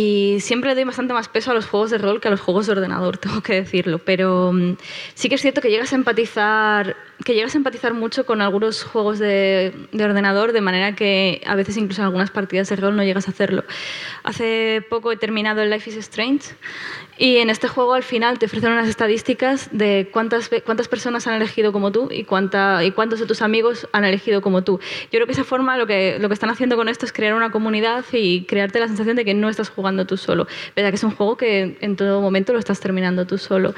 Y siempre le doy bastante más peso a los juegos de rol que a los juegos de ordenador, tengo que decirlo. Pero mm, sí que es cierto que llegas a empatizar, que llegas a empatizar mucho con algunos juegos de, de ordenador, de manera que a veces incluso en algunas partidas de rol no llegas a hacerlo. Hace poco he terminado el Life is Strange y en este juego al final te ofrecen unas estadísticas de cuántas, cuántas personas han elegido como tú y, cuánta, y cuántos de tus amigos han elegido como tú. Yo creo que esa forma lo que, lo que están haciendo con esto es crear una comunidad y crearte la sensación de que no estás jugando tú solo. A que es un juego que en todo momento lo estás terminando tú solo.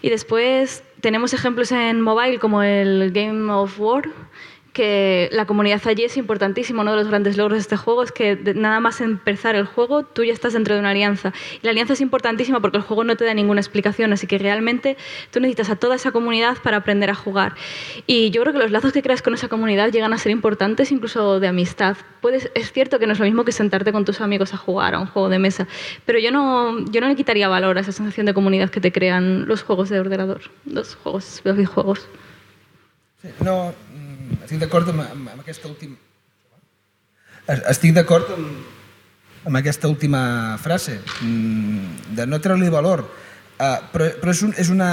Y después tenemos ejemplos en mobile como el Game of War, que la comunidad allí es importantísima. Uno de los grandes logros de este juego es que nada más empezar el juego, tú ya estás dentro de una alianza. Y la alianza es importantísima porque el juego no te da ninguna explicación, así que realmente tú necesitas a toda esa comunidad para aprender a jugar. Y yo creo que los lazos que creas con esa comunidad llegan a ser importantes incluso de amistad. Es cierto que no es lo mismo que sentarte con tus amigos a jugar a un juego de mesa, pero yo no, yo no le quitaría valor a esa sensación de comunidad que te crean los juegos de ordenador, los juegos, los videojuegos. No, estic d'acord amb, amb, amb aquesta última... Es- Estic d'acord amb, amb aquesta última frase, mm, de no treure-li valor, uh, però, però és, un, és una...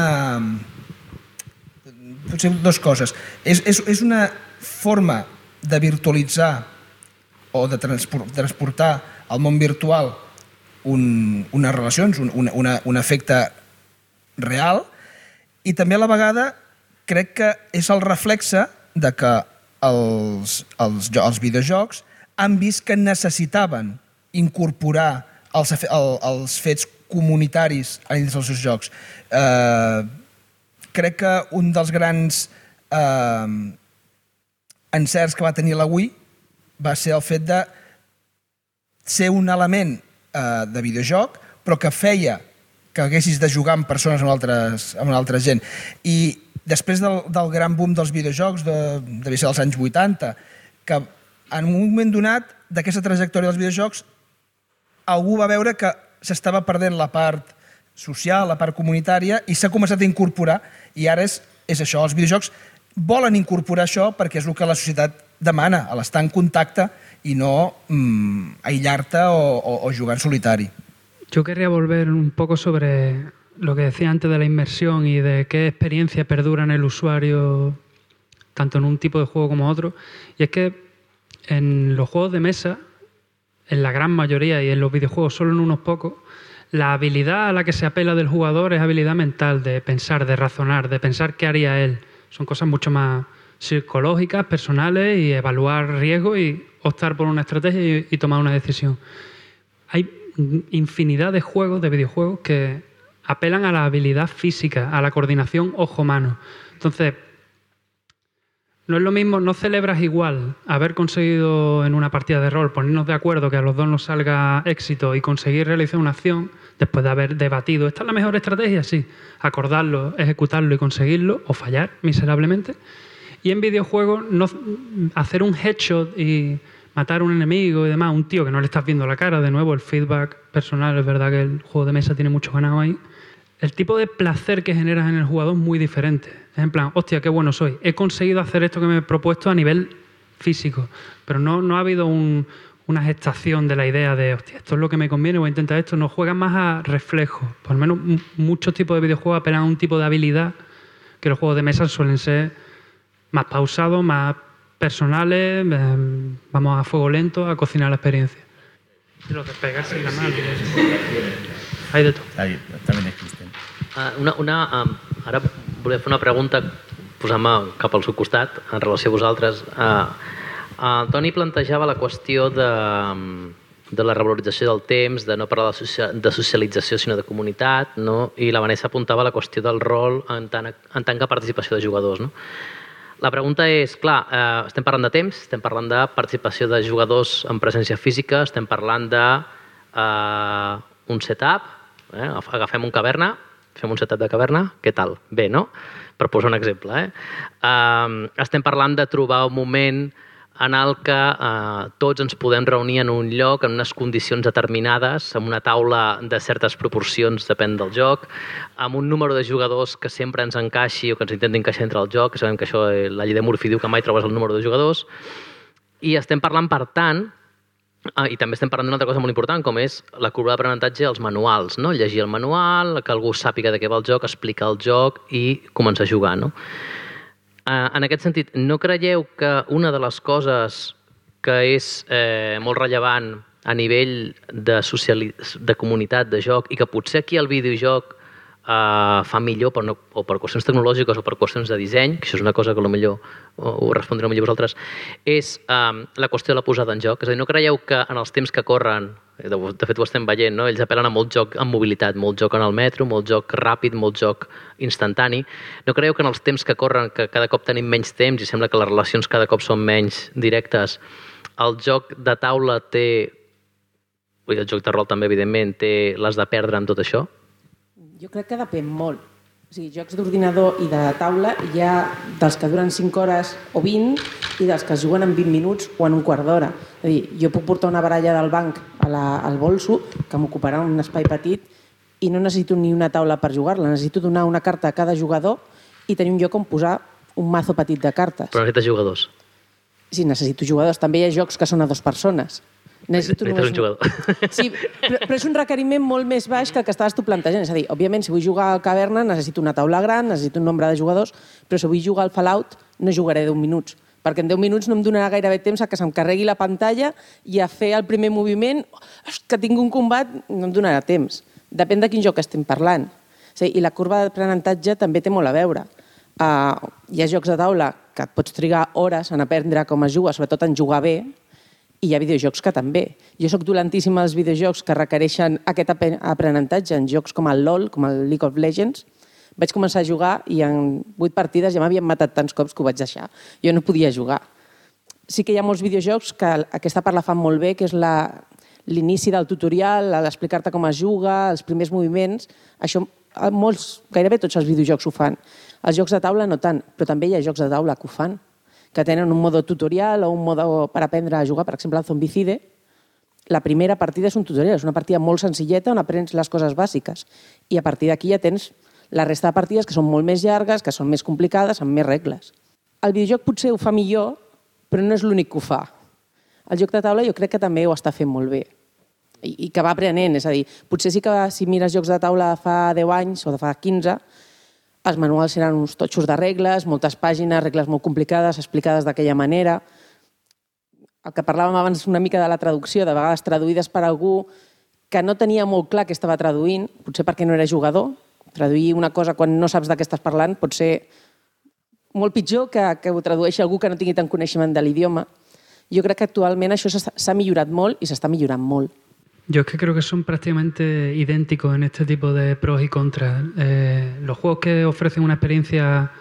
Potser dues coses. És, és, és una forma de virtualitzar o de transpor, transportar al món virtual un, unes relacions, un, una, un efecte real, i també a la vegada crec que és el reflexe de que els, els, els videojocs han vist que necessitaven incorporar els, el, els fets comunitaris dins dels seus jocs. Eh, crec que un dels grans eh, encerts que va tenir la Wii va ser el fet de ser un element eh, de videojoc, però que feia que haguessis de jugar amb persones amb altres, amb altra gent. I després del, del gran boom dels videojocs, de, devia ser dels anys 80, que en un moment donat d'aquesta trajectòria dels videojocs algú va veure que s'estava perdent la part social, la part comunitària, i s'ha començat a incorporar, i ara és, és això, els videojocs volen incorporar això perquè és el que la societat demana, a l'estar en contacte i no mm, aïllar-te o, o, o jugar en solitari. Yo querría volver un poco sobre lo que decía antes de la inmersión y de qué experiencia perdura en el usuario, tanto en un tipo de juego como otro. Y es que en los juegos de mesa, en la gran mayoría y en los videojuegos solo en unos pocos, la habilidad a la que se apela del jugador es habilidad mental, de pensar, de razonar, de pensar qué haría él. Son cosas mucho más psicológicas, personales y evaluar riesgos y optar por una estrategia y, y tomar una decisión. Hay infinidad de juegos, de videojuegos, que apelan a la habilidad física, a la coordinación ojo-mano. Entonces, no es lo mismo, no celebras igual haber conseguido en una partida de rol ponernos de acuerdo que a los dos nos salga éxito y conseguir realizar una acción después de haber debatido, ¿esta es la mejor estrategia? Sí, acordarlo, ejecutarlo y conseguirlo o fallar miserablemente. Y en videojuegos, no, hacer un headshot y matar a un enemigo y demás, un tío que no le estás viendo la cara, de nuevo el feedback personal, es verdad que el juego de mesa tiene mucho ganado ahí. El tipo de placer que generas en el jugador es muy diferente. Es en plan, hostia, qué bueno soy. He conseguido hacer esto que me he propuesto a nivel físico, pero no, no ha habido un- una gestación de la idea de, hostia, esto es lo que me conviene, voy a intentar esto. No juegan más a reflejo. Por lo menos muchos tipos de videojuegos apelan a un tipo de habilidad que los juegos de mesa suelen ser más pausados, más personales, em, vamos a fuego lento a cocinar la experiencia. Y los despegarse y la mano. Hay de todo. Ahí, també n'existen. Uh, una, una, um, ara volia fer una pregunta posant-me cap al seu costat en relació a vosaltres. Uh, uh, el Toni plantejava la qüestió de, um, de la revalorització del temps, de no parlar de socialització sinó de comunitat, no? i la Vanessa apuntava la qüestió del rol en tant, en tant que participació de jugadors. No? La pregunta és, clar, eh, estem parlant de temps, estem parlant de participació de jugadors en presència física, estem parlant de eh, un setup, eh? agafem un caverna, fem un setup de caverna, què tal? Bé, no? Per posar un exemple. Eh? Eh, estem parlant de trobar un moment en el que eh, tots ens podem reunir en un lloc, en unes condicions determinades, amb una taula de certes proporcions, depèn del joc, amb un número de jugadors que sempre ens encaixi o que ens intenti encaixar entre el joc, que sabem que això, eh, la llei de Murphy diu que mai trobes el número de jugadors, i estem parlant, per tant, Ah, I també estem parlant d'una altra cosa molt important, com és la curva d'aprenentatge als manuals, no? Llegir el manual, que algú sàpiga de què va el joc, explicar el joc i començar a jugar, no? Eh, en aquest sentit, no creieu que una de les coses que és eh, molt rellevant a nivell de, de comunitat de joc i que potser aquí el videojoc eh, fa millor per no, o per qüestions tecnològiques o per qüestions de disseny, que això és una cosa que potser ho, respondreu millor vosaltres, és eh, la qüestió de la posada en joc. És a dir, no creieu que en els temps que corren, de, fet ho estem veient, no? ells apel·len a molt joc amb mobilitat, molt joc en el metro, molt joc ràpid, molt joc instantani. No creieu que en els temps que corren, que cada cop tenim menys temps i sembla que les relacions cada cop són menys directes, el joc de taula té, el joc de rol també, evidentment, té les de perdre amb tot això? Jo crec que depèn molt. O sigui, jocs d'ordinador i de taula hi ha dels que duren 5 hores o 20 i dels que es juguen en 20 minuts o en un quart d'hora. És a dir, jo puc portar una baralla del banc a la, al bolso, que m'ocuparà un espai petit, i no necessito ni una taula per jugar-la. Necessito donar una carta a cada jugador i tenir un lloc on posar un mazo petit de cartes. Però necessites jugadors. Sí, necessito jugadors. També hi ha jocs que són a dues persones. Necessito només un jugador. Sí, però, però és un requeriment molt més baix que el que estaves tu plantejant. És a dir, òbviament, si vull jugar al caverna necessito una taula gran, necessito un nombre de jugadors, però si vull jugar al Fallout no jugaré 10 minuts, perquè en 10 minuts no em donarà gairebé temps a que se'm carregui la pantalla i a fer el primer moviment, "Ostres, que tinc un combat, no em donarà temps. Depèn de quin joc estem parlant. Sí, I la curva d'aprenentatge també té molt a veure. Uh, hi ha jocs de taula que et pots trigar hores en aprendre com es juga, sobretot en jugar bé, i hi ha videojocs que també. Jo sóc dolentíssim als videojocs que requereixen aquest aprenentatge en jocs com el LoL, com el League of Legends. Vaig començar a jugar i en vuit partides ja m'havien matat tants cops que ho vaig deixar. Jo no podia jugar. Sí que hi ha molts videojocs que aquesta part la fan molt bé, que és la- l'inici del tutorial, l'explicar-te com es juga, els primers moviments. Això eh, molts, gairebé tots els videojocs ho fan. Els jocs de taula no tant, però també hi ha jocs de taula que ho fan que tenen un modo tutorial o un modo per aprendre a jugar, per exemple, el Zombicide, la primera partida és un tutorial, és una partida molt senzilleta on aprens les coses bàsiques. I a partir d'aquí ja tens la resta de partides que són molt més llargues, que són més complicades, amb més regles. El videojoc potser ho fa millor, però no és l'únic que ho fa. El joc de taula jo crec que també ho està fent molt bé i, i que va aprenent, és a dir, potser sí que si mires jocs de taula de fa 10 anys o de fa 15, els manuals eren uns totxos de regles, moltes pàgines, regles molt complicades, explicades d'aquella manera. El que parlàvem abans una mica de la traducció, de vegades traduïdes per algú que no tenia molt clar que estava traduint, potser perquè no era jugador. Traduir una cosa quan no saps de què estàs parlant pot ser molt pitjor que, que ho tradueixi algú que no tingui tant coneixement de l'idioma. Jo crec que actualment això s'ha millorat molt i s'està millorant molt. Yo es que creo que son prácticamente idénticos en este tipo de pros y contras. Eh, los juegos que ofrecen una experiencia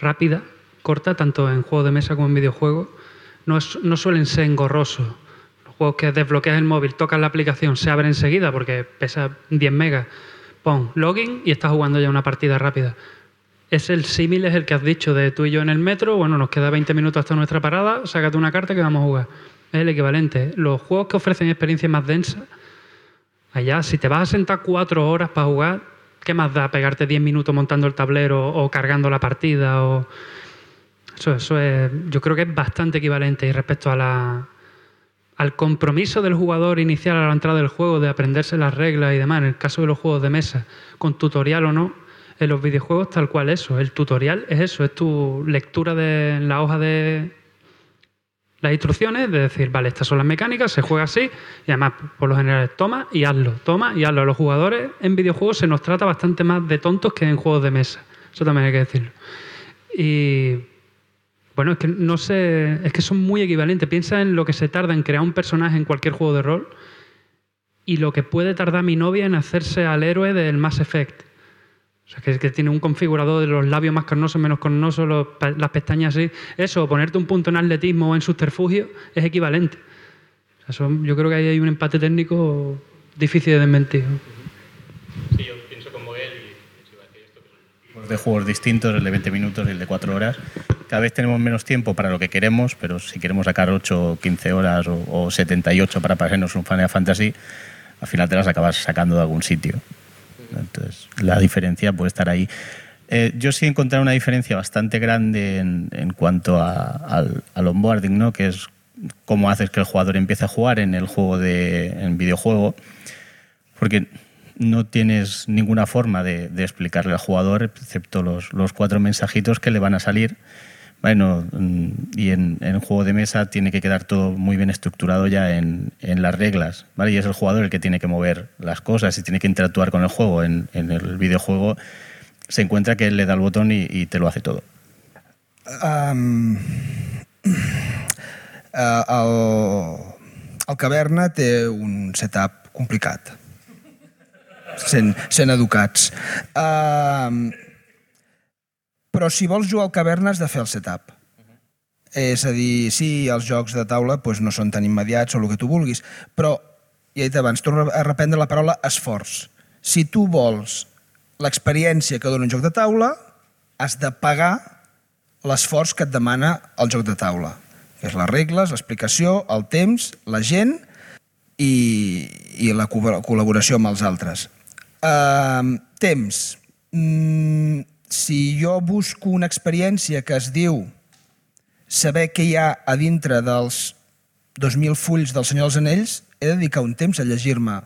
rápida, corta, tanto en juegos de mesa como en videojuegos, no, es- no suelen ser engorrosos. Los juegos que desbloqueas el móvil, tocas la aplicación, se abre enseguida porque pesa 10 megas, pon login y estás jugando ya una partida rápida. Es el símil, es el que has dicho de tú y yo en el metro, bueno, nos queda 20 minutos hasta nuestra parada, sácate una carta que vamos a jugar. Es el equivalente. Los juegos que ofrecen experiencias más densas, allá, si te vas a sentar cuatro horas para jugar, ¿qué más da pegarte 10 minutos montando el tablero o cargando la partida? O... Eso, eso es, yo creo que es bastante equivalente y respecto al compromiso del jugador inicial a la entrada del juego de aprenderse las reglas y demás, en el caso de los juegos de mesa, con tutorial o no, en los videojuegos tal cual eso. El tutorial es eso, es tu lectura de la hoja de las instrucciones, de decir, vale, estas son las mecánicas, se juega así, y además, por lo general, toma y hazlo, toma y hazlo. A los jugadores en videojuegos se nos trata bastante más de tontos que en juegos de mesa. Eso también hay que decirlo. Y bueno, es que no sé, es que son muy equivalentes. Piensa en lo que se tarda en crear un personaje en cualquier juego de rol y lo que puede tardar mi novia en hacerse al héroe del Mass Effect. O sea, que, que tiene un configurador de los labios más carnosos, menos carnosos, los pa- las pestañas así. Eso, ponerte un punto en atletismo o en subterfugio, es equivalente. O sea, son- yo creo que ahí hay un empate técnico difícil de desmentir. ¿no? Sí, yo pienso como él Tipos de juegos distintos, el de 20 minutos y el de 4 horas. Cada vez tenemos menos tiempo para lo que queremos, pero si queremos sacar 8 o 15 horas o, o 78 para pasarnos un Final Fantasy, al final te las acabas sacando de algún sitio. Entonces, la diferencia puede estar ahí. Eh, yo sí he encontrado una diferencia bastante grande en, cuanto a- al, al onboarding, ¿no? que es cómo haces que el jugador empiece a jugar en el juego de videojuego, porque no tienes ninguna forma de, explicarle al jugador, excepto los cuatro mensajitos que le van a salir. Bueno, mm, y en, en juego de mesa tiene que quedar todo muy bien estructurado ya en, las reglas, ¿vale? Y es el jugador el que tiene que mover las cosas y tiene que interactuar con el juego. En, el videojuego se encuentra que él le da el botón y, te lo hace todo. Um, el, Caverna un setup complicat. Sent, sent però si vols jugar al Caverna has de fer el setup. És a dir, sí, els jocs de taula doncs, no són tan immediats o el que tu vulguis, però, ja he dit abans, torno a reprendre la paraula esforç. Si tu vols l'experiència que dona un joc de taula, has de pagar l'esforç que et demana el joc de taula. Que és les regles, l'explicació, el temps, la gent i, i la co- col·laboració amb els altres. Uh, temps. Mm, si jo busco una experiència que es diu saber què hi ha a dintre dels 2.000 fulls del Senyor dels Anells, he de dedicar un temps a llegir-me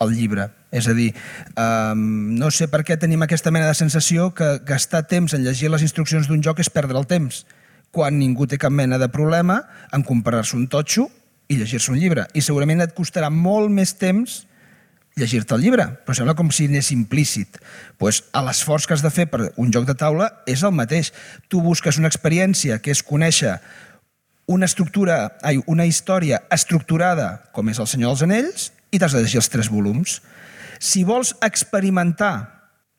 el llibre. És a dir, um, no sé per què tenim aquesta mena de sensació que gastar temps en llegir les instruccions d'un joc és perdre el temps, quan ningú té cap mena de problema en comparar-se un totxo i llegir-se un llibre. I segurament et costarà molt més temps llegir-te el llibre, però sembla com si anés implícit. Pues, l'esforç que has de fer per un joc de taula és el mateix. Tu busques una experiència que és conèixer una estructura, ai, una història estructurada com és el Senyor dels Anells i t'has de llegir els tres volums. Si vols experimentar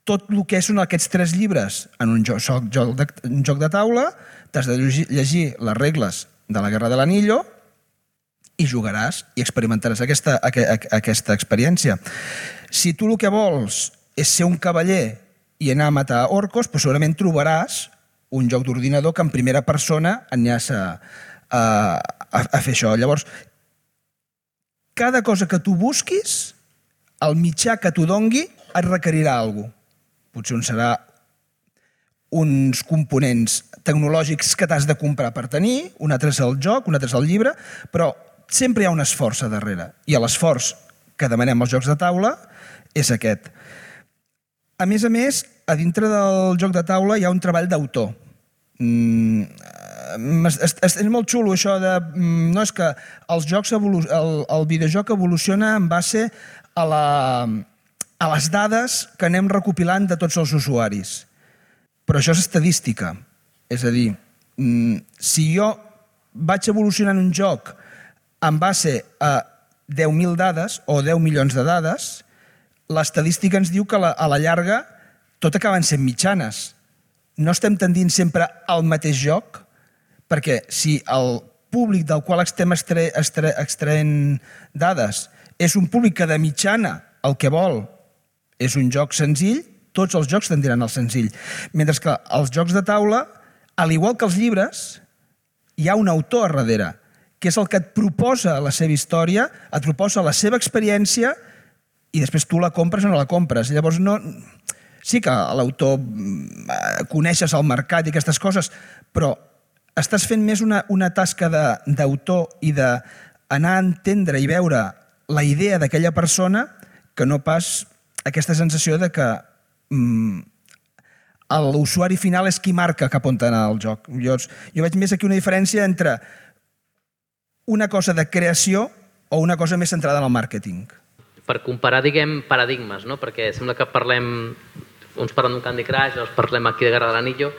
tot el que són aquests tres llibres en un joc, joc, de, un joc de taula, t'has de llegir les regles de la Guerra de l'Anillo i jugaràs i experimentaràs aquesta, aqu aqu aquesta experiència. Si tu el que vols és ser un cavaller i anar a matar orcos, doncs segurament trobaràs un joc d'ordinador que en primera persona enllaça a, a, a fer això. Llavors, cada cosa que tu busquis, el mitjà que t'ho dongui, et requerirà alguna cosa. Potser un serà uns components tecnològics que t'has de comprar per tenir, un altre és el joc, un altre és el llibre, però sempre hi ha un esforç a darrere. I l'esforç que demanem als jocs de taula és aquest. A més a més, a dintre del joc de taula hi ha un treball d'autor. Mm, és, és, és molt xulo això de... mm, No és que els jocs evolu el, el videojoc evoluciona en base a, la, a les dades que anem recopilant de tots els usuaris. Però això és estadística. És a dir, mm, si jo vaig evolucionant un joc en base a 10.000 dades o 10 milions de dades, l'estadística ens diu que a la, llarga tot acaben sent mitjanes. No estem tendint sempre al mateix joc, perquè si el públic del qual estem extra, extra, extraent dades és un públic que de mitjana el que vol és un joc senzill, tots els jocs tendiran al senzill. Mentre que els jocs de taula, al igual que els llibres, hi ha un autor a darrere, que és el que et proposa la seva història, et proposa la seva experiència i després tu la compres o no la compres. Llavors, no... sí que l'autor mm, eh, coneixes el mercat i aquestes coses, però estàs fent més una, una tasca d'autor i d'anar a entendre i veure la idea d'aquella persona que no pas aquesta sensació de que mm, l'usuari final és qui marca cap on anar el joc. Jo, jo veig més aquí una diferència entre una cosa de creació o una cosa més centrada en el màrqueting. per comparar, diguem, paradigmes, no? perquè sembla que parlem, uns parlen d'un Candy Crush, uns parlem aquí de Guerra de l'Anillo.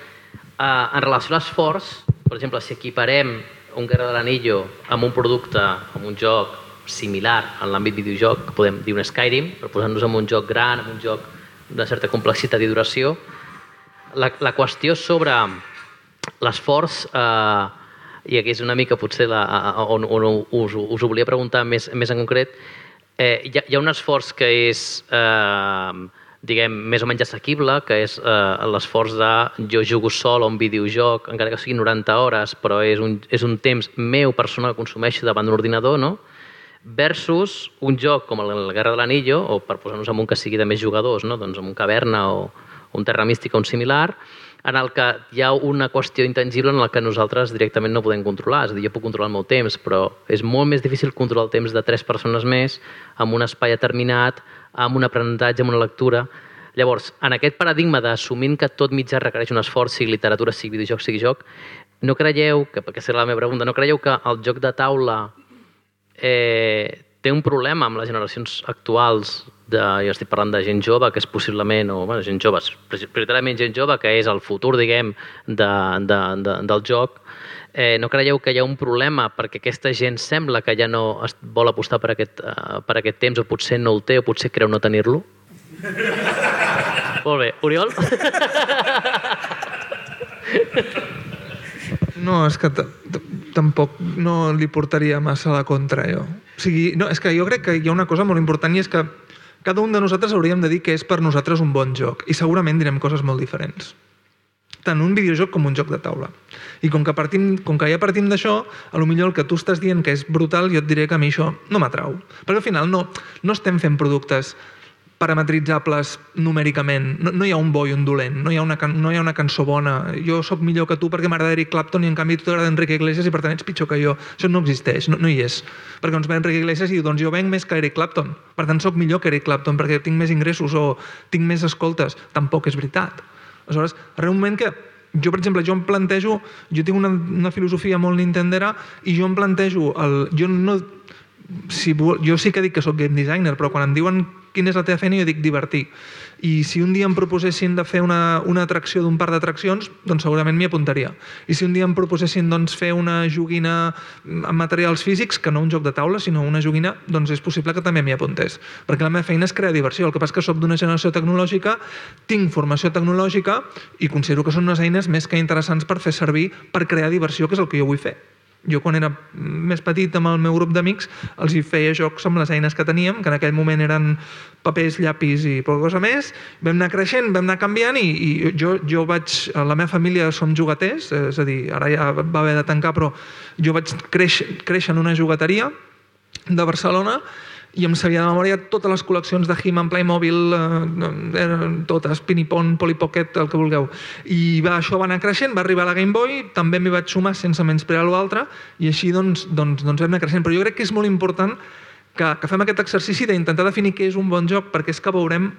Uh, en relació a l'esforç, per exemple, si equiparem un Guerra de l'Anillo amb un producte, amb un joc similar en l'àmbit videojoc, que podem dir un Skyrim, per posar-nos en un joc gran, en un joc de certa complexitat i duració, la, la qüestió sobre l'esforç, eh, i aquí és una mica potser la, on, on us, us ho volia preguntar més, més en concret, eh, hi, ha, hi ha un esforç que és, eh, diguem, més o menys assequible, que és eh, l'esforç de jo jugo sol a un videojoc, encara que sigui 90 hores, però és un, és un temps meu personal que consumeixo davant d'un ordinador, no? versus un joc com el Guerra de l'Anillo, o per posar-nos en un que sigui de més jugadors, no? doncs en un caverna o un terra mística o un similar, en el que hi ha una qüestió intangible en la que nosaltres directament no podem controlar. És a dir, jo puc controlar el meu temps, però és molt més difícil controlar el temps de tres persones més amb un espai determinat, amb un aprenentatge, amb una lectura. Llavors, en aquest paradigma d'assumint que tot mitjà requereix un esforç, sigui literatura, sigui videojoc, sigui joc, no creieu, que, perquè serà la meva pregunta, no creieu que el joc de taula eh, té un problema amb les generacions actuals de, jo estic parlant de gent jove, que és possiblement, o bueno, gent jove, prioritàriament gent jove, que és el futur, diguem, de, de, de, del joc, eh, no creieu que hi ha un problema perquè aquesta gent sembla que ja no es vol apostar per aquest, uh, per aquest temps, o potser no el té, o potser creu no tenir-lo? Molt bé. Oriol? No, és que tampoc no li portaria massa a la contra, jo. O sigui, no, és que jo crec que hi ha una cosa molt important i és que cada un de nosaltres hauríem de dir que és per nosaltres un bon joc i segurament direm coses molt diferents tant un videojoc com un joc de taula. I com que, partim, com que ja partim d'això, a lo millor el que tu estàs dient que és brutal, jo et diré que a mi això no m'atrau. Perquè al final no, no estem fent productes parametritzables numèricament. No, no hi ha un bo i un dolent, no hi ha una, no hi ha una cançó bona. Jo sóc millor que tu perquè m'agrada Eric Clapton i en canvi tu t'agrada Enrique Iglesias i per tant ets pitjor que jo. Això no existeix, no, no hi és. Perquè ens ve Enrique Iglesias i diu, doncs jo venc més que Eric Clapton. Per tant sóc millor que Eric Clapton perquè tinc més ingressos o tinc més escoltes. Tampoc és veritat. Aleshores, arriba un moment que jo, per exemple, jo em plantejo, jo tinc una, una filosofia molt nintendera i jo em plantejo, el, jo no, si, vol- jo sí que dic que sóc game designer, però quan em diuen quina és la teva feina, jo dic divertir. I si un dia em proposessin de fer una, una atracció d'un parc d'atraccions, doncs segurament m'hi apuntaria. I si un dia em proposessin doncs, fer una joguina amb materials físics, que no un joc de taula, sinó una joguina, doncs és possible que també m'hi apuntés. Perquè la meva feina és crear diversió. El que passa que sóc d'una generació tecnològica, tinc formació tecnològica i considero que són unes eines més que interessants per fer servir per crear diversió, que és el que jo vull fer. Jo quan era més petit amb el meu grup d'amics els hi feia jocs amb les eines que teníem, que en aquell moment eren papers, llapis i poca cosa més. Vam anar creixent, vam anar canviant i, i jo, jo vaig... La meva família som jugaters, és a dir, ara ja va haver de tancar, però jo vaig créixer, créixer en una jugateria de Barcelona i em sabia de memòria totes les col·leccions de He-Man, Playmobil, eh, eren totes, Pinipon, Polly Pocket, el que vulgueu. I va, això va anar creixent, va arribar a la Game Boy, també m'hi vaig sumar sense menysprear l'altre, i així doncs, doncs, doncs vam anar creixent. Però jo crec que és molt important que, que fem aquest exercici d'intentar definir què és un bon joc, perquè és que veurem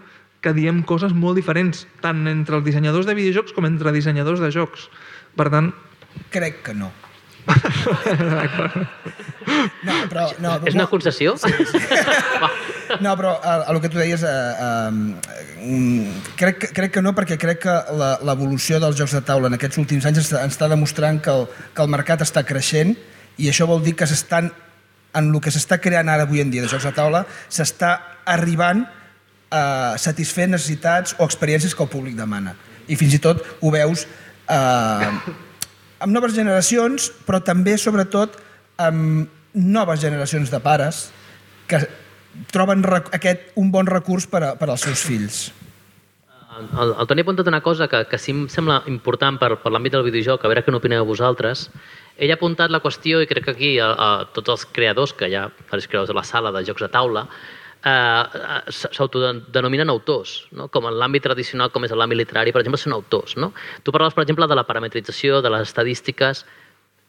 que diem coses molt diferents, tant entre els dissenyadors de videojocs com entre dissenyadors de jocs. Per tant... Crec que no. No, però... No, És una concessió? Sí, sí. No, però a, a el que tu deies, eh, eh, crec, que- crec que no, perquè crec que la- l'evolució dels jocs de taula en aquests últims anys ens, ens està demostrant que el, que el mercat està creixent i això vol dir que s'estan en el que s'està creant ara avui en dia de jocs de taula s'està arribant a satisfer necessitats o experiències que el públic demana. I fins i tot ho veus eh, amb noves generacions, però també, sobretot, amb noves generacions de pares que troben aquest, un bon recurs per, a, per als seus fills. El, el Toni ha apuntat una cosa que, que sí em sembla important per, per l'àmbit del videojoc, a veure què n'opineu vosaltres. Ell ha apuntat la qüestió, i crec que aquí a, a tots els creadors, que hi ha els creadors de la sala de jocs de taula, eh, s- s'autodenominen autors, no? com en l'àmbit tradicional, com és l'àmbit literari, per exemple, són autors. No? Tu parlaves, per exemple, de la parametrització, de les estadístiques.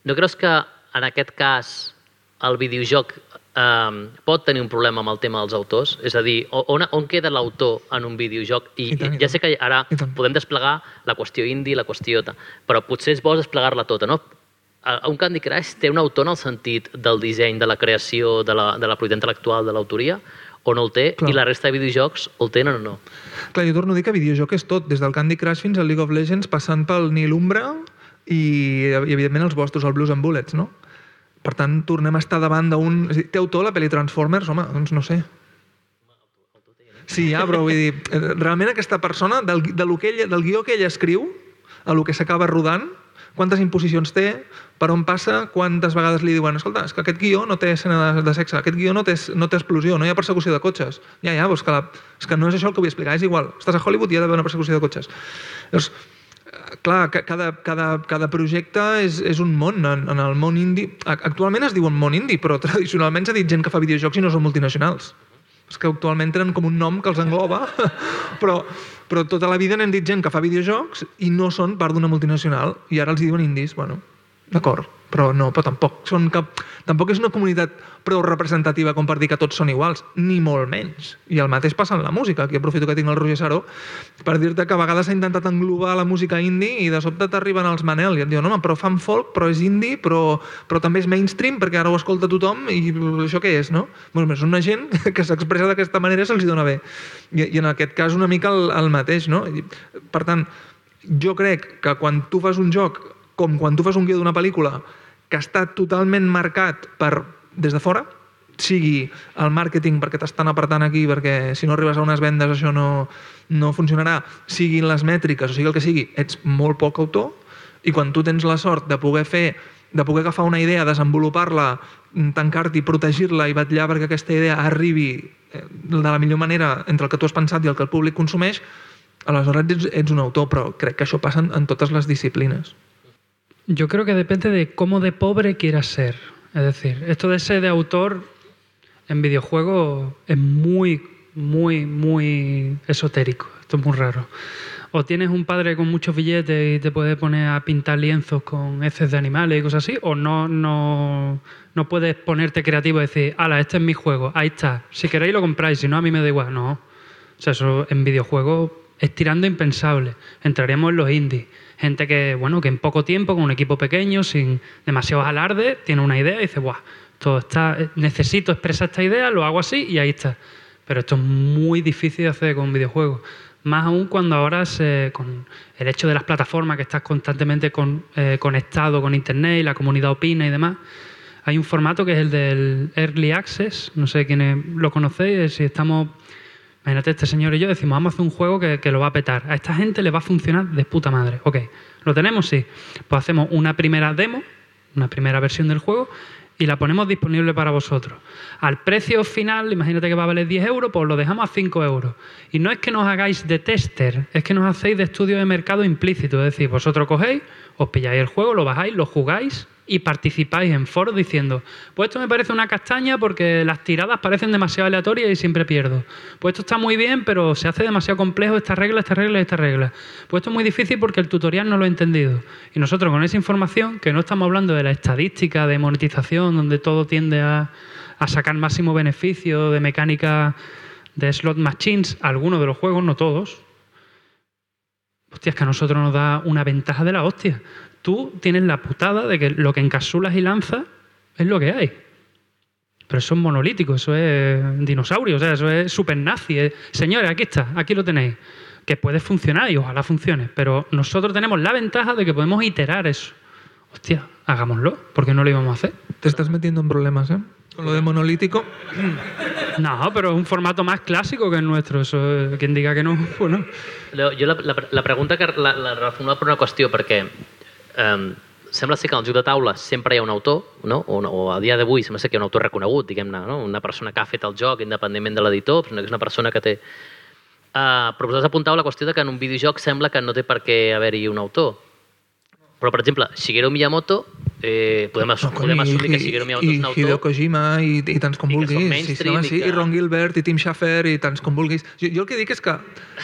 No creus que en aquest cas el videojoc eh, pot tenir un problema amb el tema dels autors? És a dir, on, on queda l'autor en un videojoc? I, I tant, i ja tant. sé que ara podem desplegar la qüestió indie, la qüestió... Però potser és bo desplegar-la tota, no? Un Candy Crush té un autor en el sentit del disseny, de la creació, de la, de la propietat intel·lectual, de l'autoria, o no el té, Clar. i la resta de videojocs el tenen o no? Clar, jo torno a dir que videojoc és tot, des del Candy Crush fins al League of Legends, passant pel Nil Umbra i, i evidentment els vostres, el Blues and Bullets, no? Per tant, tornem a estar davant d'un... Té autor la pel·li Transformers? Home, doncs no sé. Sí, ja, però vull dir, eh, realment aquesta persona, del, de lo que ella, del guió que ella escriu, a lo que s'acaba rodant, quantes imposicions té, per on passa, quantes vegades li diuen escolta, és que aquest guió no té escena de, de sexe, aquest guió no té, no té explosió, no hi ha persecució de cotxes. Ja, ja, però és que, la, és que no és això el que vull explicar, és igual. Estàs a Hollywood i hi ha d'haver una persecució de cotxes. Llavors, clar, ca- cada, cada, cada projecte és, és un món. En, en el món indie... a- Actualment es diuen món indie, però tradicionalment s'ha dit gent que fa videojocs i no són multinacionals. És que actualment tenen com un nom que els engloba, però, però tota la vida n'hem dit gent que fa videojocs i no són part d'una multinacional i ara els diuen indies. Bueno, d'acord, però no, però tampoc, són cap, tampoc és una comunitat prou representativa com per dir que tots són iguals, ni molt menys. I el mateix passa en la música. Aquí aprofito que tinc el Roger Saró per dir-te que a vegades s'ha intentat englobar la música indie i de sobte t'arriben els Manel i et diuen, home, però fan folk, però és indie, però, però també és mainstream perquè ara ho escolta tothom i això què és, no? Bueno, és una gent que s'expressa d'aquesta manera i se'ls dona bé. I, I en aquest cas una mica el, el mateix, no? I, per tant, jo crec que quan tu fas un joc, com quan tu fas un guió d'una pel·lícula, que està totalment marcat per des de fora, sigui el màrqueting perquè t'estan apretant aquí, perquè si no arribes a unes vendes això no, no funcionarà, siguin les mètriques, o sigui el que sigui, ets molt poc autor, i quan tu tens la sort de poder fer de poder agafar una idea, desenvolupar-la, tancar-t'hi, protegir-la i vetllar perquè aquesta idea arribi eh, de la millor manera entre el que tu has pensat i el que el públic consumeix, aleshores ets, ets un autor, però crec que això passa en, en totes les disciplines. Yo creo que depende de cómo de pobre quieras ser. Es decir, esto de ser de autor en videojuegos es muy, muy, muy esotérico. Esto es muy raro. O tienes un padre con muchos billetes y te puede poner a pintar lienzos con heces de animales y cosas así, o no, no, no puedes ponerte creativo y decir, ala, este es mi juego, ahí está. Si queréis lo compráis, si no, a mí me da igual. No. O sea, eso en videojuegos es tirando impensable. Entraríamos en los indies. Gente que, bueno, que en poco tiempo, con un equipo pequeño, sin demasiados alardes, tiene una idea y dice, ¡buah! Todo está, eh, necesito expresar esta idea, lo hago así y ahí está. Pero esto es muy difícil de hacer con videojuegos. Más aún cuando ahora se, con el hecho de las plataformas, que estás constantemente con- eh, conectado con Internet y la comunidad opina y demás, hay un formato que es el del Early Access, no sé quiénes lo conocéis, si estamos, imagínate este señor y yo decimos, vamos a hacer un juego que, que lo va a petar, a esta gente le va a funcionar de puta madre, ok, ¿lo tenemos? Sí, pues hacemos una primera demo, una primera versión del juego y la ponemos disponible para vosotros. Al precio final, imagínate que va a valer 10 euros, pues lo dejamos a 5 euros. Y no es que nos hagáis de tester, es que nos hacéis de estudio de mercado implícito. Es decir, vosotros cogéis, os pilláis el juego, lo bajáis, lo jugáis y participáis en foros diciendo, pues esto me parece una castaña porque las tiradas parecen demasiado aleatorias y siempre pierdo. Pues esto está muy bien, pero se hace demasiado complejo esta regla, esta regla, esta regla. Pues esto es muy difícil porque el tutorial no lo he entendido. Y nosotros con esa información, que no estamos hablando de la estadística de monetización, donde todo tiende a, a sacar máximo beneficio, de mecánica de slot machines, algunos de los juegos, no todos. Hostia, es que a nosotros nos da una ventaja de la hostia. Tú tienes la putada de que lo que encapsulas y lanzas es lo que hay. Pero eso es monolítico, eso es dinosaurio, o sea, eso es super nazi. es, Señores, aquí está, aquí lo tenéis. Que puede funcionar y ojalá funcione. Pero nosotros tenemos la ventaja de que podemos iterar eso. Hostia, hagámoslo, porque no lo íbamos a hacer. Te estás metiendo en problemas, ¿eh? Con lo de monolítico. No, pero es un formato más clásico que el nuestro. Eso, quien diga que no, bueno. Jo la, la, la pregunta que la, la per una qüestió, perquè um, sembla ser que en el joc de taula sempre hi ha un autor, no? o, o a dia d'avui sembla ser que hi ha un autor reconegut, diguem-ne, no? una persona que ha fet el joc independentment de l'editor, però és una persona que té... Uh, però vosaltres apuntau la qüestió de que en un videojoc sembla que no té per què haver-hi un autor. Però, per exemple, Shigeru Miyamoto, eh, podem, ass podem assumir que Shigeru Miyamoto i és un autor... Hideo Kojima i, i tants com I vulguis. Sí, sí, mainstream home, i sí, que- i Ron Gilbert i Tim Schafer i tants com vulguis. Jo, jo el que dic és que...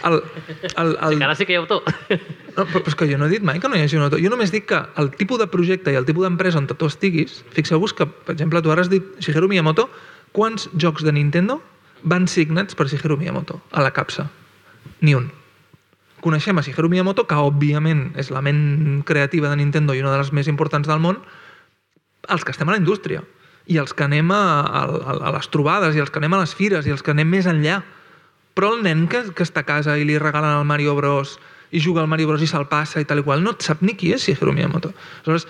El, el, el... Sí, que ara sí que hi ha autor. No, però, però és que jo no he dit mai que no hi hagi un autor. Jo només dic que el tipus de projecte i el tipus d'empresa on tu estiguis, fixeu-vos que, per exemple, tu ara has dit Shigeru Miyamoto, quants jocs de Nintendo van signats per Shigeru Miyamoto a la capsa? Ni un. Coneixem a Shigeru Miyamoto, que òbviament és la ment creativa de Nintendo i una de les més importants del món, els que estem a la indústria i els que anem a, a, a les trobades i els que anem a les fires i els que anem més enllà. Però el nen que, que està a casa i li regalen el Mario Bros i juga al Mario Bros i se'l passa i tal i qual, no sap ni qui és Shigeru Miyamoto. Aleshores,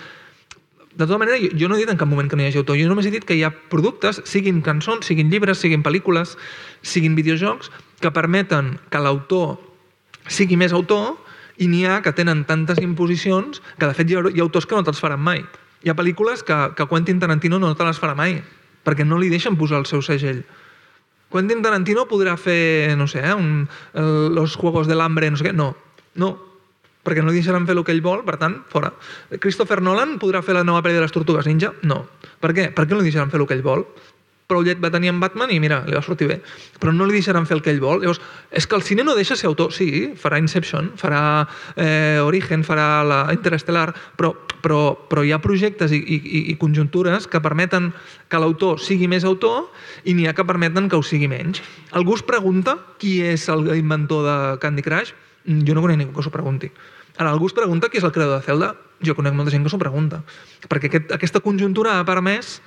de tota manera, jo, jo no he dit en cap moment que no hi hagi autor, jo només he dit que hi ha productes, siguin cançons, siguin llibres, siguin pel·lícules, siguin videojocs, que permeten que l'autor sigui més autor i n'hi ha que tenen tantes imposicions que de fet hi ha, hi ha autors que no te'ls faran mai. Hi ha pel·lícules que, que Quentin Tarantino no te les farà mai perquè no li deixen posar el seu segell. Quentin Tarantino podrà fer, no sé, eh, un, el, los Juegos del Hambre, no sé què. No, no, perquè no li deixaran fer el que ell vol, per tant, fora. Christopher Nolan podrà fer la nova pel·li de les Tortugues Ninja? No. Per què? Perquè no li deixaran fer el que ell vol. Prou llet va tenir en Batman i mira, li va sortir bé. Però no li deixaran fer el que ell vol. Llavors, és que el cine no deixa ser autor. Sí, farà Inception, farà eh, Origen, farà la Interestelar, però, però, però hi ha projectes i, i, i conjuntures que permeten que l'autor sigui més autor i n'hi ha que permeten que ho sigui menys. Algú es pregunta qui és el inventor de Candy Crush? Mm, Jo no conec ningú que s'ho pregunti. Ara, algú es pregunta qui és el creador de Zelda? Jo conec molta gent que s'ho pregunta. Perquè aquest, aquesta conjuntura ha permès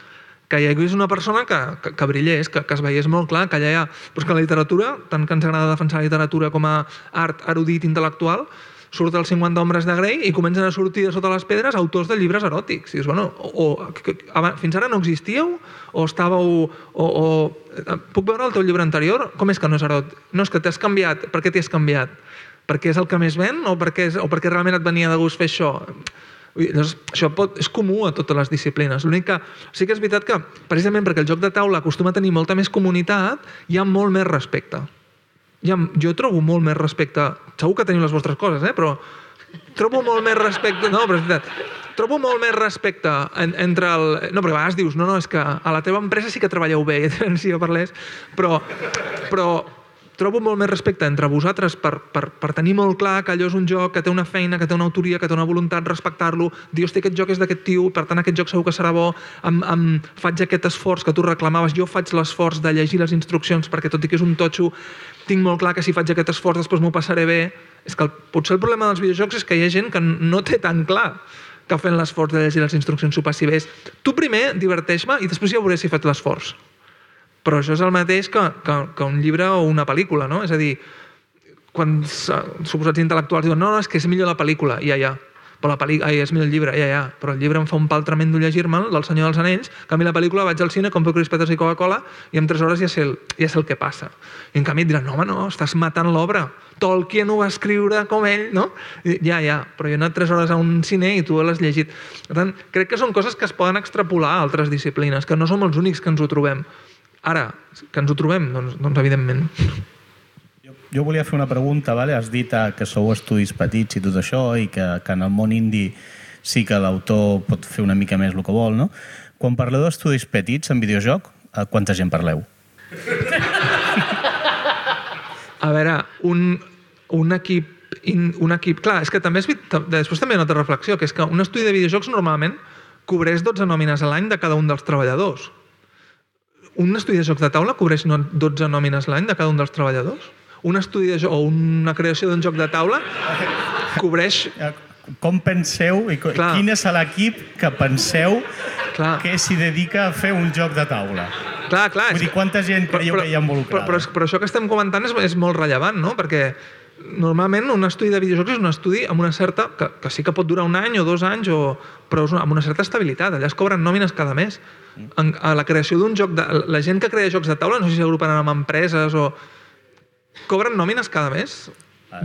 que hi hagués una persona que, que, que brillés, que, que es veiés molt clar, que allà hi ha... Però és que la literatura, tant que ens agrada defensar la literatura com a art erudit intel·lectual, surt els 50 ombres de Grey i comencen a sortir de sota les pedres autors de llibres eròtics. I dius, bueno, o, o abans- fins ara no existíeu? O estàveu... O, o, puc veure el teu llibre anterior? Com és que no és eròtic? No, és que t'has canviat. Per què t'hi has canviat? Perquè és el que més ven o perquè, és, o perquè realment et venia de gust fer això? Llavors, això pot, és comú a totes les disciplines. L'únic que sí que és veritat que, precisament perquè el joc de taula acostuma a tenir molta més comunitat, hi ha molt més respecte. Ha, jo trobo molt més respecte... Segur que teniu les vostres coses, eh? però trobo molt més respecte... No, però és veritat. Trobo molt més respecte en, entre el... No, perquè a vegades dius, no, no, és que a la teva empresa sí que treballeu bé, si jo parlés, però, però trobo molt més respecte entre vosaltres per, per, per tenir molt clar que allò és un joc que té una feina, que té una autoria, que té una voluntat, respectar-lo, dir, hosti, aquest joc és d'aquest tio, per tant aquest joc segur que serà bo, em, em faig aquest esforç que tu reclamaves, jo faig l'esforç de llegir les instruccions perquè tot i que és un totxo, tinc molt clar que si faig aquest esforç després m'ho passaré bé. És que el, potser el problema dels videojocs és que hi ha gent que no té tan clar que fent l'esforç de llegir les instruccions s'ho passi bé. Tu primer diverteix-me i després ja veuré si faig l'esforç. Però això és el mateix que, que, que un llibre o una pel·lícula, no? És a dir, quan suposats intel·lectuals diuen no, no, és que és millor la pel·lícula, ja, ja. Però la pel·lícula, ai, és millor el llibre, ja, ja. Però el llibre em fa un pal tremendo llegir-me'l, del Senyor dels Anells, que a mi la pel·lícula vaig al cine, compro crispetes i Coca-Cola i en 3 hores ja sé, el, ja sé el que passa. I en canvi et diran, no, home, no, estàs matant l'obra. Tolkien ho va escriure com ell, no? I, ja, ja, però jo he anat 3 hores a un cine i tu l'has llegit. Per tant, crec que són coses que es poden extrapolar a altres disciplines, que no som els únics que ens ho trobem. Ara, que ens ho trobem, doncs, doncs evidentment. Jo volia fer una pregunta, vale? has dit eh, que sou estudis petits i tot això i que, que en el món indi sí que l'autor pot fer una mica més el que vol, no? Quan parleu d'estudis petits en videojoc, a quanta gent parleu? A veure, un, un equip in, un equip... Clar, és que també és, després també hi ha una altra reflexió, que és que un estudi de videojocs normalment cobreix 12 nòmines a l'any de cada un dels treballadors. Un estudi de jocs de taula cobreix no- 12 nòmines l'any de cada un dels treballadors? Un estudi de joc o una creació d'un joc de taula cobreix... Com penseu i co- quin és l'equip que penseu Clar. que s'hi dedica a fer un joc de taula? Clar, clar. Vull dir, quanta gent creieu que hi ha Però, involucrada? però, però això que estem comentant és, és molt rellevant, no? Perquè normalment un estudi de videojocs és un estudi amb una certa... que, que sí que pot durar un any o dos anys, o, però és una, amb una certa estabilitat. Allà es cobren nòmines cada mes. En, a la creació d'un joc... De, la gent que crea jocs de taula, no sé si s'agrupen amb empreses o... Cobren nòmines cada mes?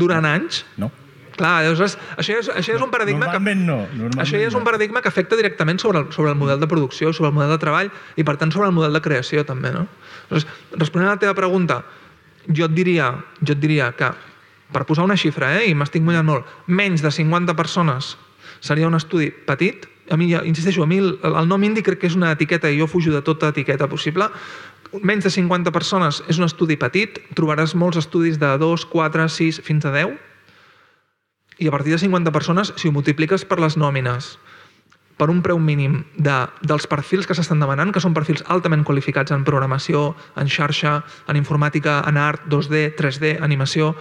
Durant anys? No. Clar, llavors, això, és, això és un paradigma que... Normalment no. Normalment Això ja és un paradigma que afecta directament sobre el, sobre el model de producció, sobre el model de treball i, per tant, sobre el model de creació, també, no? Llavors, responent a la teva pregunta, jo et diria, jo et diria que, per posar una xifra, eh, i m'estic mullant molt, menys de 50 persones seria un estudi petit. A mi, insisteixo, a mi el, el nom indi crec que és una etiqueta i jo fujo de tota etiqueta possible. Menys de 50 persones és un estudi petit, trobaràs molts estudis de 2, 4, 6, fins a 10, i a partir de 50 persones, si ho multipliques per les nòmines, per un preu mínim de, dels perfils que s'estan demanant, que són perfils altament qualificats en programació, en xarxa, en informàtica, en art, 2D, 3D, animació,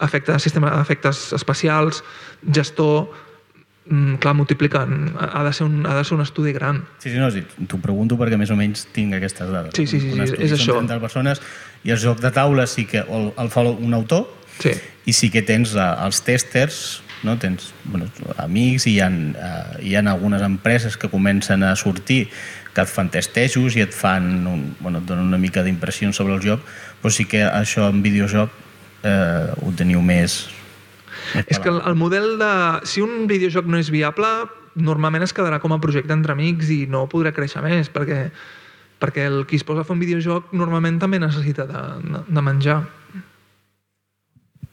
efectes, sistema, efectes especials, gestor, mm, clar, multipliquen. Ha de, ser un, ha de ser un estudi gran. Sí, sí, no, sí, t'ho pregunto perquè més o menys tinc aquestes dades. Sí, sí, sí, Un sí, és això. 30 persones i el joc de taula sí que el, el fa un autor sí. i sí que tens uh, els testers, no? tens bueno, amics i hi ha, uh, hi ha algunes empreses que comencen a sortir que et fan testejos i et fan un, bueno, et donen una mica d'impressió sobre el joc, però sí que això en videojoc eh, ho teniu més... És que el, el model de... Si un videojoc no és viable, normalment es quedarà com a projecte entre amics i no podrà créixer més, perquè, perquè el qui es posa a fer un videojoc normalment també necessita de, de menjar.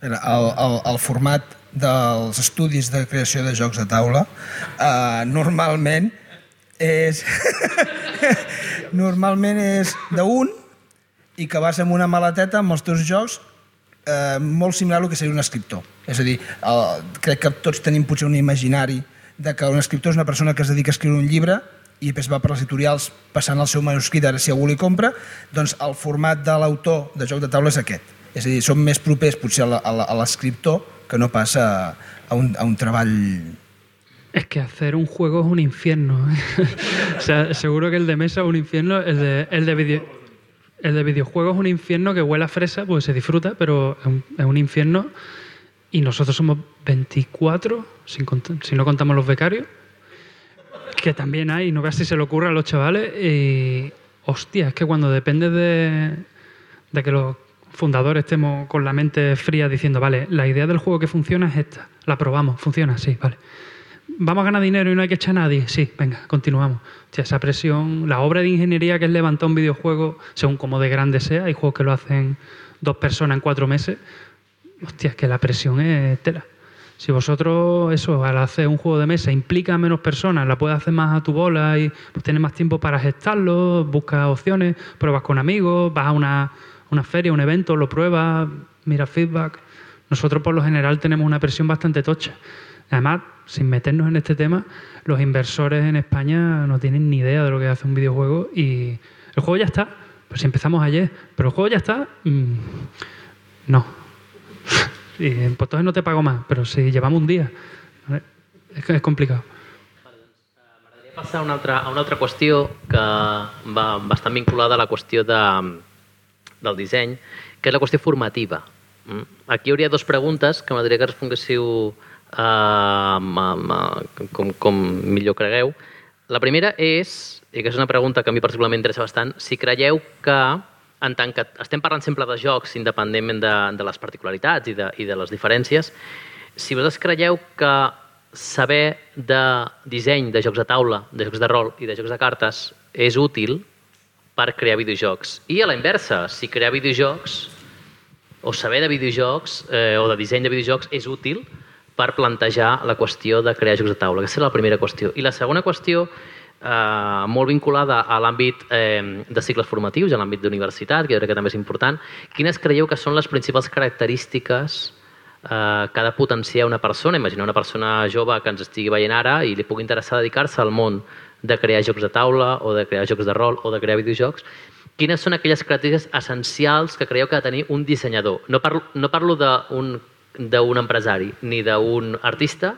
El, el, el format dels estudis de creació de jocs de taula eh, normalment és normalment és d'un i que vas amb una maleteta amb els teus jocs eh, molt similar al que seria un escriptor. És a dir, el, crec que tots tenim potser un imaginari de que un escriptor és una persona que es dedica a escriure un llibre i després va per les editorials passant el seu manuscrit, ara si algú li compra, doncs el format de l'autor de joc de taula és aquest. És a dir, som més propers potser a l'escriptor que no passa a un, a un treball... Es que hacer un juego es un infierno. ¿eh? o sea, seguro que el de mesa es un infierno, el de, el de, video, el de videojuegos es un infierno que huele a fresa, pues se disfruta, pero es un, es un infierno. Y nosotros somos 24, sin si no contamos los becarios, que también hay, no veas si se le ocurre a los chavales. Y hostia, es que cuando depende de, de que los fundadores estemos con la mente fría diciendo, vale, la idea del juego que funciona es esta, la probamos, funciona, sí, vale. ¿Vamos a ganar dinero y no hay que echar a nadie? Sí, venga, continuamos. Esa presión, la obra de ingeniería que es levantar un videojuego, según como de grande sea, hay juegos que lo hacen dos personas en cuatro meses. Hostia, es que la presión es tela. Si vosotros, eso, al hacer un juego de mesa implica menos personas, la puedes hacer más a tu bola y pues, tienes más tiempo para gestarlo, buscas opciones, pruebas con amigos, vas a una, una feria, un evento, lo pruebas, miras feedback. Nosotros, por lo general, tenemos una presión bastante tocha. Además, sin meternos en este tema, los inversores en España no tienen ni idea de lo que hace un videojuego y el juego ya está. Pues si empezamos ayer, pero el juego ya está, mm, no. Y, pues entonces no te pago más, pero si llevamos un día, ¿vale? es es complicado. passar a una altra, a una altra qüestió que va bastant vinculada a la qüestió de, del disseny, que és la qüestió formativa. Mm. Aquí hi hauria dues preguntes que m'agradaria que responguéssiu eh, com, com millor cregueu. La primera és, i que és una pregunta que a mi particularment m'interessa bastant, si creieu que, en tant que estem parlant sempre de jocs, independentment de, de les particularitats i de, i de les diferències, si vosaltres creieu que saber de disseny de jocs de taula, de jocs de rol i de jocs de cartes és útil per crear videojocs. I a la inversa, si crear videojocs o saber de videojocs eh, o de disseny de videojocs és útil per plantejar la qüestió de crear jocs de taula. Aquesta és la primera qüestió. I la segona qüestió, eh, molt vinculada a l'àmbit eh, de cicles formatius, a l'àmbit d'universitat, que jo crec que també és important, quines creieu que són les principals característiques eh, que ha de potenciar una persona, imagina una persona jove que ens estigui veient ara i li pugui interessar dedicar-se al món de crear jocs de taula o de crear jocs de rol o de crear videojocs, quines són aquelles característiques essencials que creieu que ha de tenir un dissenyador? No parlo, no parlo d'un d'un empresari, ni d'un artista,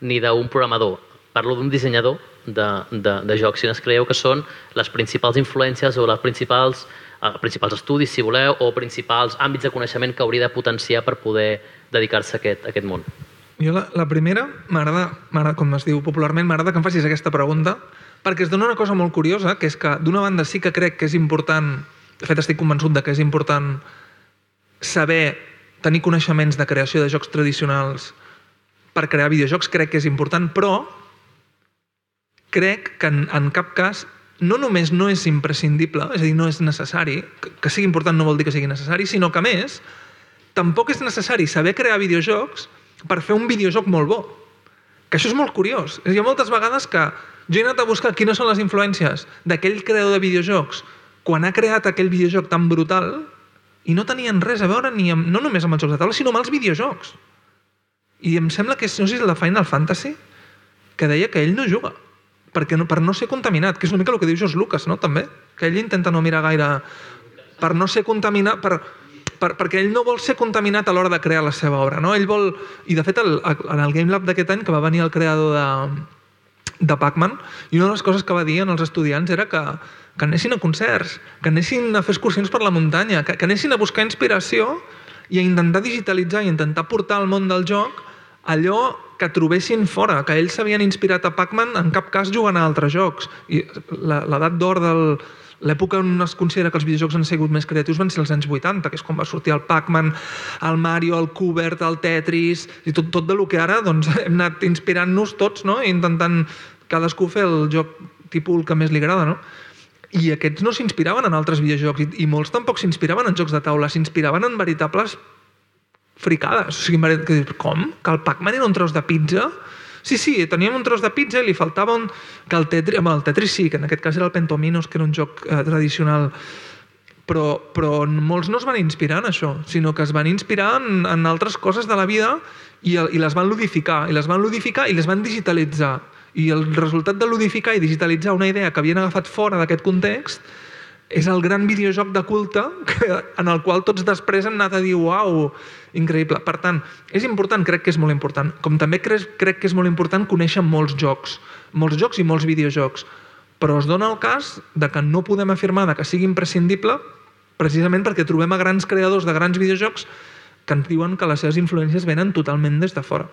ni d'un programador. Parlo d'un dissenyador de, de, de jocs. Quines creieu que són les principals influències o les principals, eh, principals estudis, si voleu, o principals àmbits de coneixement que hauria de potenciar per poder dedicar-se a aquest, a aquest món? Jo la, la primera, m'agrada, com es diu popularment, m'agrada que em facis aquesta pregunta, perquè es dona una cosa molt curiosa, que és que d'una banda sí que crec que és important, de fet estic convençut de que és important saber tenir coneixements de creació de jocs tradicionals per crear videojocs, crec que és important, però crec que en, en cap cas no només no és imprescindible, és a dir, no és necessari, que, que sigui important no vol dir que sigui necessari, sinó que més, tampoc és necessari saber crear videojocs per fer un videojoc molt bo. Que això és molt curiós. Hi ha moltes vegades que jo he anat a buscar quines són les influències d'aquell creador de videojocs quan ha creat aquell videojoc tan brutal i no tenien res a veure ni amb, no només amb els jocs de taula, sinó amb els videojocs. I em sembla que no sé si és la Final Fantasy, que deia que ell no juga, perquè no, per no ser contaminat, que és una mica el que diu George Lucas, no? també, que ell intenta no mirar gaire per no ser contaminat, per, per, perquè ell no vol ser contaminat a l'hora de crear la seva obra. No? Ell vol, I de fet, el, en el Game Lab d'aquest any, que va venir el creador de, de Pac-Man, i una de les coses que va dir als estudiants era que, que anessin a concerts, que anessin a fer excursions per la muntanya, que, que anessin a buscar inspiració i a intentar digitalitzar i intentar portar al món del joc allò que trobessin fora, que ells s'havien inspirat a Pac-Man en cap cas jugant a altres jocs. I l'edat d'or del, l'època on es considera que els videojocs han sigut més creatius van ser els anys 80, que és quan va sortir el Pac-Man, el Mario, el Kubert, el Tetris, i tot, tot de lo que ara doncs, hem anat inspirant-nos tots, no? I intentant cadascú fer el joc tipus el que més li agrada, no? I aquests no s'inspiraven en altres videojocs, i, i molts tampoc s'inspiraven en jocs de taula, s'inspiraven en veritables fricades. O sigui, que dius, com? Que el Pac-Man era un tros de pizza? Sí, sí, teníem un tros de pizza i li faltava un... Que el Tetris, amb el Tetris sí, que en aquest cas era el Pentominos, que era un joc eh, tradicional però, però molts no es van inspirar en això, sinó que es van inspirar en, en altres coses de la vida i, i les van ludificar, i les van ludificar i les van digitalitzar. I el resultat de ludificar i digitalitzar una idea que havien agafat fora d'aquest context és el gran videojoc de culte que, en el qual tots després han anat a dir uau, increïble. Per tant, és important, crec que és molt important. Com també crec, crec que és molt important conèixer molts jocs, molts jocs i molts videojocs. Però es dona el cas de que no podem afirmar de que sigui imprescindible precisament perquè trobem a grans creadors de grans videojocs que ens diuen que les seves influències venen totalment des de fora.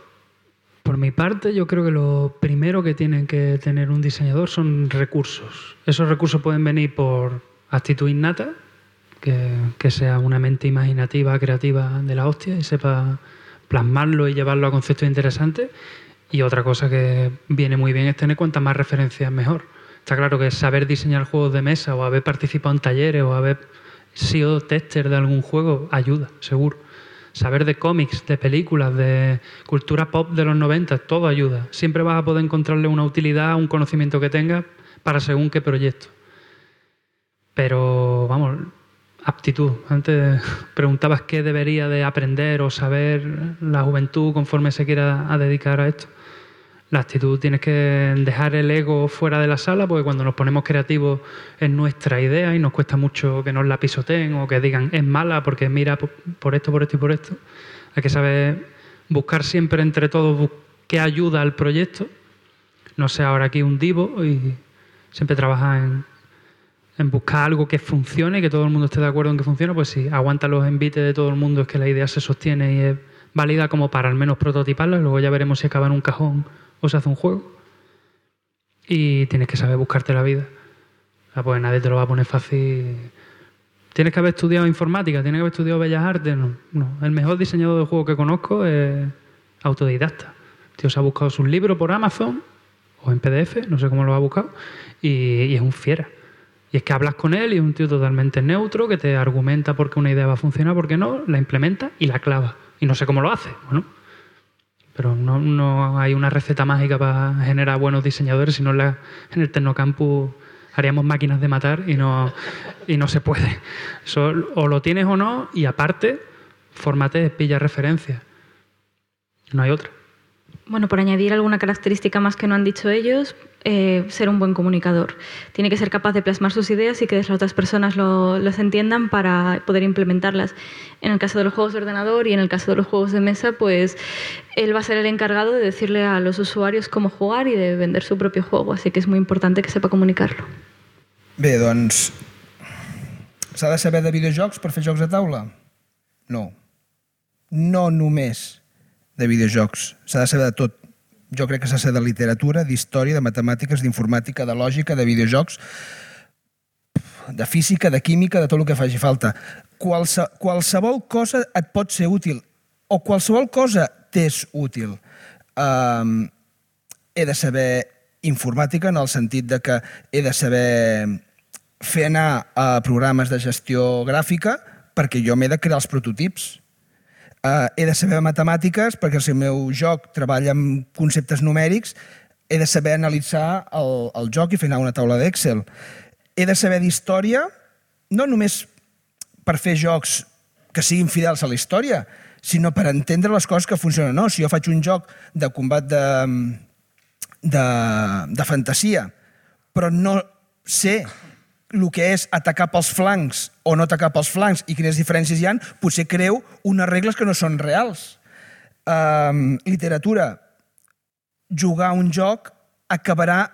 Por mi parte, yo creo que lo primero que tiene que tener un diseñador son recursos. Esos recursos pueden venir por actitud innata, que, que, sea una mente imaginativa, creativa de la hostia y sepa plasmarlo y llevarlo a conceptos interesantes. Y otra cosa que viene muy bien es tener cuantas más referencias mejor. Está claro que saber diseñar juegos de mesa o haber participado en talleres o haber sido tester de algún juego ayuda, seguro. Saber de cómics, de películas, de cultura pop de los 90, todo ayuda. Siempre vas a poder encontrarle una utilidad, un conocimiento que tengas para según qué proyecto. Pero, vamos, aptitud. Antes preguntabas qué debería de aprender o saber la juventud conforme se quiera dedicar a esto. La actitud tienes que dejar el ego fuera de la sala porque cuando nos ponemos creativos es nuestra idea y nos cuesta mucho que nos la pisoteen o que digan es mala porque mira por esto, por esto y por esto. Hay que saber buscar siempre entre todos qué ayuda al proyecto. No sé ahora aquí un divo y siempre trabajar en, buscar algo que funcione, que todo el mundo esté de acuerdo en que funcione, pues sí, aguanta los envites de todo el mundo, es que la idea se sostiene y es válida como para al menos prototiparla, luego ya veremos si acaba en un cajón o se hace un juego. Y tienes que saber buscarte la vida. Sea, pues nadie te lo va a poner fácil. Tienes que haber estudiado informática, tienes que haber estudiado bellas artes. No, no. El mejor diseñador de juego que conozco es autodidacta. Tío se ha buscado sus libros por Amazon o en PDF, no sé cómo lo ha buscado, y, y es un fiera. Y es que hablas con él y es un tío totalmente neutro que te argumenta por qué una idea va a funcionar, por qué no, la implementa y la clava. Y no sé cómo lo hace. Bueno, Pero no, hay una receta mágica para generar buenos diseñadores, sino en, la- en el Tecnocampus haríamos máquinas de matar y no, y no se puede. O lo tienes o no, y aparte, formate, pilla referencias. No hay otra. Bueno, por añadir alguna característica más que no han dicho ellos, eh, ser un buen comunicador. Tiene que ser capaz de plasmar sus ideas y que las otras personas lo, las entiendan para poder implementarlas. En el caso de los juegos de ordenador y en el caso de los juegos de mesa, pues él va a ser el encargado de decirle a los usuarios cómo jugar y de vender su propio juego. Así que es muy importante que sepa comunicarlo. Bé, doncs... S'ha de saber de videojocs per fer jocs de taula? No. No només de videojocs. S'ha de saber de tot. Jo crec que s'ha de de literatura, d'història, de matemàtiques, d'informàtica, de lògica, de videojocs, de física, de química, de tot el que faci falta. Qualse, qualsevol cosa et pot ser útil o qualsevol cosa t'és útil. Um, he de saber informàtica en el sentit de que he de saber fer anar a programes de gestió gràfica perquè jo m'he de crear els prototips. Uh, he de saber matemàtiques perquè si el meu joc treballa amb conceptes numèrics he de saber analitzar el, el joc i fer anar una taula d'Excel. He de saber d'història no només per fer jocs que siguin fidels a la història, sinó per entendre les coses que funcionen. No, si jo faig un joc de combat de, de, de fantasia, però no sé el que és atacar pels flancs o no atacar pels flancs i quines diferències hi han, potser creu unes regles que no són reals. Um, literatura. Jugar un joc acabarà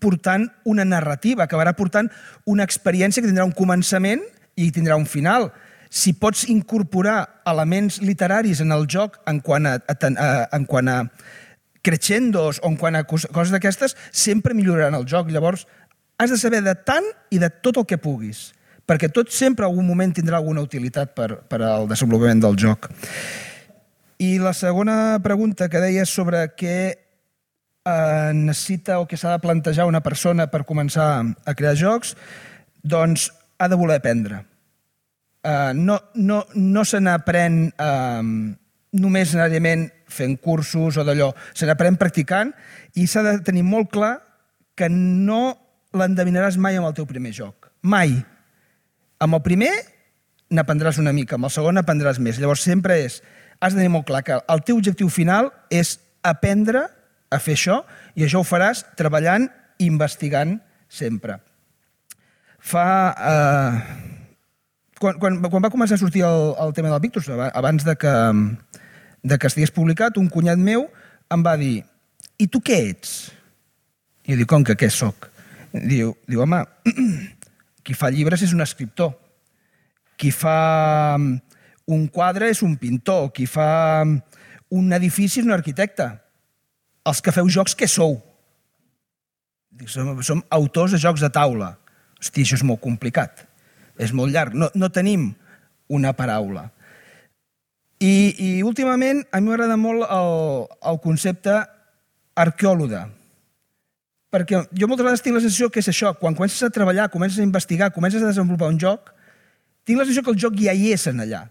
portant una narrativa, acabarà portant una experiència que tindrà un començament i tindrà un final. Si pots incorporar elements literaris en el joc en quant a, a, a, en quant a crescendos o en quant a cos- coses d'aquestes, sempre milloraran el joc. Llavors, has de saber de tant i de tot el que puguis, perquè tot sempre algun moment tindrà alguna utilitat per, per al desenvolupament del joc. I la segona pregunta que deia sobre què eh, necessita o què s'ha de plantejar una persona per començar a crear jocs, doncs ha de voler aprendre. Eh, no no, no se n'aprèn eh, només necessàriament fent cursos o d'allò, se n'aprèn practicant i s'ha de tenir molt clar que no l'endevinaràs mai amb el teu primer joc. Mai. Amb el primer n'aprendràs una mica, amb el segon n'aprendràs més. Llavors sempre és, has de tenir molt clar que el teu objectiu final és aprendre a fer això i això ho faràs treballant i investigant sempre. Fa... Eh, quan, quan, quan va començar a sortir el, el tema del Victus, aba- abans de que, de que estigués publicat, un cunyat meu em va dir i tu què ets? I jo dic, com que què sóc? Diu, diu home, qui fa llibres és un escriptor, qui fa mm, un quadre és un pintor, qui fa mm, un edifici és un arquitecte. Els que feu jocs, què sou? Som, som autors de jocs de taula. Hosti, això és molt complicat. És molt llarg. No, no tenim una paraula. I, i últimament a mi m'agrada molt el, el concepte arqueòloga. Perquè jo moltes vegades tinc la sensació que és això, quan comences a treballar, comences a investigar, comences a desenvolupar un joc, tinc la sensació que el joc ja hi és en allà.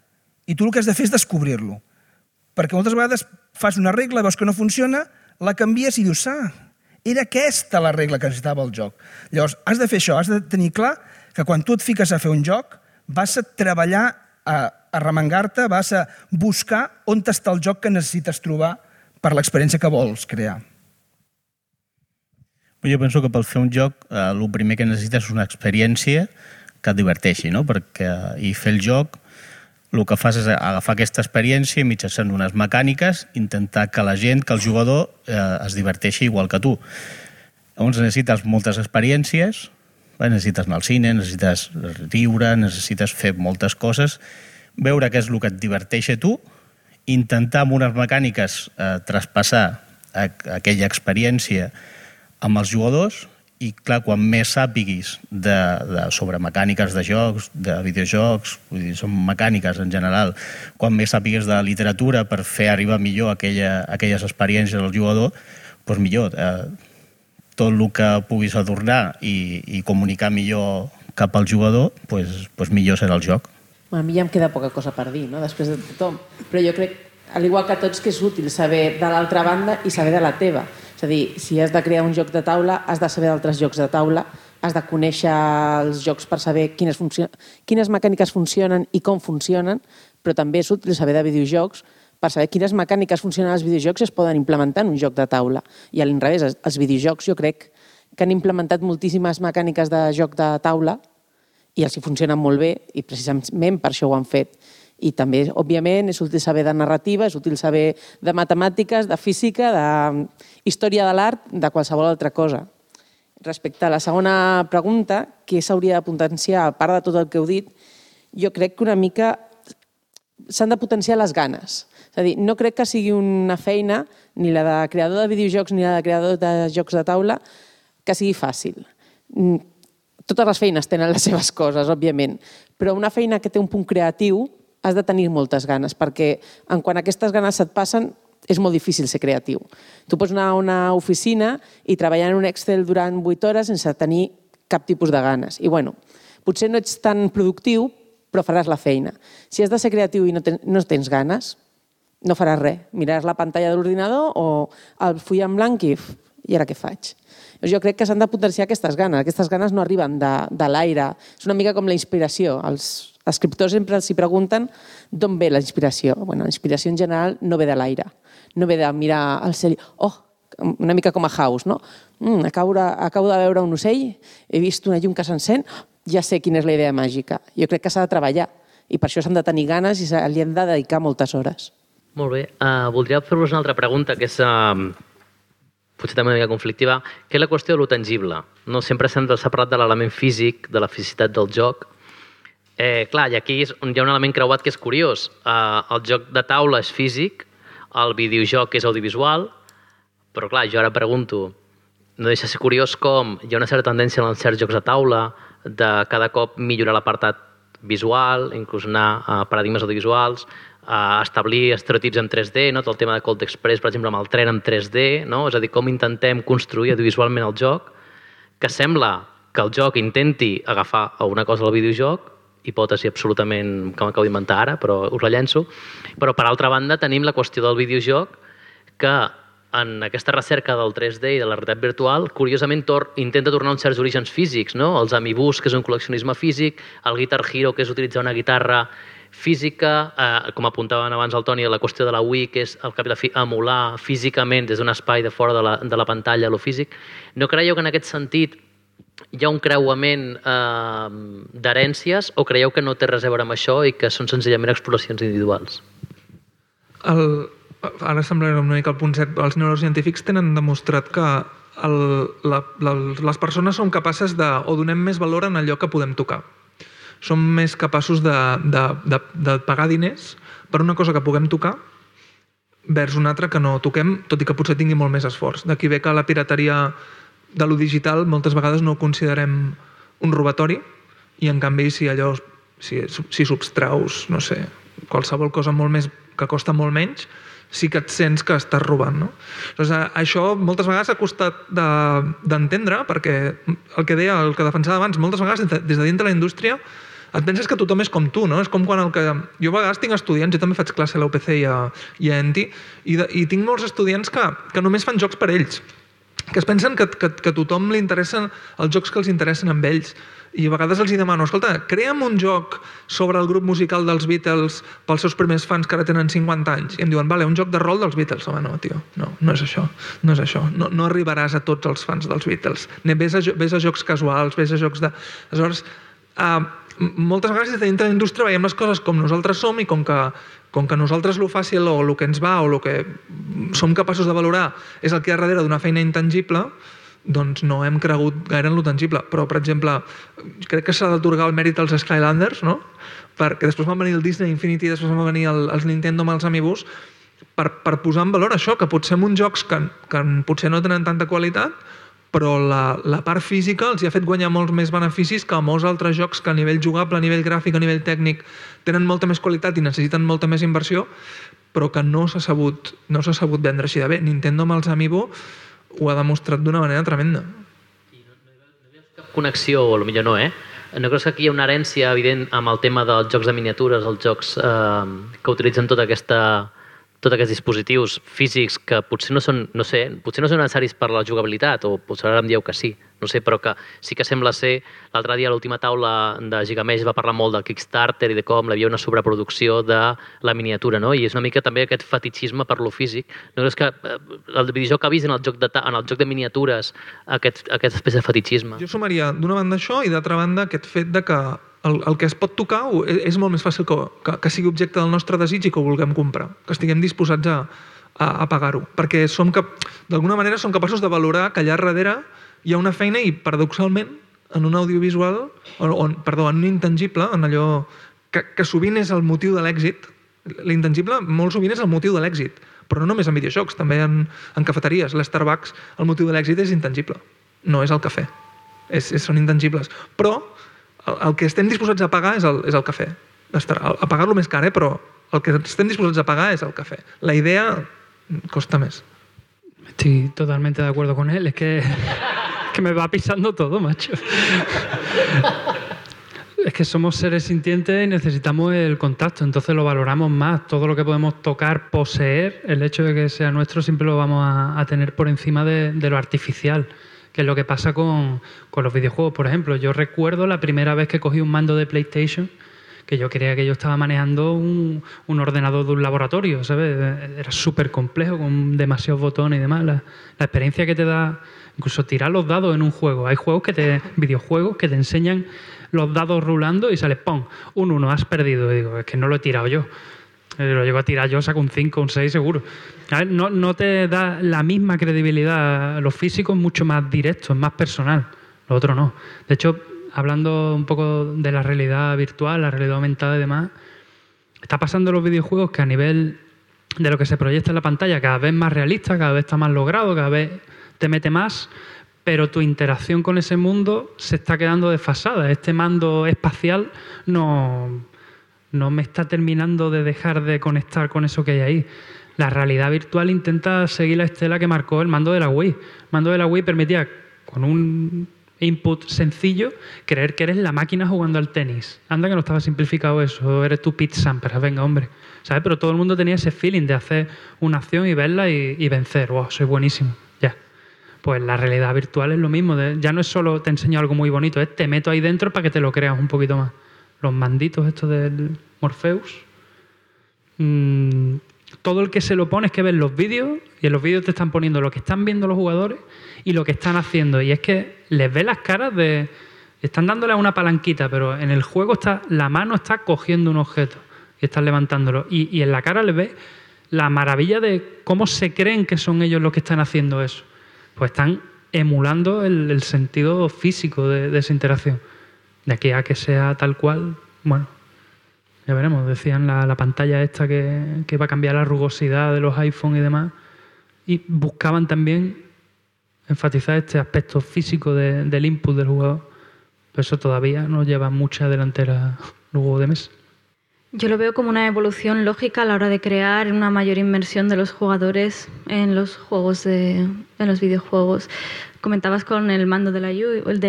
I tu el que has de fer és descobrir-lo. Perquè moltes vegades fas una regla, veus que no funciona, la canvies i dius, ah, era aquesta la regla que necessitava el joc. Llavors, has de fer això, has de tenir clar que quan tu et fiques a fer un joc, vas a treballar, a, a remengar-te, vas a buscar on està el joc que necessites trobar per l'experiència que vols crear. Jo penso que per fer un joc eh, el primer que necessites és una experiència que et diverteixi, no? Perquè, I fer el joc el que fas és agafar aquesta experiència mitjançant unes mecàniques intentar que la gent, que el jugador eh, es diverteixi igual que tu. Llavors necessites moltes experiències, eh, necessites anar al cine, necessites riure, necessites fer moltes coses, veure què és el que et diverteix a tu, intentar amb unes mecàniques eh, traspassar aquella experiència amb els jugadors i clar, quan més sàpiguis de, de, sobre mecàniques de jocs, de videojocs, vull dir, són mecàniques en general, quan més sàpigues de literatura per fer arribar millor aquella, aquelles experiències al jugador, doncs millor. Eh, tot el que puguis adornar i, i comunicar millor cap al jugador, doncs, doncs millor serà el joc. Bueno, a mi ja em queda poca cosa per dir, no? després de tothom. Però jo crec al igual que tots, que és útil saber de l'altra banda i saber de la teva. És a dir, si has de crear un joc de taula, has de saber d'altres jocs de taula, has de conèixer els jocs per saber quines, quines mecàniques funcionen i com funcionen, però també és útil saber de videojocs per saber quines mecàniques funcionen als videojocs i es poden implementar en un joc de taula. I a l'inrevés, els- els videojocs jo crec que han implementat moltíssimes mecàniques de joc de taula i els hi funcionen molt bé i precisament per això ho han fet. I també, òbviament, és útil saber de narrativa, és útil saber de matemàtiques, de física, de història de l'art, de qualsevol altra cosa. Respecte a la segona pregunta, què s'hauria de potenciar, a part de tot el que heu dit, jo crec que una mica s'han de potenciar les ganes. És a dir, no crec que sigui una feina, ni la de creador de videojocs ni la de creador de jocs de taula, que sigui fàcil. Mm, Totes les feines tenen les seves coses, òbviament, però una feina que té un punt creatiu has de tenir moltes ganes, perquè en quan aquestes ganes se't passen és molt difícil ser creatiu. Tu pots anar a una oficina i treballar en un Excel durant 8 hores sense tenir cap tipus de ganes. I bueno, potser no ets tan productiu, però faràs la feina. Si has de ser creatiu i no, ten, no tens ganes, no faràs res. Miraràs la pantalla de l'ordinador o el full en blanc i, "Uf, i ara què faig? Jo crec que s'han de potenciar aquestes ganes. Aquestes ganes no arriben de, de l'aire. És una mica com la inspiració. Els escriptors sempre s'hi pregunten d'on ve la inspiració. Bueno, la inspiració en general no ve de l'aire. No ve de mirar al cel oh, una mica com a House, no? Mm, acabo, de, acabo de veure un ocell, he vist una llum que s'encén, ja sé quina és la idea màgica. Jo crec que s'ha de treballar i per això s'han de tenir ganes i li hem de dedicar moltes hores. Molt bé. Uh, voldria fer-vos una altra pregunta, que és uh, potser també una mica conflictiva, que és la qüestió de lo tangible. No sempre s'han de separat de l'element físic, de la fisicitat del joc. Eh, clar, i aquí és, hi ha un element creuat que és curiós. Uh, el joc de taula és físic, el videojoc és audiovisual, però clar, jo ara pregunto, no deixa de ser curiós com hi ha una certa tendència en certs jocs de taula de cada cop millorar l'apartat visual, inclús anar a paradigmes audiovisuals, a establir estereotips en 3D, no? tot el tema de Cold Express, per exemple, amb el tren en 3D, no? és a dir, com intentem construir audiovisualment el joc, que sembla que el joc intenti agafar alguna cosa del videojoc, hipòtesi absolutament que m'acabo d'inventar ara, però us la llenço, però per altra banda tenim la qüestió del videojoc que en aquesta recerca del 3D i de la realitat virtual, curiosament tor intenta tornar uns certs orígens físics, no? Els Amibus, que és un col·leccionisme físic, el Guitar Hero, que és utilitzar una guitarra física, eh, com apuntaven abans el Toni, la qüestió de la Wii, que és al cap i la fi emular físicament des d'un espai de fora de la, de la pantalla lo físic. No creieu que en aquest sentit hi ha un creuament eh, d'herències o creieu que no té res a veure amb això i que són senzillament exploracions individuals? El, ara sembla una mica el punt set. Els neurocientífics tenen demostrat que el, la, la, les persones són capaces de, o donem més valor en allò que podem tocar. Som més capaços de, de, de, de pagar diners per una cosa que puguem tocar vers una altra que no toquem, tot i que potser tingui molt més esforç. D'aquí ve que la pirateria de lo digital moltes vegades no considerem un robatori i en canvi si allò si, si substraus, no sé, qualsevol cosa molt més que costa molt menys, sí que et sents que estàs robant. No? Eh, això moltes vegades ha costat de- d'entendre, de, perquè el que deia, el que defensava abans, moltes vegades des de, dintre la indústria et penses que tothom és com tu, no? És com quan el que... Jo a vegades tinc estudiants, jo també faig classe a la UPC i a, i a ENTI, i, de, i tinc molts estudiants que, que només fan jocs per ells, que es pensen que, que, que a tothom li interessen els jocs que els interessen amb ells. I a vegades els hi demano, escolta, crea'm un joc sobre el grup musical dels Beatles pels seus primers fans que ara tenen 50 anys. I em diuen, vale, un joc de rol dels Beatles. Home, no, tio, no, no és això. No és això. No, no arribaràs a tots els fans dels Beatles. Vés, a, vés a jocs casuals, vés a jocs de... Aleshores, uh, moltes vegades des de dintre la indústria veiem les coses com nosaltres som i com que, com que nosaltres lo fàcil o el que ens va o el que som capaços de valorar és el que hi ha darrere d'una feina intangible, doncs no hem cregut gaire en lo tangible. Però, per exemple, crec que s'ha d'atorgar el mèrit als Skylanders, no? Perquè després van venir el Disney Infinity, després van venir el, els Nintendo amb els Amiibos, per, per posar en valor això, que potser en uns jocs que, que potser no tenen tanta qualitat, però la, la part física els hi ha fet guanyar molts més beneficis que molts altres jocs que a nivell jugable, a nivell gràfic, a nivell tècnic tenen molta més qualitat i necessiten molta més inversió, però que no s'ha sabut, no s'ha sabut vendre així de bé. Nintendo amb els Amiibo ho ha demostrat d'una manera tremenda. connexió, o millor no, eh? No creus que aquí hi ha una herència evident amb el tema dels jocs de miniatures, els jocs eh, que utilitzen tota aquesta tots aquests dispositius físics que potser no són, no sé, potser no són necessaris per la jugabilitat, o potser ara em dieu que sí, no sé, però que sí que sembla ser... L'altre dia a l'última taula de Gigamesh va parlar molt del Kickstarter i de com hi havia una sobreproducció de la miniatura, no? I és una mica també aquest fetichisme per lo físic. No creus que eh, el videojoc ha vist en el joc de, en el joc de miniatures aquest, aquest espècie de fetichisme? Jo sumaria d'una banda això i d'altra banda aquest fet de que el, el que es pot tocar és, molt més fàcil que, que, que sigui objecte del nostre desig i que ho vulguem comprar, que estiguem disposats a, a, a pagar-ho. Perquè som cap, d'alguna manera som capaços de valorar que allà darrere hi ha una feina i, paradoxalment, en un audiovisual, o, o, perdó, en un intangible, en allò que, que sovint és el motiu de l'èxit, l'intangible molt sovint és el motiu de l'èxit, però no només en videojocs, també en, en cafeteries. L'Starbucks, el motiu de l'èxit és intangible, no és el cafè. És, és, són intangibles. Però el, el que estem disposats a pagar és el, és el cafè. A, pagar-lo més car, eh? que estem disposats a pagar és el cafè. La idea costa més. Estoy totalmente de acuerdo con él. Es que, me va pisando todo, macho. Es que somos seres sintientes y necesitamos el contacto, entonces lo valoramos más. Todo lo que podemos tocar, poseer, el hecho de que sea nuestro, siempre lo vamos a, tener por encima de lo artificial, que es lo que pasa con, con los videojuegos. Por ejemplo, yo recuerdo la primera vez que cogí un mando de PlayStation, que yo creía que yo estaba manejando un, un ordenador de un laboratorio, ¿sabes? Era súper complejo, con demasiados botones y demás. La, la experiencia que te da, incluso tirar los dados en un juego. Hay juegos que te, videojuegos que te enseñan los dados rulando y sale ¡pum! Un 1, has perdido. Y digo, es que no lo he tirado yo. Eh, Lo llego a tirar yo, saco un 5, un 6 seguro. No, no te da la misma credibilidad. Lo físico es mucho más directo, es más personal. Lo otro no. De hecho, hablando un poco de la realidad virtual, la realidad aumentada y demás, está pasando en los videojuegos que a nivel de lo que se proyecta en la pantalla cada vez más realista, cada vez está más logrado, cada vez te mete más, pero tu interacción con ese mundo se está quedando desfasada. Este mando espacial no, no me está terminando de dejar de conectar con eso que hay ahí. La realidad virtual intenta seguir la estela que marcó el mando de la Wii. El mando de la Wii permitía, con un input sencillo, creer que eres la máquina jugando al tenis. Anda que no estaba simplificado eso, eres tú Pete Sampras, venga hombre. ¿Sabes? Pero todo el mundo tenía ese feeling de hacer una acción y verla y, y vencer. Wow, soy buenísimo. Ya. Pues la realidad virtual es lo mismo. ya no es solo te enseño algo muy bonito, te meto ahí dentro para que te lo creas un poquito más. Los manditos estos del Morpheus. Mm, todo el que se lo pone es que ves los vídeos y en los vídeos te están poniendo lo que están viendo los jugadores y lo que están haciendo. Y es que les ves las caras de... Están dándole a una palanquita, pero en el juego está la mano está cogiendo un objeto y están levantándolo. Y, en la cara les ves la maravilla de cómo se creen que son ellos los que están haciendo eso. Pues están emulando el, sentido físico de esa interacción. De aquí a que sea tal cual, bueno, ya veremos. Decían la, la pantalla esta que, que va a cambiar la rugosidad de los iPhone y demás. Y buscaban también enfatizar este aspecto físico de- del input del jugador. Pero eso todavía no lleva mucha delantera el juego de mesa. Yo lo veo como una evolución lógica a la hora de crear una mayor inmersión de los jugadores en los juegos de, en los videojuegos. Comentabas con el mando de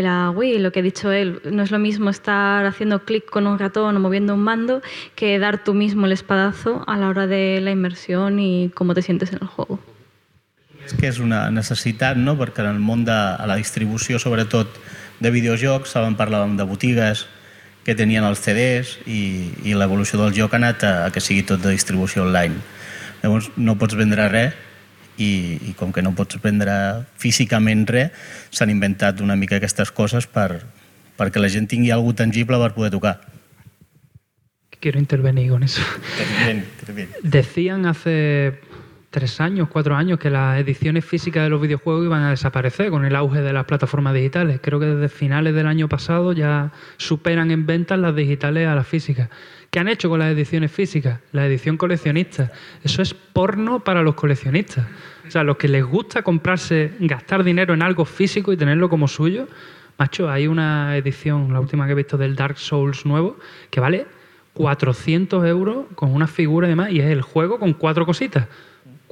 la, Wii, lo que ha dicho él, no es lo mismo estar haciendo clic con un ratón o moviendo un mando que dar tú mismo el espadazo a la hora de la inmersión y cómo te sientes en el juego. És que és una necessitat, no? perquè en el món de la distribució, sobretot de videojocs, saben parlàvem de botigues que tenien els CDs i, i l'evolució del joc ha anat a, a que sigui tot de distribució online. Llavors no pots vendre res i, i com que no pots vendre físicament res, s'han inventat una mica aquestes coses per, perquè la gent tingui alguna tangible per poder tocar. Quiero intervenir con eso. Interviene, interviene. Decían hace tres años, cuatro años, que las ediciones físicas de los videojuegos iban a desaparecer con el auge de las plataformas digitales. Creo que desde finales del año pasado ya superan en ventas las digitales a las físicas. ¿Qué han hecho con las ediciones físicas? La edición coleccionista. Eso es porno para los coleccionistas. O sea, los que les gusta comprarse, gastar dinero en algo físico y tenerlo como suyo. Macho, hay una edición, la última que he visto del Dark Souls nuevo, que vale 400 euros con una figura y demás, y es el juego con cuatro cositas.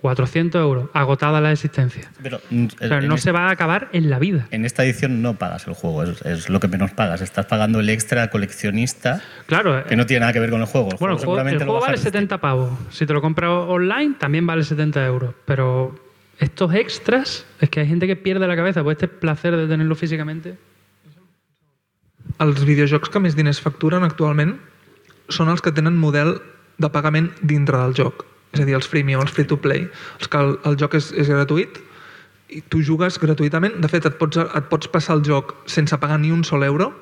400 euros, agotada la existencia. Pero, O sea, en no este- se va a acabar en la vida. En esta edición no pagas el juego, es, es lo que menos pagas. Estás pagando el extra coleccionista Claro. que no tiene nada que ver con el juego. El Bueno, el juego el juego lo vale bajas. 70 pavos. Si te lo compras online, también vale 70 euros. Pero estos extras, es que hay gente que pierde la cabeza por este placer de tenerlo físicamente. Els videojocs que més diners facturen actualment són els que tenen model de pagament dintre del joc. És a dir, els freemium, els free-to-play. Els que el, el joc és, és gratuït i tu jugues gratuïtament. De fet, et pots, et pots passar el joc sense pagar ni un sol euro,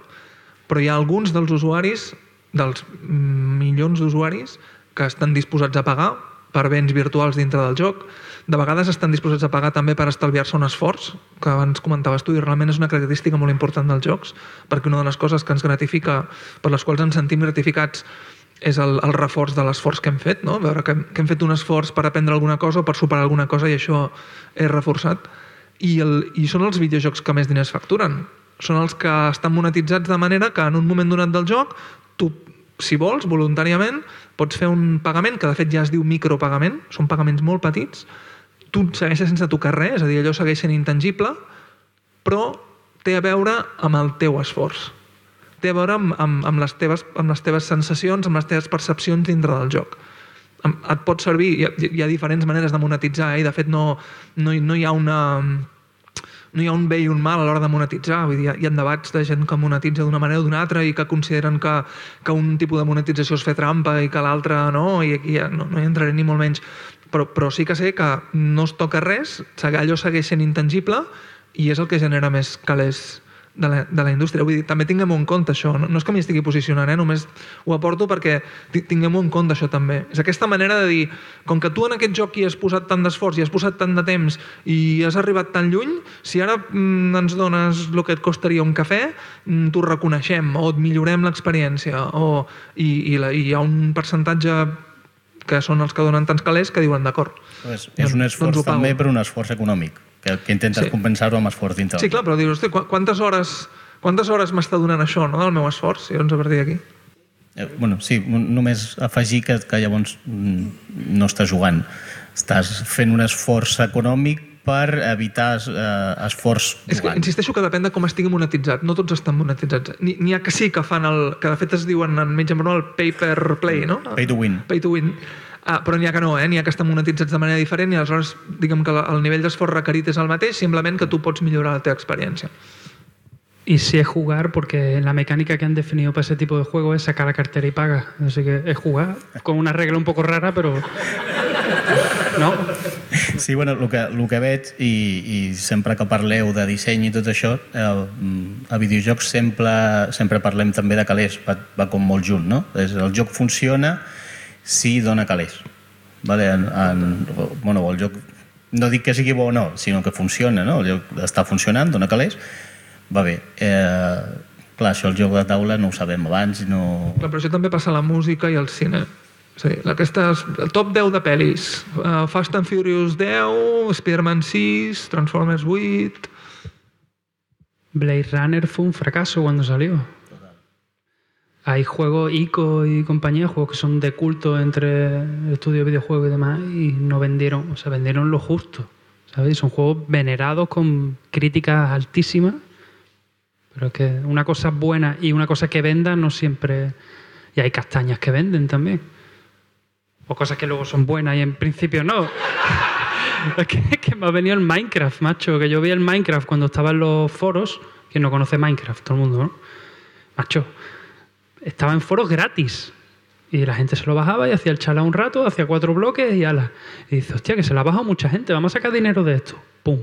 però hi ha alguns dels usuaris, dels milions d'usuaris, que estan disposats a pagar per béns virtuals dintre del joc. De vegades estan disposats a pagar també per estalviar-se un esforç, que abans comentaves tu, i realment és una característica molt important dels jocs, perquè una de les coses que ens gratifica, per les quals ens sentim gratificats, és el, el reforç de l'esforç que hem fet, no? veure que hem, que hem fet un esforç per aprendre alguna cosa o per superar alguna cosa i això és reforçat. I, el, I són els videojocs que més diners facturen. Són els que estan monetitzats de manera que en un moment donat del joc tu, si vols, voluntàriament, pots fer un pagament, que de fet ja es diu micropagament, són pagaments molt petits, tu segueixes sense tocar res, és a dir, allò segueix sent intangible, però té a veure amb el teu esforç. Té a veure amb, amb, amb, les, teves, amb les teves sensacions, amb les teves percepcions dintre del joc. Et pot servir, hi ha, hi ha diferents maneres de monetitzar, eh? i de fet no, no, no hi ha una no hi ha un bé i un mal a l'hora de monetitzar. Vull dir, hi ha, debats de gent que monetitza d'una manera o d'una altra i que consideren que, que un tipus de monetització és fer trampa i que l'altre no, i aquí ja no, no hi entraré ni molt menys. Però, però sí que sé que no es toca res, allò segueix sent intangible i és el que genera més calés de la, de la indústria. Vull dir, també tinguem-ho en compte això. No, no és que m'hi estigui posicionant, eh? només ho aporto perquè ti- tinguem-ho en compte això també. És aquesta manera de dir, com que tu en aquest joc hi has posat tant d'esforç, hi has posat tant de temps i has arribat tan lluny, si ara mm, ens dones el que et costaria un cafè, mm, t'ho reconeixem o et millorem l'experiència. O, i, i, la, I hi ha un percentatge que són els que donen tants calés que diuen d'acord. És, és un Doncs- esforç doncs també per un esforç econòmic, que, que intentes Sí. compensar-ho amb esforç dintre. Sí, clar, però dius, hosti, qu- quantes hores, quantes hores m'està donant això, no?, del meu esforç, i doncs a partir d'aquí. Eh, bueno, sí, només afegir que, que llavors mm, no estàs jugant. Estàs fent un esforç econòmic per evitar eh, esforç És que jugant. insisteixo que depèn de com estigui monetitzat. No tots estan monetitzats. N'hi ha que sí que fan el... que de fet es diuen en broma el pay per play, no? Pay to win. Pay to win. Ah, però n'hi ha que no, eh? N'hi ha que estan monetitzats de manera diferent i aleshores diguem que el nivell d'esforç requerit és el mateix, simplement que tu pots millorar la teva experiència. Y si es jugar, porque la mecánica que han definido para ese tipo de juego es sacar la cartera y paga. Así que es jugar con una regla un poco rara, pero. No? Sí, bueno, el que, el que veig, i, i sempre que parleu de disseny i tot això, eh, a videojocs sempre, sempre parlem també de calés, va, va com molt junt, no? És, el joc funciona si dona calés. Vale? En, en, bueno, el joc, no dic que sigui bo o no, sinó que funciona, no? El joc està funcionant, dona calés, va bé. Eh, clar, això el joc de taula no ho sabem abans i no... Clar, però això també passa a la música i al cine. És a dir, aquestes, el top 10 de pel·lis. Uh, Fast and Furious 10, Spider-Man 6, Transformers 8... Blade Runner fue un fracaso cuando salió. Hay juegos ICO y compañía, juegos que son de culto entre el estudio de videojuegos y demás, y no vendieron, o sea, vendieron lo justo. ¿Sabes? Son juegos venerados con críticas altísimas, pero es que una cosa buena y una cosa que venda no siempre. Y hay castañas que venden también. O cosas que luego son buenas y en principio no. Es que, es que me ha venido el Minecraft, macho. Que yo vi el Minecraft cuando estaba en los foros. Quien no conoce Minecraft, todo el mundo, ¿no? Macho, estaba en foros gratis. Y la gente se lo bajaba y hacía el chala un rato, hacía cuatro bloques y ala. Y dice, hostia, que se lo ha bajado mucha gente, vamos a sacar dinero de esto. ¡Pum!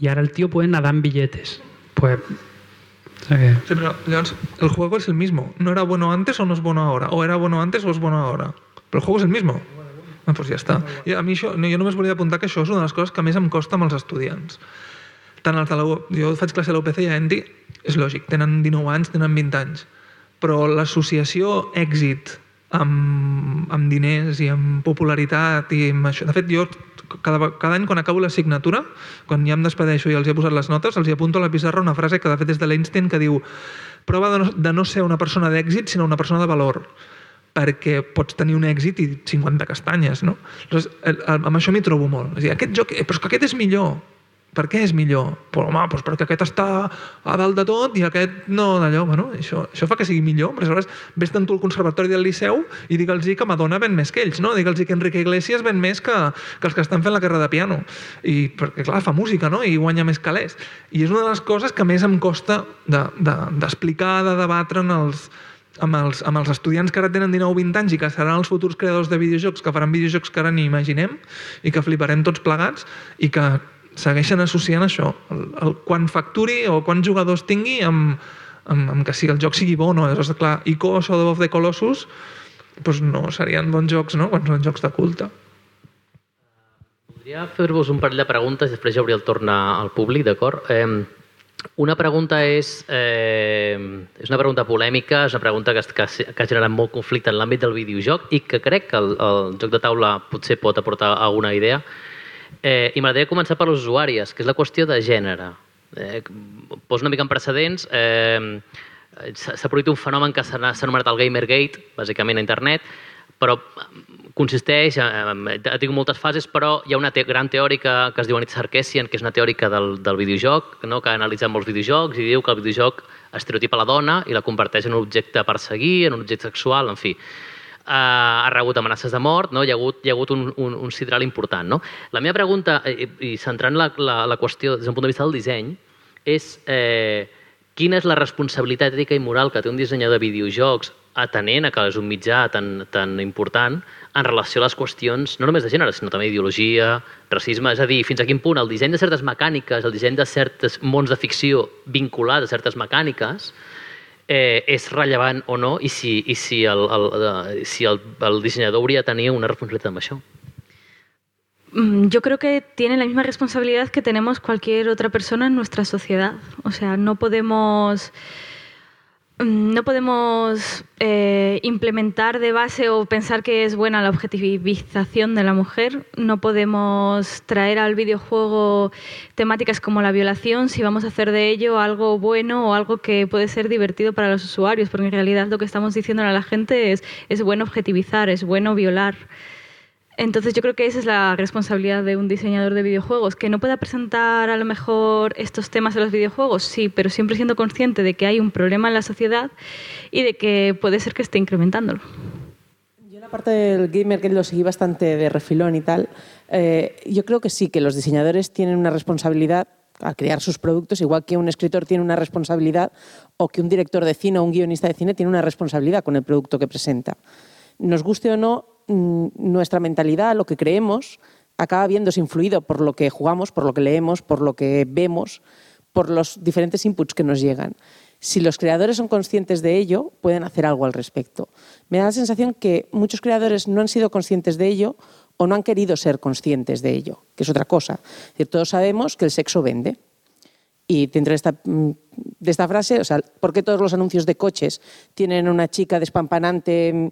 Y ahora el tío puede nadar en billetes. Pues. o sea que- Sí, pero el juego es el mismo. No era bueno antes o no es bueno ahora. O era bueno antes o es bueno ahora. Però el juego es el mismo. Ah, doncs ja està. I a mi això, no, jo només volia apuntar que això és una de les coses que més em costa amb els estudiants. Tant els de la, U- jo faig classe a la UPC i a Endi, és lògic, tenen 19 anys, tenen 20 anys. Però l'associació èxit amb, amb diners i amb popularitat i amb això... De fet, jo cada, cada any quan acabo l'assignatura, quan ja em despedeixo i els he posat les notes, els hi apunto a la pissarra una frase que de fet és de l'Einstein que diu prova de no, de no ser una persona d'èxit sinó una persona de valor perquè pots tenir un èxit i 50 castanyes, no? Aleshores, amb això m'hi trobo molt. És a dir, aquest joc, però és que aquest és millor. Per què és millor? Però, home, doncs perquè aquest està a dalt de tot i aquest no d'allò. Bueno, això, això fa que sigui millor. Però aleshores vés tant tu al conservatori del Liceu i digue'ls que Madonna ven més que ells, no? Digue'ls que Enrique Iglesias ven més que, que els que estan fent la carrera de piano. I, perquè, clar, fa música, no? I guanya més calés. I és una de les coses que més em costa d'explicar, de, de, de debatre en els, amb els, amb els estudiants que ara tenen 19 o 20 anys i que seran els futurs creadors de videojocs, que faran videojocs que ara ni imaginem i que fliparem tots plegats i que segueixen associant això, el, el quan facturi o quants jugadors tingui amb, amb, amb que si el joc sigui bo o no. Aleshores, clar, Ico o Shadow of the Colossus doncs no serien bons jocs, no?, quan són jocs de culte. Podria fer-vos un parell de preguntes i després ja obrir el torn al públic, d'acord? Eh, una pregunta és, eh, és una pregunta polèmica, és una pregunta que, que, que ha generat molt conflicte en l'àmbit del videojoc i que crec que el, el joc de taula potser pot aportar alguna idea. Eh, I m'agradaria començar per les usuàries, que és la qüestió de gènere. Eh, poso una mica en precedents. Eh, s'ha produït un fenomen que s'ha anomenat el Gamergate, bàsicament a internet, però consisteix, eh, ha tingut moltes fases, però hi ha una te gran teòrica que es diu Anit Sarkeesian, que és una teòrica del, del videojoc, no? que ha analitzat molts videojocs i diu que el videojoc estereotipa la dona i la converteix en un objecte a perseguir, en un objecte sexual, en fi. Uh, ha rebut amenaces de mort, no? hi ha hagut, hi ha hagut un, un, un sidral important. No? La meva pregunta, i, i centrant la, la, la qüestió des d'un punt de vista del disseny, és eh, quina és la responsabilitat ètica i moral que té un dissenyador de videojocs atenent a que és un mitjà tan, tan important en relació a les qüestions no només de gènere, sinó també ideologia, racisme, és a dir, fins a quin punt el disseny de certes mecàniques, el disseny de certs mons de ficció vinculats a certes mecàniques eh, és rellevant o no i si, i si, el, el, el, si el, el dissenyador hauria de tenir una responsabilitat amb això. Mm, Yo creo que tiene la misma responsabilidad que tenemos cualquier otra persona en nuestra sociedad. O sea, no podemos, no podemos eh, implementar de base o pensar que es buena la objetivización de la mujer. No podemos traer al videojuego temáticas como la violación si vamos a hacer de ello algo bueno o algo que puede ser divertido para los usuarios, porque en realidad lo que estamos diciendo a la gente es es bueno objetivizar, es bueno violar. Entonces yo creo que esa es la responsabilidad de un diseñador de videojuegos, que no pueda presentar a lo mejor estos temas en los videojuegos, sí, pero siempre siendo consciente de que hay un problema en la sociedad y de que puede ser que esté incrementándolo. Yo la parte del gamer que lo seguí bastante de refilón y tal, eh, yo creo que sí, que los diseñadores tienen una responsabilidad al crear sus productos, igual que un escritor tiene una responsabilidad o que un director de cine o un guionista de cine tiene una responsabilidad con el producto que presenta. Nos guste o no, nuestra mentalidad, lo que creemos, acaba viéndose influido por lo que jugamos, por lo que leemos, por lo que vemos, por los diferentes inputs que nos llegan. Si los creadores son conscientes de ello, pueden hacer algo al respecto. Me da la sensación que muchos creadores no han sido conscientes de ello o no han querido ser conscientes de ello, que es otra cosa. Es todos sabemos que el sexo vende. Y dentro de esta, mm, de esta frase, o sea, ¿por qué todos los anuncios de coches tienen una chica despampanante mm,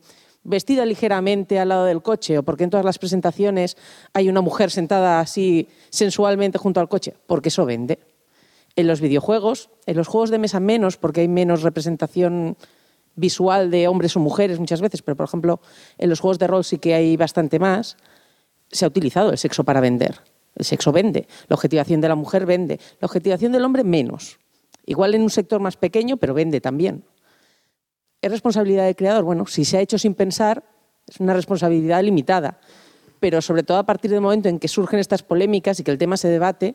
vestida ligeramente al lado del coche? ¿O por qué en todas las presentaciones hay una mujer sentada así sensualmente junto al coche? Porque eso vende. En los videojuegos, en los juegos de mesa menos, porque hay menos representación visual de hombres o mujeres muchas veces, pero por ejemplo en los juegos de rol sí que hay bastante más, se ha utilizado el sexo para vender. El sexo vende, la objetivación de la mujer vende, la objetivación del hombre menos. Igual en un sector más pequeño, pero vende también. ¿Es responsabilidad del creador? Bueno, si se ha hecho sin pensar, es una responsabilidad limitada. Pero sobre todo a partir del momento en que surgen estas polémicas y que el tema se debate,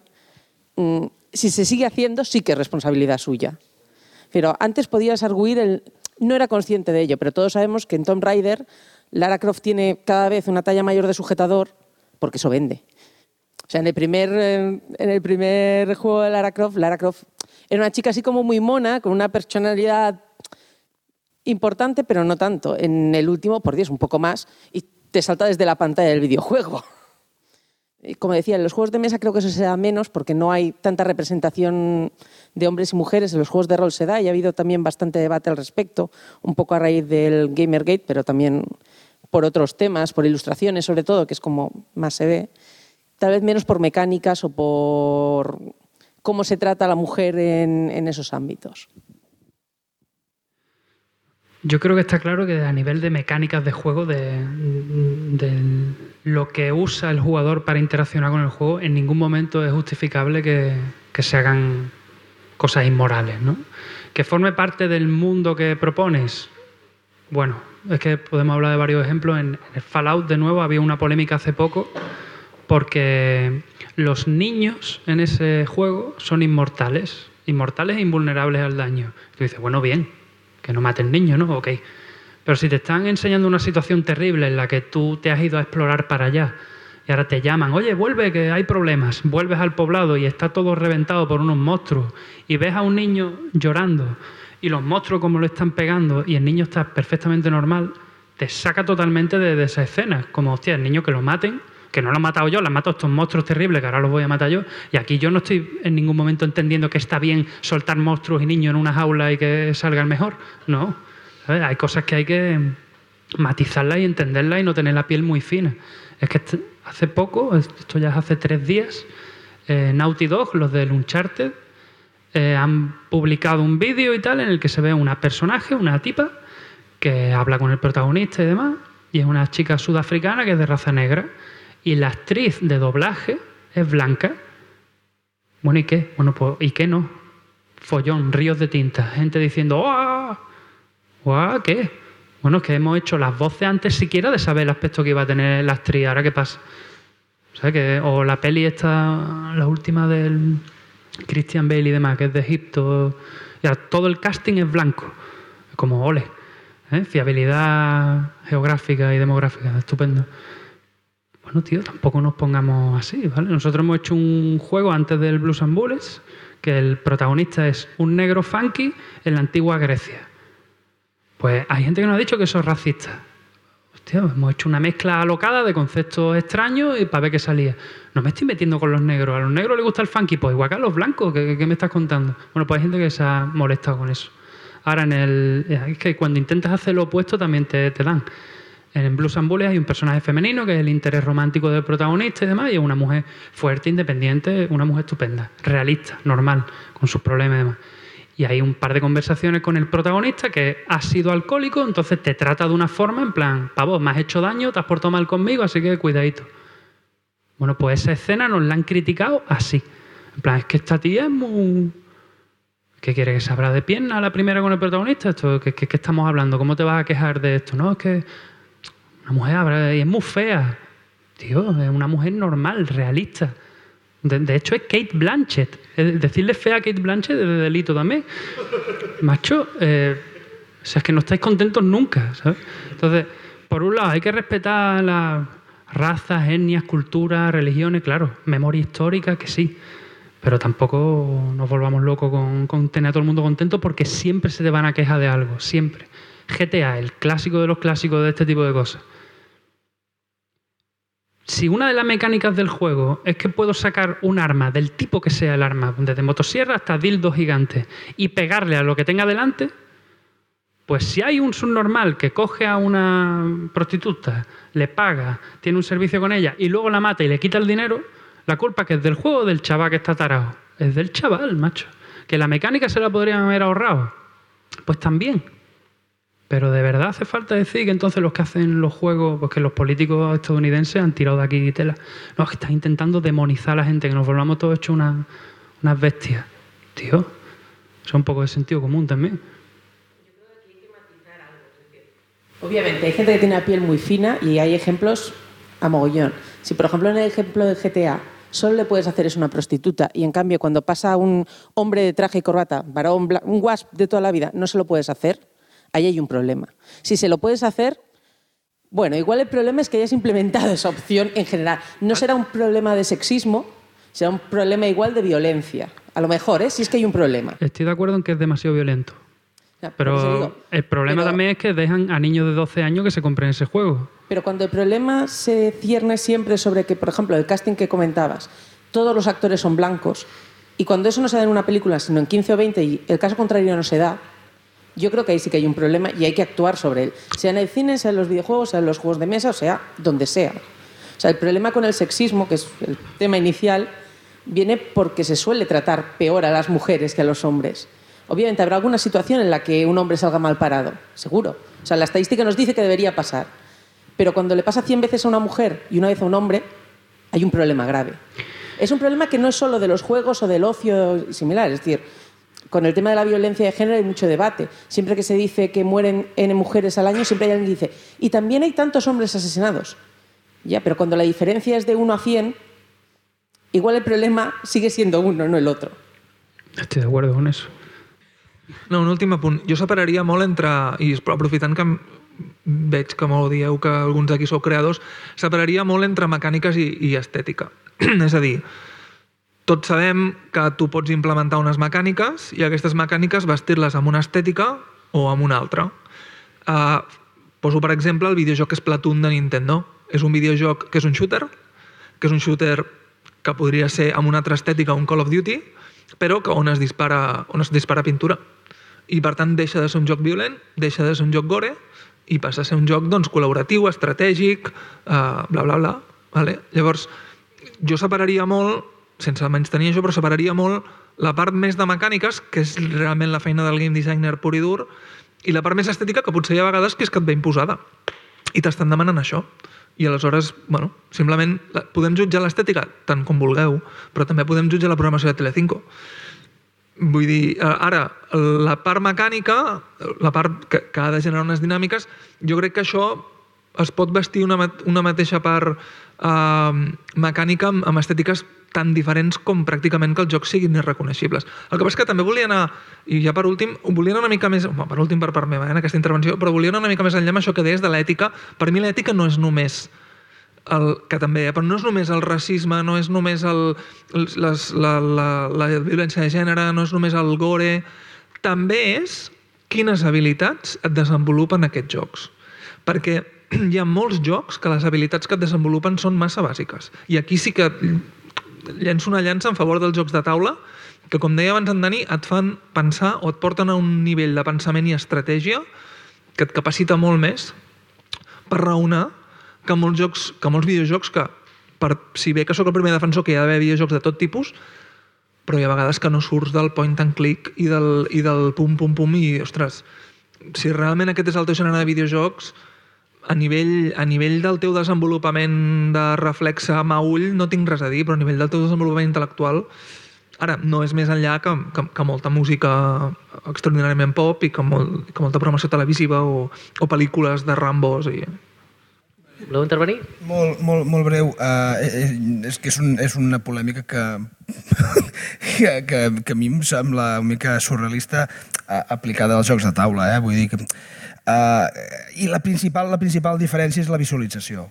mm, si se sigue haciendo, sí que es responsabilidad suya. Pero antes podías arguir el... No era consciente de ello, pero todos sabemos que en Tomb Raider Lara Croft tiene cada vez una talla mayor de sujetador porque eso vende. O sea, en el primer, en el primer juego de Lara Croft, Lara Croft era una chica así como muy mona, con una personalidad importante, pero no tanto. En el último, por Dios, un poco más, y te salta desde la pantalla del videojuego. Como decía, en los juegos de mesa creo que eso se da menos porque no hay tanta representación de hombres y mujeres. En los juegos de rol se da y ha habido también bastante debate al respecto, un poco a raíz del Gamergate, pero también por otros temas, por ilustraciones sobre todo, que es como más se ve. Tal vez menos por mecánicas o por cómo se trata a la mujer en, en esos ámbitos. Yo creo que está claro que a nivel de mecánicas de juego, de, lo que usa el jugador para interaccionar con el juego, en ningún momento es justificable que, que se hagan cosas inmorales, ¿no? Que forme parte del mundo que propones. Bueno, es que podemos hablar de varios ejemplos. En el Fallout, de nuevo, había una polémica hace poco porque los niños en ese juego son inmortales, inmortales e invulnerables al daño. Tú dices, bueno, bien, que no maten niños, ¿no? Ok. Pero si te están enseñando una situación terrible en la que tú te has ido a explorar para allá y ahora te llaman, oye, vuelve que hay problemas, vuelves al poblado y está todo reventado por unos monstruos y ves a un niño llorando y los monstruos como lo están pegando y el niño está perfectamente normal, te saca totalmente de, de esa escena. Como, hostia, el niño que lo maten, que no lo han matado yo, lo han matado estos monstruos terribles que ahora los voy a matar yo. Y aquí yo no estoy en ningún momento entendiendo que está bien soltar monstruos y niños en una jaula y que salgan mejor. No. Hay cosas que hay que matizarlas y entenderlas y no tener la piel muy fina. Es que hace poco, esto ya es hace tres días, eh, Naughty Dog, los del Uncharted, eh, han publicado un vídeo y tal en el que se ve una personaje, una tipa, que habla con el protagonista y demás, y es una chica sudafricana que es de raza negra, y la actriz de doblaje es blanca. Bueno, ¿y qué? Bueno, pues, ¿y qué no? Follón, ríos de tinta, gente diciendo, ¡guau! ¿Guau? ¿Qué? Bueno, es que hemos hecho las voces antes siquiera de saber el aspecto que iba a tener la actriz, ahora qué pasa. ¿Sabes? Que, o la peli esta, la última del Christian Bale y demás, que es de Egipto. Ya, todo el casting es blanco. Como ole. ¿eh? Fiabilidad geográfica y demográfica, estupendo. Bueno, tío, tampoco nos pongamos así, ¿vale? Nosotros hemos hecho un juego antes del Blues and Bullets, que el protagonista es un negro funky en la antigua Grecia. Pues hay gente que nos ha dicho que eso es racista. Hostia, hemos hecho una mezcla alocada de conceptos extraños y para ver qué salía. No me estoy metiendo con los negros. A los negros les gusta el funky, pues igual que a los blancos. ¿Qué, me estás contando? Bueno, pues hay gente que se ha molestado con eso. Ahora, en el, es que cuando intentas hacer lo opuesto también te, te dan. En Blues and hay un personaje femenino que es el interés romántico del protagonista y demás, y es una mujer fuerte, independiente, una mujer estupenda, realista, normal, con sus problemas y demás. Y hay un par de conversaciones con el protagonista que ha sido alcohólico, entonces te trata de una forma en plan, pavo, me has hecho daño, te has portado mal conmigo, así que cuidadito. Bueno, pues esa escena nos la han criticado así. En plan, es que esta tía es muy... ¿Qué quiere? ¿Que se abra de pierna la primera con el protagonista? Esto, ¿qué, qué- qué estamos hablando? ¿Cómo te vas a quejar de esto? No, es que una mujer y es muy fea. Tío, es una mujer normal, realista. De, hecho, es Kate Blanchett. Decirle fea a Kate Blanchett es de delito también. Macho, eh, o sea, es que no estáis contentos nunca, ¿sabes? Entonces, por un lado, hay que respetar las razas, etnias, culturas, religiones, claro, memoria histórica, que sí. Pero tampoco nos volvamos locos con, con tener a todo el mundo contento porque siempre se te van a quejar de algo, siempre. GTA, el clásico de los clásicos de este tipo de cosas. Si una de las mecánicas del juego es que puedo sacar un arma, del tipo que sea el arma, desde motosierra hasta dildo gigante, y pegarle a lo que tenga delante, pues si hay un subnormal que coge a una prostituta, le paga, tiene un servicio con ella y luego la mata y le quita el dinero, la culpa que es del juego del chaval que está tarado. Es del chaval, macho. Que la mecánica se la podrían haber ahorrado. Pues también. Pero de verdad hace falta decir que entonces los que hacen los juegos, pues que los políticos estadounidenses han tirado de aquí tela. No, es que están intentando demonizar a la gente, que nos volvamos todos hechos una- unas bestias. Tío, eso es un poco de sentido común también. Obviamente, hay gente que tiene la piel muy fina y hay ejemplos a mogollón. Si, por ejemplo, en el ejemplo de GTA solo le puedes hacer eso a una prostituta y, en cambio, cuando pasa un hombre de traje y corbata, varón, un wasp de toda la vida, no se lo puedes hacer, ahí hay un problema. Si se lo puedes hacer, bueno, igual el problema es que hayas implementado esa opción en general. No será un problema de sexismo, será un problema igual de violencia. A lo mejor, ¿eh? Si es que hay un problema. Estoy de acuerdo en que es demasiado violento. Ya, Pero digo, el problema pero- también es que dejan a niños de 12 años que se compren ese juego. Pero cuando el problema se cierne siempre sobre que, por ejemplo, el casting que comentabas, todos los actores son blancos, y cuando eso no se da en una película, sino en 15 o 20, y el caso contrario no se da, yo creo que ahí sí que hay un problema y hay que actuar sobre él. Sea en el cine, sea en los videojuegos, sea en los juegos de mesa, o sea, donde sea. O sea, el problema con el sexismo, que es el tema inicial, viene porque se suele tratar peor a las mujeres que a los hombres. Obviamente habrá alguna situación en la que un hombre salga mal parado, seguro. O sea, la estadística nos dice que debería pasar. Pero cuando le pasa 100 veces a una mujer y una vez a un hombre, hay un problema grave. Es un problema que no es solo de los juegos o del ocio similar. Es decir, con el tema de la violencia de género hay mucho debate. Siempre que se dice que mueren N mujeres al año, siempre hay alguien que dice, y también hay tantos hombres asesinados. Ya, pero cuando la diferencia es de 1 a 100, igual el problema sigue siendo uno, no el otro. Estic d'acord con eso. No, un últim apunt. Jo separaria molt entre, i aprofitant que veig que molt dieu que alguns d'aquí sou creadors, separaria molt entre mecàniques i, i estètica. És a dir, tots sabem que tu pots implementar unes mecàniques i aquestes mecàniques vestir-les amb una estètica o amb una altra. Uh, poso, per exemple, el videojoc Splatoon de Nintendo. És un videojoc que és un shooter, que és un shooter que podria ser amb una altra estètica un Call of Duty, però que on es dispara, on es dispara pintura. I per tant deixa de ser un joc violent, deixa de ser un joc gore i passa a ser un joc doncs, col·laboratiu, estratègic, uh, bla, bla, bla. Vale? Llavors, jo separaria molt, sense menys tenir això, però separaria molt la part més de mecàniques, que és realment la feina del game designer pur i dur, i la part més estètica, que potser hi ha vegades que és que et ve imposada. I t'estan demanant això. I aleshores, bueno, simplement podem jutjar l'estètica tant com vulgueu, però també podem jutjar la programació de Telecinco. Vull dir, eh, ara, la part mecànica, la part que, que ha de generar unes dinàmiques, jo crec que això es pot vestir una, una mateixa part eh, mecànica amb, amb estètiques tan diferents com pràcticament que els jocs siguin irreconeixibles. El que passa és que també volia anar, i ja per últim, volia anar una mica més, bueno, per últim per part meva, eh, en aquesta intervenció, però volia anar una mica més enllà amb això que deies de l'ètica. Per mi l'ètica no és només el, que també, eh, però no és només el racisme, no és només el, les, la, la, la violència de gènere, no és només el gore, també és quines habilitats et desenvolupen aquests jocs. Perquè hi ha molts jocs que les habilitats que et desenvolupen són massa bàsiques. I aquí sí que llenço una llança en favor dels jocs de taula, que com deia abans en Dani, et fan pensar o et porten a un nivell de pensament i estratègia que et capacita molt més per raonar que molts, jocs, que molts videojocs que, per, si bé que sóc el primer defensor que hi ha d'haver videojocs de tot tipus, però hi ha vegades que no surts del point and click i del, i del pum pum pum i, ostres, si realment aquest és el teu gènere de videojocs, a nivell, a nivell del teu desenvolupament de reflexe mà-ull no tinc res a dir, però a nivell del teu desenvolupament intel·lectual ara, no és més enllà que, que, que molta música extraordinàriament pop i que, molt, que molta programació televisiva o, o pel·lícules de Rambos i... Voleu intervenir? Molt, molt, molt breu. Uh, és que és, un, és una polèmica que, que, que, que a mi em sembla una mica surrealista aplicada als jocs de taula. Eh? Vull dir que, uh, I la principal, la principal diferència és la visualització.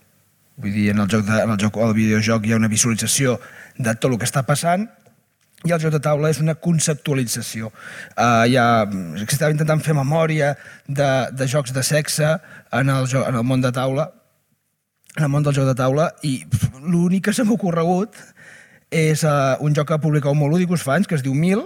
Vull dir, en el joc, de, en el joc el videojoc hi ha una visualització de tot el que està passant i el joc de taula és una conceptualització. Uh, hi ha, estava intentant fer memòria de, de jocs de sexe en el, jo- en el món de taula, en el món del joc de taula, i l'únic que se m'ha ocorregut és uh, un joc que ha publicat un molt lúdicos fa anys, que es diu Mil,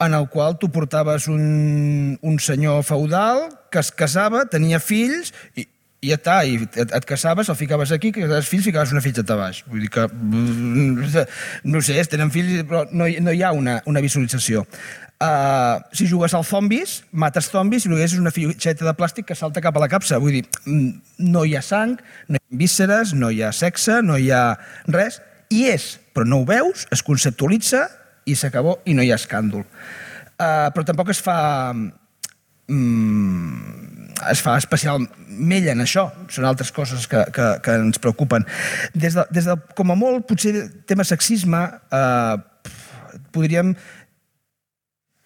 en el qual tu portaves un, un senyor feudal que es casava, tenia fills, i, i ja està, i et, et casaves, el ficaves aquí, que els fills ficaves una fitxeta baix. Vull dir que, no sé, tenen fills, però no, no hi ha una, una visualització. Uh, si jugues al zombis, mates zombis i el és una fitxeta de plàstic que salta cap a la capsa. Vull dir, no hi ha sang, no hi ha vísceres, no hi ha sexe, no hi ha res. I és, però no ho veus, es conceptualitza i s'acabó i no hi ha escàndol. Uh, però tampoc es fa mm, es fa especial mell en això. Són altres coses que, que, que ens preocupen. Des de, des de, com a molt, potser tema sexisme, eh, podríem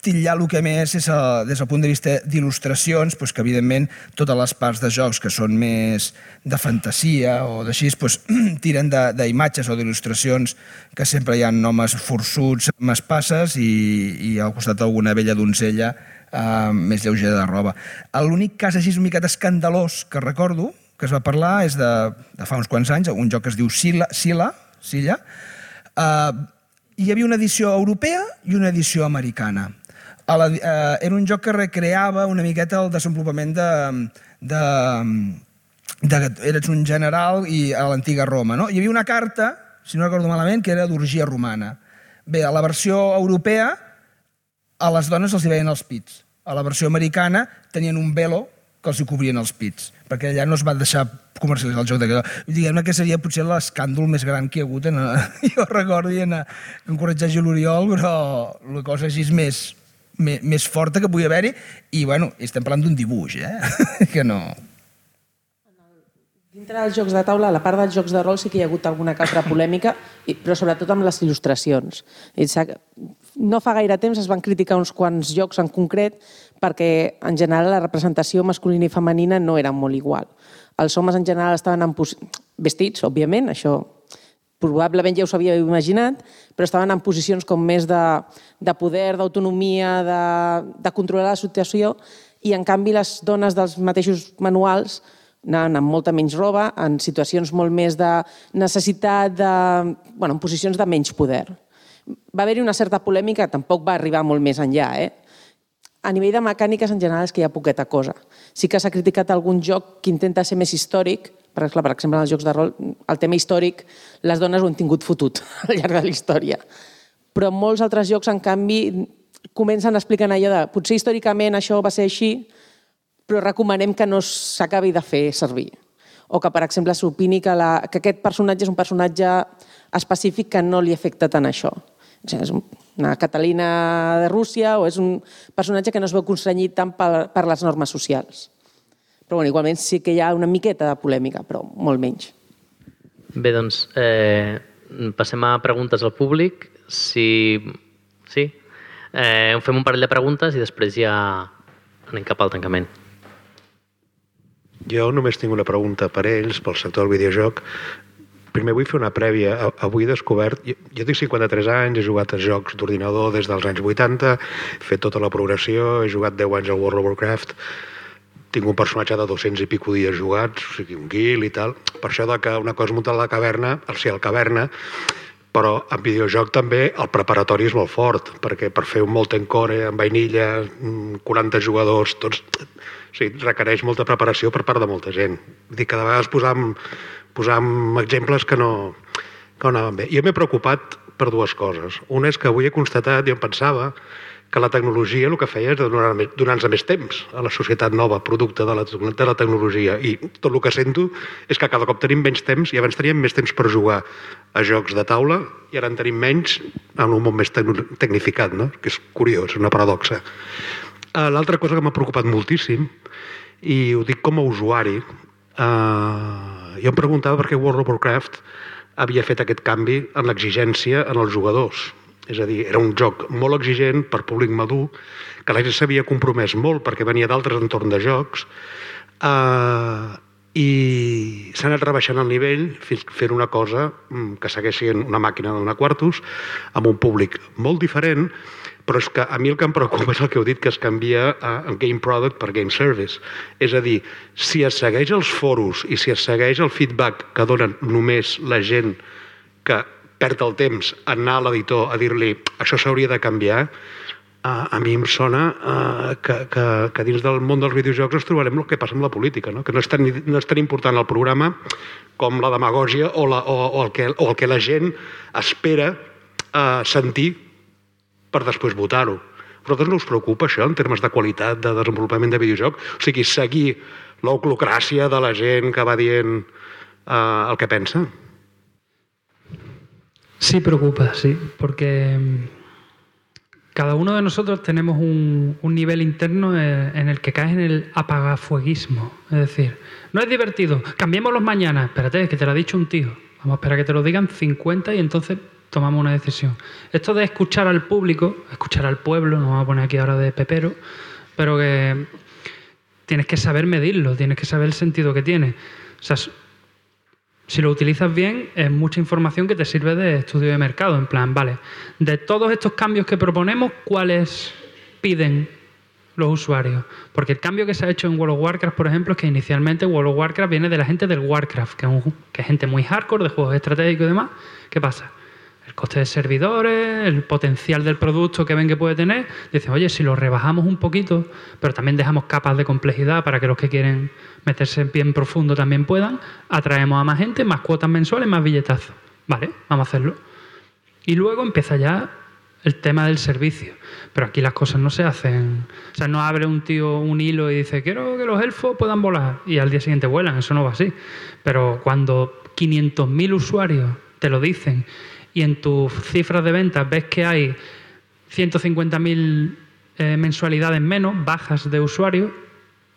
titllar el que més és el, des del punt de vista d'il·lustracions, doncs que evidentment totes les parts de jocs que són més de fantasia o d'així, doncs, tiren d'imatges o d'il·lustracions que sempre hi ha homes forçuts amb espasses i, i al costat alguna vella donzella eh, més lleugera de roba. L'únic cas així una miqueta escandalós que recordo, que es va parlar, és de, de fa uns quants anys, un joc que es diu Sila, Sila, Silla, eh, hi havia una edició europea i una edició americana. A la, eh, era un joc que recreava una miqueta el desenvolupament de, de, de, eres un general i a l'antiga Roma. No? Hi havia una carta, si no recordo malament, que era d'orgia romana. Bé, a la versió europea a les dones els hi veien els pits. A la versió americana tenien un velo que els hi cobrien els pits, perquè allà no es va deixar comercialitzar el joc de Diguem-ne que seria potser l'escàndol més gran que hi ha hagut. En, jo recordo en, en corregeix l'Oriol, però la cosa així és més, més, més forta que pugui haver-hi i, bueno, estem parlant d'un dibuix, eh? que no... Dintre dels jocs de taula, a la part dels jocs de rol sí que hi ha hagut alguna altra polèmica, però sobretot amb les il·lustracions. No fa gaire temps es van criticar uns quants jocs en concret perquè en general la representació masculina i femenina no era molt igual. Els homes en general estaven en vestits, òbviament, això probablement ja us havíeu imaginat, però estaven en posicions com més de, de poder, d'autonomia, de, de controlar la situació, i en canvi les dones dels mateixos manuals anaven amb molta menys roba, en situacions molt més de necessitat, de, bueno, en posicions de menys poder. Va haver-hi una certa polèmica, tampoc va arribar molt més enllà, eh? A nivell de mecàniques, en general, és que hi ha poqueta cosa. Sí que s'ha criticat algun joc que intenta ser més històric, per exemple, per exemple, en els jocs de rol, el tema històric, les dones ho han tingut fotut al llarg de la història. Però molts altres jocs, en canvi, comencen explicant allò de potser històricament això va ser així, però recomanem que no s'acabi de fer servir. O que, per exemple, s'opini que, la, que aquest personatge és un personatge específic que no li afecta tant això. O sigui, és una Catalina de Rússia o és un personatge que no es veu constrenyit tant per, per les normes socials. Però bueno, igualment sí que hi ha una miqueta de polèmica, però molt menys. Bé, doncs, eh, passem a preguntes al públic. Si... Sí? Eh, fem un parell de preguntes i després ja anem cap al tancament. Jo només tinc una pregunta per ells, pel sector del videojoc. Primer vull fer una prèvia. A- Avui he descobert... Jo, jo tinc 53 anys, he jugat a jocs d'ordinador des dels anys 80, he fet tota la progressió, he jugat 10 anys al World of Warcraft, tinc un personatge de 200 i pico dies jugats, o sigui, un guil i tal. Per això de que una cosa és muntar la caverna, o sigui, el caverna, però en videojoc també el preparatori és molt fort, perquè per fer un Molten Core amb vainilla, mm, 40 jugadors, tots... O sigui, requereix molta preparació per part de molta gent. Vull dir, cada vegada posam, posam exemples que no, que no anaven bé. Jo m'he preocupat per dues coses. Una és que avui he constatat, jo em pensava, que la tecnologia el que feia és donar- donar-nos més temps a la societat nova, producte de la, de la tecnologia. I tot el que sento és que cada cop tenim menys temps i abans teníem més temps per jugar a jocs de taula i ara en tenim menys en un món més tecnificat, no? que és curiós, una paradoxa. Eh, L'altra cosa que m'ha preocupat moltíssim, i ho dic com a usuari, eh, jo em preguntava per què World of Warcraft havia fet aquest canvi en l'exigència en els jugadors. És a dir, era un joc molt exigent per públic madur, que la gent s'havia compromès molt perquè venia d'altres entorns de jocs, eh, i s'ha anat rebaixant el nivell fins a fer una cosa mm, que segueix sent una màquina donar quartos amb un públic molt diferent però és que a mi el que em preocupa és el que heu dit que es canvia a game product per game service. És a dir, si es segueix els foros i si es segueix el feedback que donen només la gent que perd el temps a anar a l'editor a dir-li això s'hauria de canviar a, mi em sona uh, que, que, que dins del món dels videojocs ens trobarem el que passa amb la política, no? que no és, tan, no és tan important el programa com la demagògia o, la, o, o, el, que, o el que la gent espera uh, sentir per després votar-ho. Vosaltres no us preocupa això en termes de qualitat de desenvolupament de videojoc? O sigui, seguir l'oclocràcia de la gent que va dient uh, el que pensa? Sí preocupa, sí, porque mm, cada uno de nosotros tenemos un, nivel interno eh, en el que caes en el apagafueguismo. Es decir, no es divertido, cambiémoslos mañana. Espérate, que te lo ha dicho un tío. Vamos a esperar a que te lo digan 50 y entonces tomamos una decisión. Esto de escuchar al público, escuchar al pueblo, no vamos a poner aquí ahora de pepero, pero que tienes que saber medirlo, tienes que saber el sentido que tiene. O sea, si lo utilizas bien, es mucha información que te sirve de estudio de mercado. En plan, vale, de todos estos cambios que proponemos, ¿cuáles piden los usuarios? Porque el cambio que se ha hecho en World of Warcraft, por ejemplo, es que inicialmente World of Warcraft viene de la gente del Warcraft, que es, un- gente muy hardcore de juegos estratégicos y demás. ¿Qué pasa? El coste de servidores, el potencial del producto que ven que puede tener. Dicen, oye, si lo rebajamos un poquito, pero también dejamos capas de complejidad para que los que quieren meterse bien profundo también puedan, atraemos a más gente, más cuotas mensuales, más billetazos. Vale, vamos a hacerlo. Y luego empieza ya el tema del servicio. Pero aquí las cosas no se hacen. O sea, no abre un tío un hilo y dice, quiero que los elfos puedan volar. Y al día siguiente vuelan. Eso no va así. Pero cuando 500.000 usuarios te lo dicen y en tus cifras de ventas ves que hay 150.000 eh, mensualidades menos, bajas de usuarios,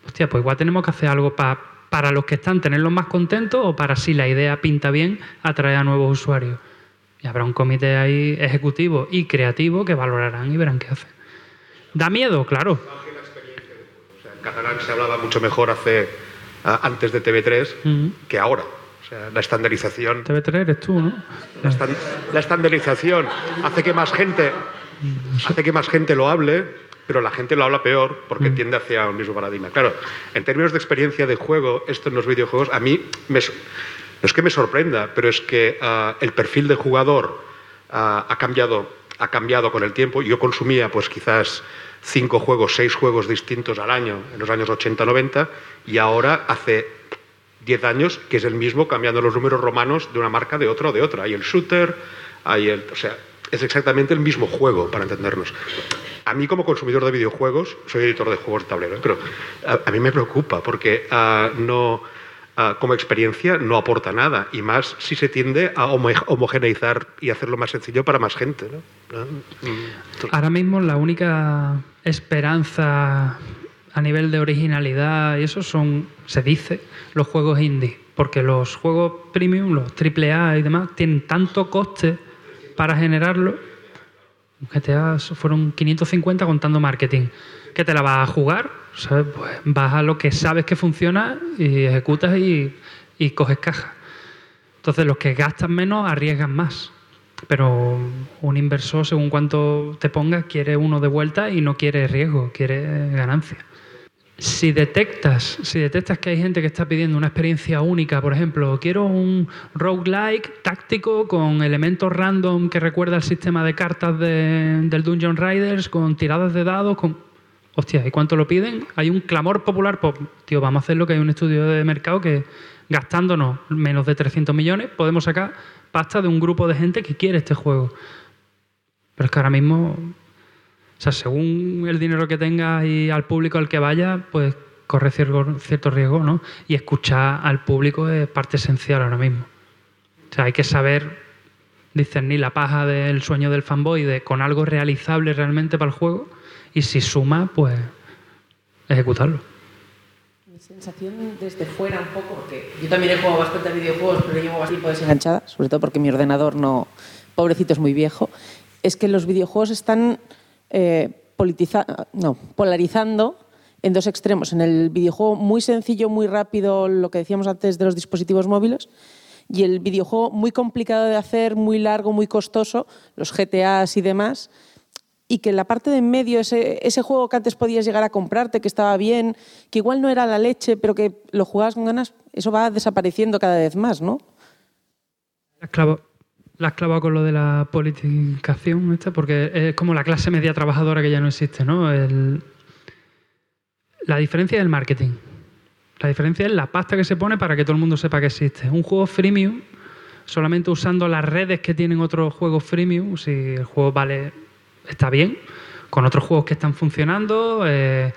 hostia, pues igual tenemos que hacer algo pa- para los que están, tenerlos más contentos o para si la idea pinta bien, atraer a nuevos usuarios. Y habrá un comité ahí ejecutivo y creativo que valorarán y verán qué hacen. ¿Da miedo? Claro. O sea, en catalán se hablaba mucho mejor hace antes de TV3 Mm. que ahora. O sea, la estandarización, TV3 eres tú, ¿no? la, la estandarización hace que más gente hace que más gente lo hable, pero la gente lo habla peor porque tiende hacia un mismo paradigma. Claro, en términos de experiencia de juego, esto en los videojuegos a mí me no es que me sorprenda, pero es que ah, el perfil de jugador ah, ha cambiado ha cambiado con el tiempo. Yo consumía pues quizás cinco juegos, seis juegos distintos al año en los años 80-90 y ahora hace 10 años que es el mismo cambiando los números romanos de una marca de otra o de otra. Hay el shooter, hay el... O sea, es exactamente el mismo juego, para entendernos. A mí como consumidor de videojuegos, soy editor de juegos de tablero, ¿eh? pero a, mí me preocupa porque ah, no... ah, como experiencia no aporta nada y más si se tiende a homo- homogeneizar y hacerlo más sencillo para más gente. Ah, mm. Ahora mismo la única esperanza a nivel de originalidad y eso son, se dice, los juegos indie. Porque los juegos premium, los AAA y demás, tienen tanto coste para generarlo. GTA fueron 550 contando marketing. ¿Qué te la vas a jugar? Pues vas a lo que sabes que funciona y ejecutas y, y coges caja. Entonces los que gastan menos arriesgan más. Pero un inversor, según cuánto te pongas, quiere uno de vuelta y no quiere riesgo, quiere ganancia. Si detectas, si detectas que hay gente que está pidiendo una experiencia única, por ejemplo, quiero un roguelike táctico con elementos random que recuerda el sistema de cartas de- del Dungeon Riders, con tiradas de dados, con... Hostia, ¿y cuánto lo piden? Hay un clamor popular, pues, tío, vamos a hacer lo que hay un estudio de mercado que gastándonos menos de 300 millones podemos sacar pasta de un grupo de gente que quiere este juego. Pero es que ahora mismo, o sea, según el dinero que tengas y al público al que vaya, pues corre cierto, riesgo, ¿no? Y escuchar al público es parte esencial ahora mismo. O sea, hay que saber discernir la paja del sueño del fanboy de, con algo realizable realmente para el juego y si suma, pues ejecutarlo. Mi sensación desde fuera un poco, porque yo también he jugado bastante videojuegos, pero llevo bastante desenganchada, sobre todo porque mi ordenador no, pobrecito, es muy viejo, es que los videojuegos están eh, polarizando en dos extremos. En el videojuego muy sencillo, muy rápido, lo que decíamos antes de los dispositivos móviles, y el videojuego muy complicado de hacer, muy largo, muy costoso, los GTAs y demás, y que la parte de en medio, ese, ese juego que antes podías llegar a comprarte, que estaba bien, que igual no era la leche, pero que lo jugabas con ganas, eso va desapareciendo cada vez más, ¿no? La has clavado con lo de la politización esta, porque es como la clase media trabajadora que ya no existe, ¿no? El- la diferencia es el marketing. La diferencia es la pasta que se pone para que todo el mundo sepa que existe. Un juego freemium, solamente usando las redes que tienen otros juegos freemium, si el juego vale, está bien, con otros juegos que están funcionando, eh,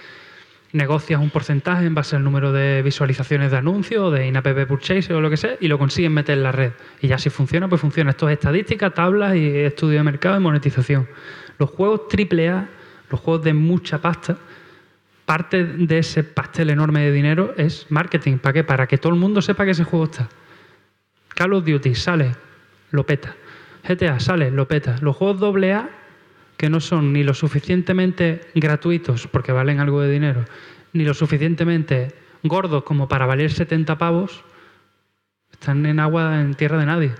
negocias un porcentaje en base al número de visualizaciones de anuncios, de in-app purchase o lo que sea, y lo consiguen meter en la red. Y ya si funciona, pues funciona. Esto es estadística, tablas y estudio de mercado y monetización. Los juegos AAA, los juegos de mucha pasta, parte de ese pastel enorme de dinero es marketing. ¿Para qué? Para que todo el mundo sepa que ese juego está. Call of Duty sale, lo peta. GTA sale, lo peta. Los juegos AA, que no son ni lo suficientemente gratuitos porque valen algo de dinero, ni lo suficientemente gordos como para valer 70 pavos, están en agua, en tierra de nadie.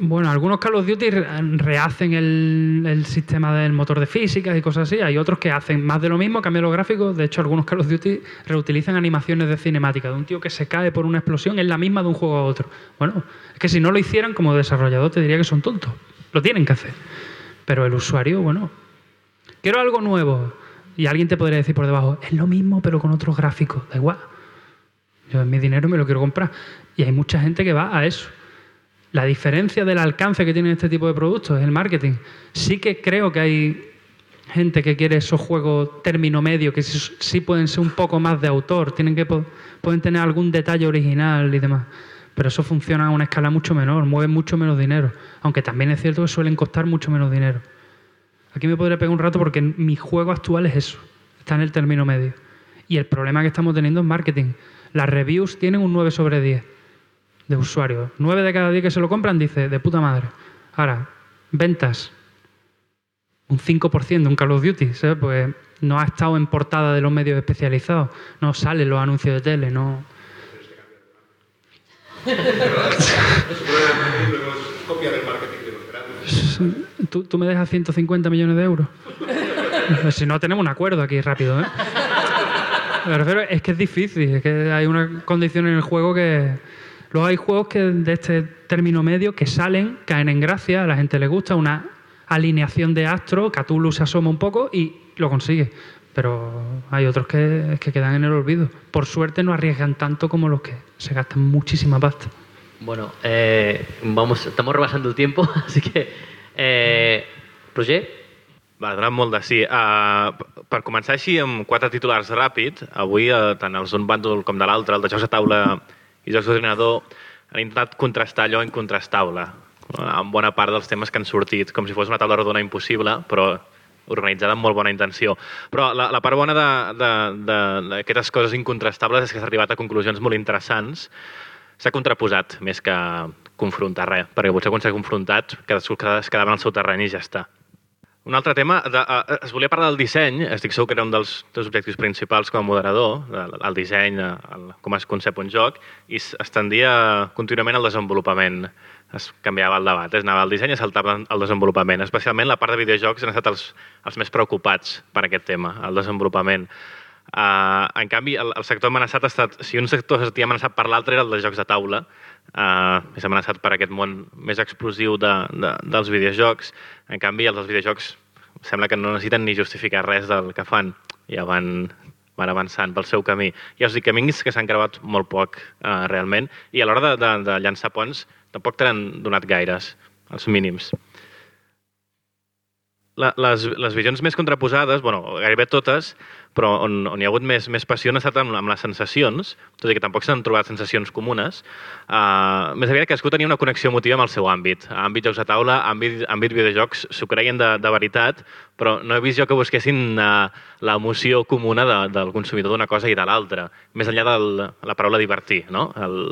Bueno, algunos Call of Duty re- rehacen el, sistema del motor de físicas y cosas así. Hay otros que hacen más de lo mismo, cambian los gráficos. De hecho, algunos Call of Duty reutilizan animaciones de cinemática de un tío que se cae por una explosión, es la misma de un juego a otro. Bueno, es que si no lo hicieran como desarrollador te diría que son tontos. Lo tienen que hacer. Pero el usuario, bueno, quiero algo nuevo. Y alguien te podría decir por debajo, es lo mismo pero con otros gráficos. Da igual. Yo en mi dinero me lo quiero comprar. Y hay mucha gente que va a eso. La diferencia del alcance que tienen este tipo de productos es el marketing. Sí que creo que hay gente que quiere esos juegos término medio, que sí, sí pueden ser un poco más de autor, tienen que pueden tener algún detalle original y demás. Pero eso funciona a una escala mucho menor, mueven mucho menos dinero. Aunque también es cierto que suelen costar mucho menos dinero. Aquí me podría pegar un rato porque mi juego actual es eso, está en el término medio. Y el problema que estamos teniendo es marketing. Las reviews tienen un 9 sobre 10 de usuarios. 9 de cada 10 que se lo compran dice, de puta madre. Ahora, ventas, un 5% de un Call of Duty, ¿sabes? Pues no ha estado en portada de los medios especializados, no salen los anuncios de tele, no... ¿Tú, tú me dejas 150 millones de euros? si no, tenemos un acuerdo aquí rápido, ¿eh? Me refiero, es que es difícil, es que hay una condición en el juego que... Luego hay juegos que de este término medio que salen, caen en gracia, a la gente le gusta, una alineación de astro, Cthulhu se asoma un poco y lo consigue. Pero hay otros que, que quedan en el olvido. Por suerte no arriesgan tanto como los que se gastan muchísima pasta. Bueno, eh, vamos, estamos rebasando el tiempo, así que... Eh, Roger? Va, donant molt de sí. Uh, per començar així amb quatre titulars ràpids, avui uh, tant els d'un bàndol com de l'altre, el de jocs de taula i jocs d'ordinador, han intentat contrastar allò incontrastable, uh, amb bona part dels temes que han sortit, com si fos una taula rodona impossible, però organitzada amb molt bona intenció. Però la, la part bona d'aquestes coses incontrastables és que s'ha arribat a conclusions molt interessants. S'ha contraposat més que confrontar res, perquè potser quan s'ha confrontat cadascú es quedava en el seu terreny i ja està. Un altre tema, de, uh, es volia parlar del disseny, estic segur que era un dels, dels objectius principals com a moderador, el, el disseny, el, com es concep un joc, i es tendia contínuament al desenvolupament. Es canviava el debat, es anava al disseny i saltava al desenvolupament. Especialment la part de videojocs han estat els, els més preocupats per aquest tema, el desenvolupament. Uh, en canvi, el, el sector amenaçat ha estat... Si un sector s'ha amenaçat per l'altre era el de jocs de taula, uh, és amenaçat per aquest món més explosiu de, de, dels videojocs. En canvi, els dels videojocs sembla que no necessiten ni justificar res del que fan. Ja van, van avançant pel seu camí. Hi ha els camins que s'han creuat molt poc, uh, realment, i a l'hora de, de, de llançar ponts tampoc te n'han donat gaires, els mínims. La, les, les visions més contraposades, bueno, gairebé totes, però on, on hi ha hagut més, més passió han estat amb, amb les sensacions, tot i que tampoc s'han trobat sensacions comunes. Uh, més aviat cadascú tenia una connexió emotiva amb el seu àmbit. Àmbit jocs de taula, àmbit, àmbit videojocs, s'ho creien de, de veritat, però no he vist jo que busquessin uh, l'emoció comuna de, del consumidor d'una cosa i de l'altra, més enllà de la paraula divertir, no? El,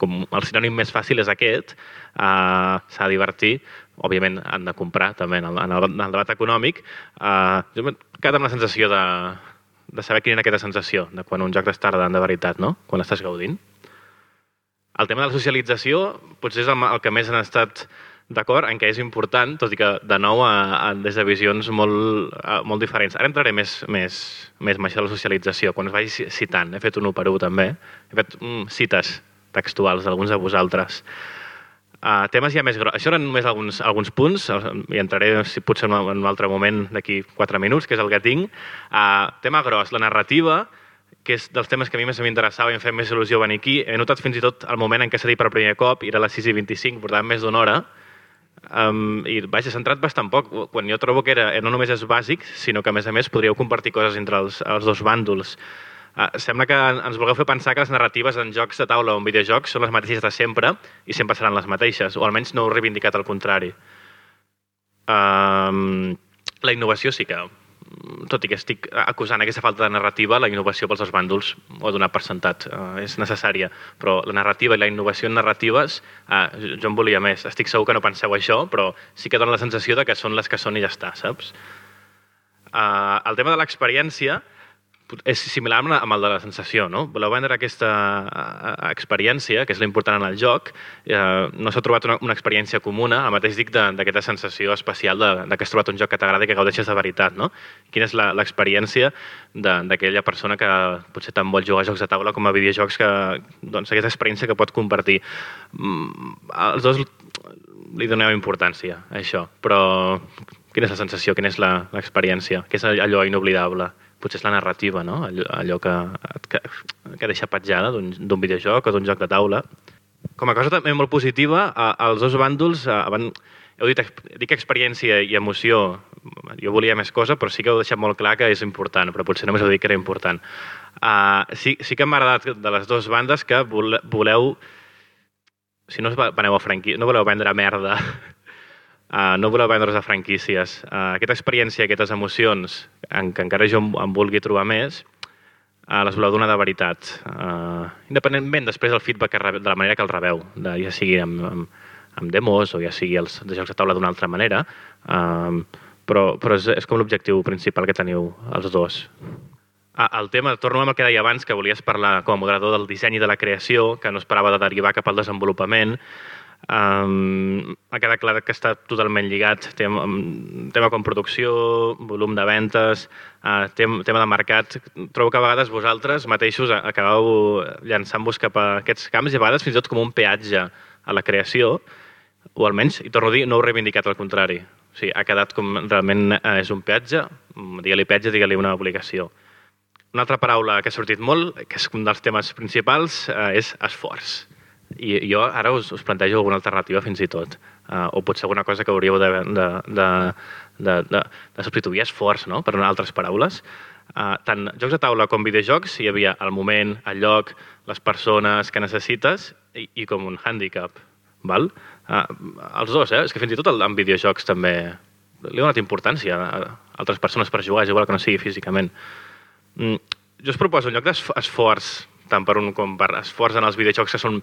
com el sinònim més fàcil és aquest, uh, s'ha de divertir, òbviament han de comprar també en el, en el, en el debat econòmic. Uh, jo m'he quedat amb la sensació de, de saber quina era aquesta sensació de quan un joc t'està agradant de veritat, no? quan l'estàs gaudint. El tema de la socialització potser és el, el que més han estat d'acord en què és important, tot i que de nou a, a, des de visions molt, a, molt diferents. Ara entraré més, més, més en això de la socialització, quan es vagi citant. He fet un 1 per 1 també. He fet mm, cites textuals d'alguns de vosaltres. Uh, temes ja més grossos. Això eren només alguns, alguns punts, i entraré si potser en un altre moment d'aquí 4 minuts, que és el que tinc. Uh, tema gros, la narrativa, que és dels temes que a mi més m'interessava i em feia més il·lusió venir aquí. He notat fins i tot el moment en què s'ha dit per primer cop, era a les 6 i 25, portàvem més d'una hora, um, i vaja, s'ha entrat bastant poc, quan jo trobo que era, no només és bàsic, sinó que a més a més podríeu compartir coses entre els, els dos bàndols. Uh, sembla que ens vulgueu fer pensar que les narratives en jocs de taula o en videojocs són les mateixes de sempre i sempre seran les mateixes, o almenys no heu reivindicat el contrari. Uh, la innovació sí que, tot i que estic acusant aquesta falta de narrativa, la innovació pels dos bàndols ho he donat per sentat, uh, és necessària, però la narrativa i la innovació en narratives, uh, jo en volia més. Estic segur que no penseu això, però sí que dona la sensació de que són les que són i ja està, saps? Uh, el tema de l'experiència, és similar amb, el de la sensació, no? Voleu vendre aquesta experiència, que és l'important en el joc, uh, no s'ha trobat una, una experiència comuna, el mateix dic d'aquesta sensació especial de, de que has trobat un joc que t'agrada i que gaudeixes de veritat, no? Quina és l'experiència d'aquella persona que potser tant vol jugar a jocs de taula com a videojocs que, doncs, aquesta experiència que pot compartir. Mm, els dos li doneu importància a això, però quina és la sensació, quina és l'experiència, què és allò inoblidable? Potser és la narrativa, no? Allò, allò que, que, que deixa petjada d'un videojoc o d'un joc de taula. com a cosa també molt positiva, a, als dos bàndols van, heu dit, dic experiència i emoció, jo volia més cosa, però sí que heu deixat molt clar que és important, però potser només heu dit que era important. Uh, sí, sí que m'ha agradat de les dues bandes que vole- voleu, si no veneu a franquí, no voleu vendre merda, uh, no voleu vendre's a franquícies. Uh, aquesta experiència, aquestes emocions, en què encara jo em, em vulgui trobar més, uh, les voleu donar de veritat. Uh, independentment després del feedback que rebe, de la manera que el rebeu, de, ja sigui amb, amb, amb demos o ja sigui els de jocs de taula d'una altra manera, uh, però, però és, és com l'objectiu principal que teniu els dos. Ah, el tema, torno amb el que deia abans, que volies parlar com a moderador del disseny i de la creació, que no esperava de derivar cap al desenvolupament. Um, ha quedat clar que està totalment lligat tema, tema com producció, volum de ventes, uh, tem, tema de mercat. Trobo que a vegades vosaltres mateixos acabeu llançant-vos cap a aquests camps i a vegades fins i tot com un peatge a la creació, o almenys, i torno a dir, no heu reivindicat al contrari. O sigui, ha quedat com realment eh, és un peatge, mm, digue-li peatge, digue-li una obligació. Una altra paraula que ha sortit molt, que és un dels temes principals, eh, és esforç. I jo ara us, us plantejo alguna alternativa fins i tot. Uh, o potser alguna cosa que hauríeu de, de, de, de, de, de substituir esforç, no?, per altres paraules. Uh, tant jocs de taula com videojocs hi havia el moment, el lloc, les persones que necessites i, i com un hàndicap. Val? Uh, els dos, eh? És que fins i tot en videojocs també li ha donat importància a altres persones per jugar, igual que no sigui físicament. Mm, jo us proposo, en lloc d'esforç, tant per un com per esforç en els videojocs que són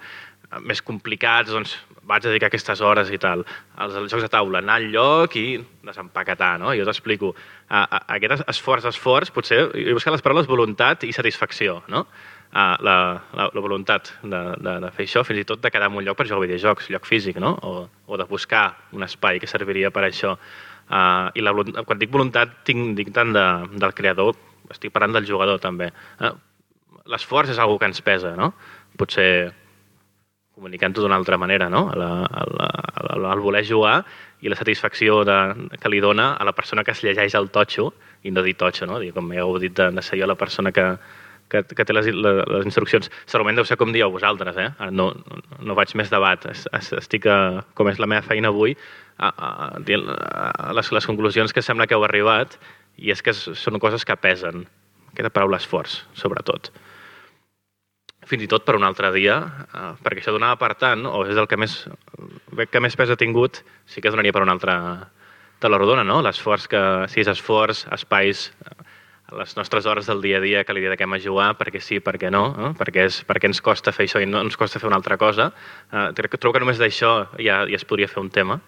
més complicats, doncs vaig dedicar aquestes hores i tal. Els, jocs de taula, anar al lloc i desempaquetar, no? Jo t'explico. Aquest esforç, esforç, potser, jo he buscat les paraules voluntat i satisfacció, no? La, la, la voluntat de, de, de fer això, fins i tot de quedar en un lloc per jugar a videojocs, lloc físic, no? O, o de buscar un espai que serviria per això. Uh, I la, quan dic voluntat, tinc, dic tant de, del creador, estic parlant del jugador també. Uh, L'esforç és algo que ens pesa, no? Potser comunicant-ho d'una altra manera, no? La, la, el, el voler jugar i la satisfacció de, que li dona a la persona que es llegeix el totxo, i no dir totxo, no? Com ja heu dit, de, de ser jo la persona que, que, que té les, les, les instruccions. Segurament deu ser com dieu vosaltres, eh? Ara No, no, vaig més debat. Es- es- Estic, a, com és la meva feina avui, a, a, a, les, les conclusions que sembla que heu arribat, i és que són coses que pesen. Aquesta paraula esforç, sobretot fins i tot per un altre dia, eh, perquè això donava per tant, o és el que més, que més pes ha tingut, sí que donaria per una altra la rodona, no? L'esforç que, si és esforç, espais, eh, les nostres hores del dia a dia que li dediquem a jugar, perquè sí, perquè no, eh? perquè, és, perquè ens costa fer això i no ens costa fer una altra cosa. Eh, crec que trobo que només d'això ja, ja es podria fer un tema.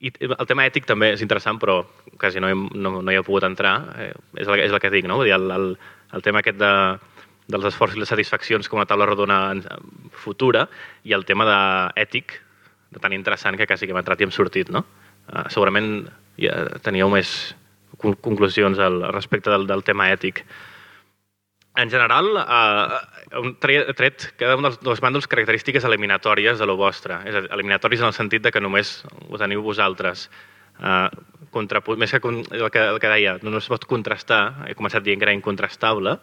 I el tema ètic també és interessant, però quasi no, he, no, no hi he pogut entrar. Eh, és, el, és el que dic, no? Vull dir, el, el, el tema aquest de, dels esforços i les satisfaccions com a taula rodona futura i el tema de ètic, de tan interessant que quasi que m'ha entrat i hem sortit, no? Uh, segurament ja teníeu més con- conclusions al respecte del, del tema ètic. En general, eh, un tret, tret cada un dels dos bàndols característiques eliminatòries de lo vostre. És a dir, eliminatòries en el sentit de que només ho teniu vosaltres. Eh, contrapu- més que el que, el que deia, no es pot contrastar, he començat dient que era incontrastable,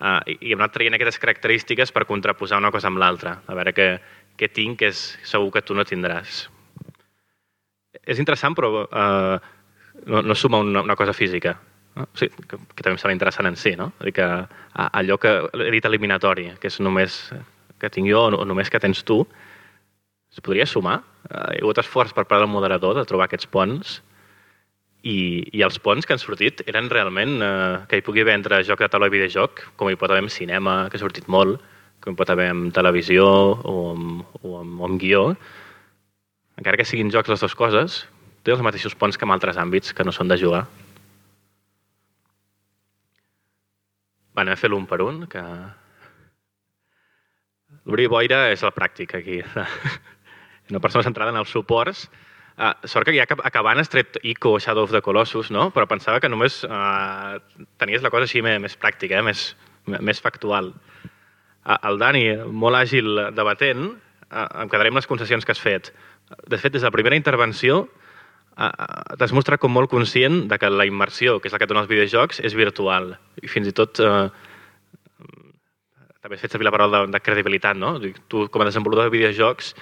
eh, i, hem anat traient aquestes característiques per contraposar una cosa amb l'altra, a veure què, què tinc que és segur que tu no tindràs. És interessant, però eh, no, no suma una, una cosa física. No? O sigui, que, que també em sembla interessant en si, no? Dir, que allò que he dit eliminatori, que és només que tinc jo o només que tens tu, es podria sumar. Eh, Hi ha hagut esforç per part del moderador de trobar aquests ponts i, i els ponts que han sortit eren realment eh, que hi pugui haver entre joc de taula i videojoc, com hi pot haver en cinema, que ha sortit molt, com hi pot haver en televisió o en, o en, o en guió, encara que siguin jocs les dues coses, té els mateixos ponts que en altres àmbits que no són de jugar. Va, anem a fer l'un per un, que... L'obrir boira és la pràctica aquí. Una persona centrada en els suports. Uh, sort que ja ac- acabant has tret Ico o Shadow of the Colossus, no? Però pensava que només uh, tenies la cosa així més, més pràctica, eh? més, més factual. Uh, el Dani, molt àgil debatent, uh, em quedaré amb les concessions que has fet. De fet, des de la primera intervenció uh, t'has mostrat com molt conscient de que la immersió, que és la que et dona els videojocs, és virtual. I fins i tot uh, també has fet servir la paraula de, de credibilitat, no? Tu, com a desenvolupador de videojocs,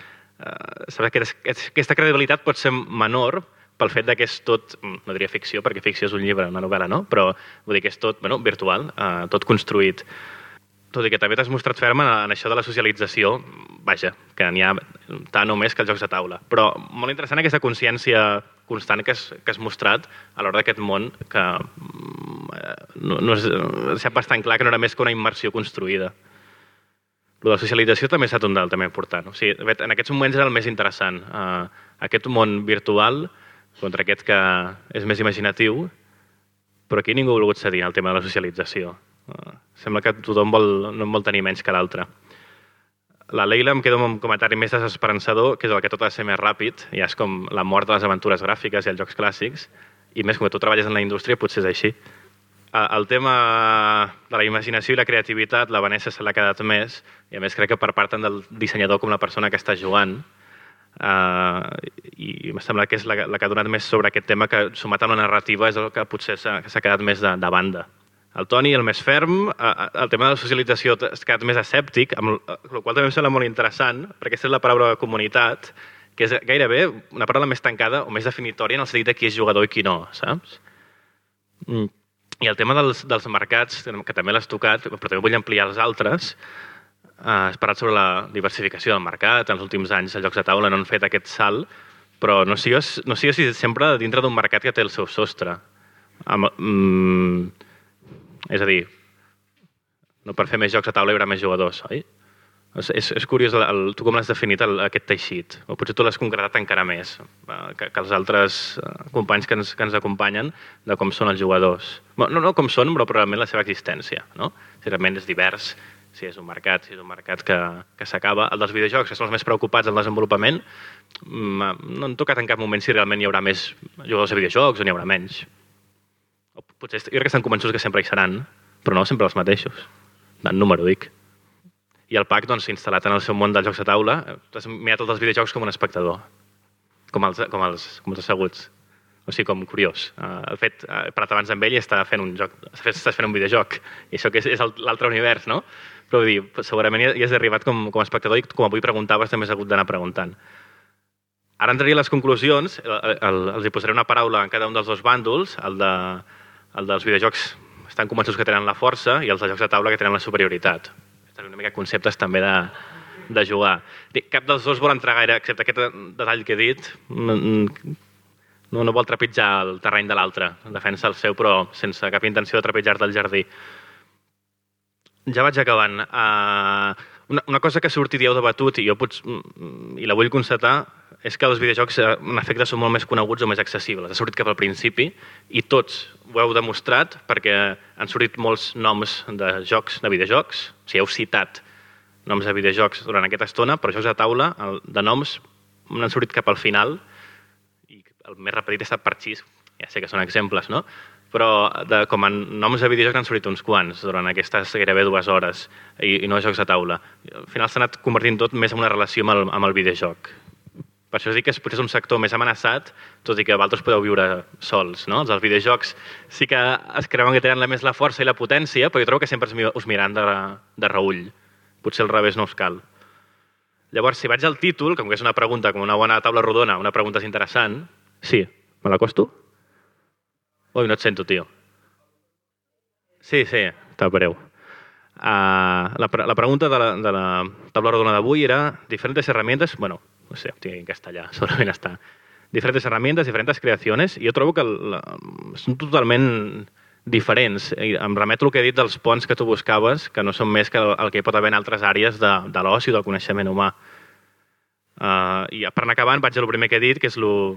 eh, que aquesta credibilitat pot ser menor pel fet que és tot, mm, no diria ficció, perquè ficció és un llibre, una novel·la, no? Però vull dir que és tot bueno, virtual, eh, tot construït. Tot i que també t'has mostrat ferm en, en això de la socialització, vaja, que n'hi ha tant o més que els jocs de taula. Però molt interessant aquesta consciència constant que has, que has mostrat a l'hora d'aquest món que mm, eh, no, no és, deixat bastant clar que no era més que una immersió construïda. La socialització també ha estat un del també important. O sigui, en aquests moments era el més interessant. Uh, aquest món virtual contra aquest que és més imaginatiu, però aquí ningú ha volgut cedir el tema de la socialització. Uh, sembla que tothom vol, no en vol tenir menys que l'altre. La Leila em queda amb un comentari més desesperançador, que és el que tot ha de ser més ràpid, ja és com la mort de les aventures gràfiques i els jocs clàssics, i més com que tu treballes en la indústria potser és així. Eh, El tema de la imaginació i la creativitat, la Vanessa se l'ha quedat més, i a més crec que per part tant del dissenyador com la persona que està jugant, uh, i em sembla que és la, la que ha donat més sobre aquest tema que sumat amb la narrativa és el que potser s'ha s'ha quedat més de, de banda. El Toni, el més ferm, eh, el tema de la socialització has quedat més escèptic, amb el qual també em sembla molt interessant, perquè aquesta és la paraula comunitat, que és gairebé una paraula més tancada o més definitòria en el sentit de qui és jugador i qui no, saps? Mm. I el tema dels, dels mercats, que també l'has tocat, però també vull ampliar els altres, eh, has parlat sobre la diversificació del mercat, en els últims anys els jocs de taula no han fet aquest salt, però no sigues, no sigues sempre dintre d'un mercat que té el seu sostre. Amb, mm, és a dir, no per fer més jocs a taula hi haurà més jugadors, oi? És, és, és curiós el, el, tu com l'has definit, el, aquest teixit. O potser tu l'has concretat encara més eh, que, que els altres eh, companys que ens, que ens acompanyen de com són els jugadors. No, no com són, però probablement la seva existència. No? Si realment és divers, si és un mercat, si és un mercat que, que s'acaba. El dels videojocs, que són els més preocupats del desenvolupament, mm, no han tocat en cap moment si realment hi haurà més jugadors de videojocs o n'hi haurà menys. O potser jo crec que estan convençuts que sempre hi seran, però no sempre els mateixos. En número, dic. I el PAC, doncs, instal·lat en el seu món dels jocs de taula, eh, has mirat tots els videojocs com un espectador, com els, com els, com els asseguts. O sigui, com curiós. Uh, el fet, uh, he parlat abans amb ell i està fent un joc, estàs fent un videojoc. I això que és, és l'altre univers, no? Però vull dir, segurament hi has arribat com, com a espectador i com avui preguntaves també has hagut d'anar preguntant. Ara entraria a les conclusions, el, el, els hi posaré una paraula en cada un dels dos bàndols, el, de, el dels videojocs estan convençuts que tenen la força i els de jocs de taula que tenen la superioritat. Estan una mica conceptes també de, de jugar. Cap dels dos vol entrar gaire, excepte aquest detall que he dit, no, no, vol trepitjar el terreny de l'altre, defensa el seu, però sense cap intenció de trepitjar del jardí. Ja vaig acabant. Uh, una, una cosa que heu debatut, i jo pots, mm, i la vull constatar, és que els videojocs eh, en efecte són molt més coneguts o més accessibles. Ha sortit cap al principi i tots ho heu demostrat perquè han sortit molts noms de jocs, de videojocs, o sigui, heu citat noms de videojocs durant aquesta estona, però jocs de taula, de noms, n'han sortit cap al final i el més repetit ha estat Parxís, ja sé que són exemples, no? però de, com a noms de videojocs n'han sortit uns quants durant aquestes gairebé dues hores i, i no jocs de taula. Al final s'ha anat convertint tot més en una relació amb el, amb el videojoc. Per això dic que potser és un sector més amenaçat, tot i que vosaltres podeu viure sols. No? Els videojocs sí que es creuen que tenen la més la força i la potència, però jo trobo que sempre us, mi- us miran de, de reull. Potser al revés no us cal. Llavors, si vaig al títol, com que és una pregunta, com una bona taula rodona, una pregunta és interessant... Sí, me l'acosto? Ui, no et sento, tio. Sí, sí, t'apareu. Uh, la, pre- la pregunta de la, de la taula rodona d'avui era diferentes herramientas, bueno, no sé, en castellà, segurament està. Diferentes herramientas, diferentes creaciones, i jo trobo que són totalment diferents. I em remeto al que he dit dels ponts que tu buscaves, que no són més que el, el que hi pot haver en altres àrees de, de l'oci o del coneixement humà. Uh, I per anar acabant vaig al primer que he dit, que és lo,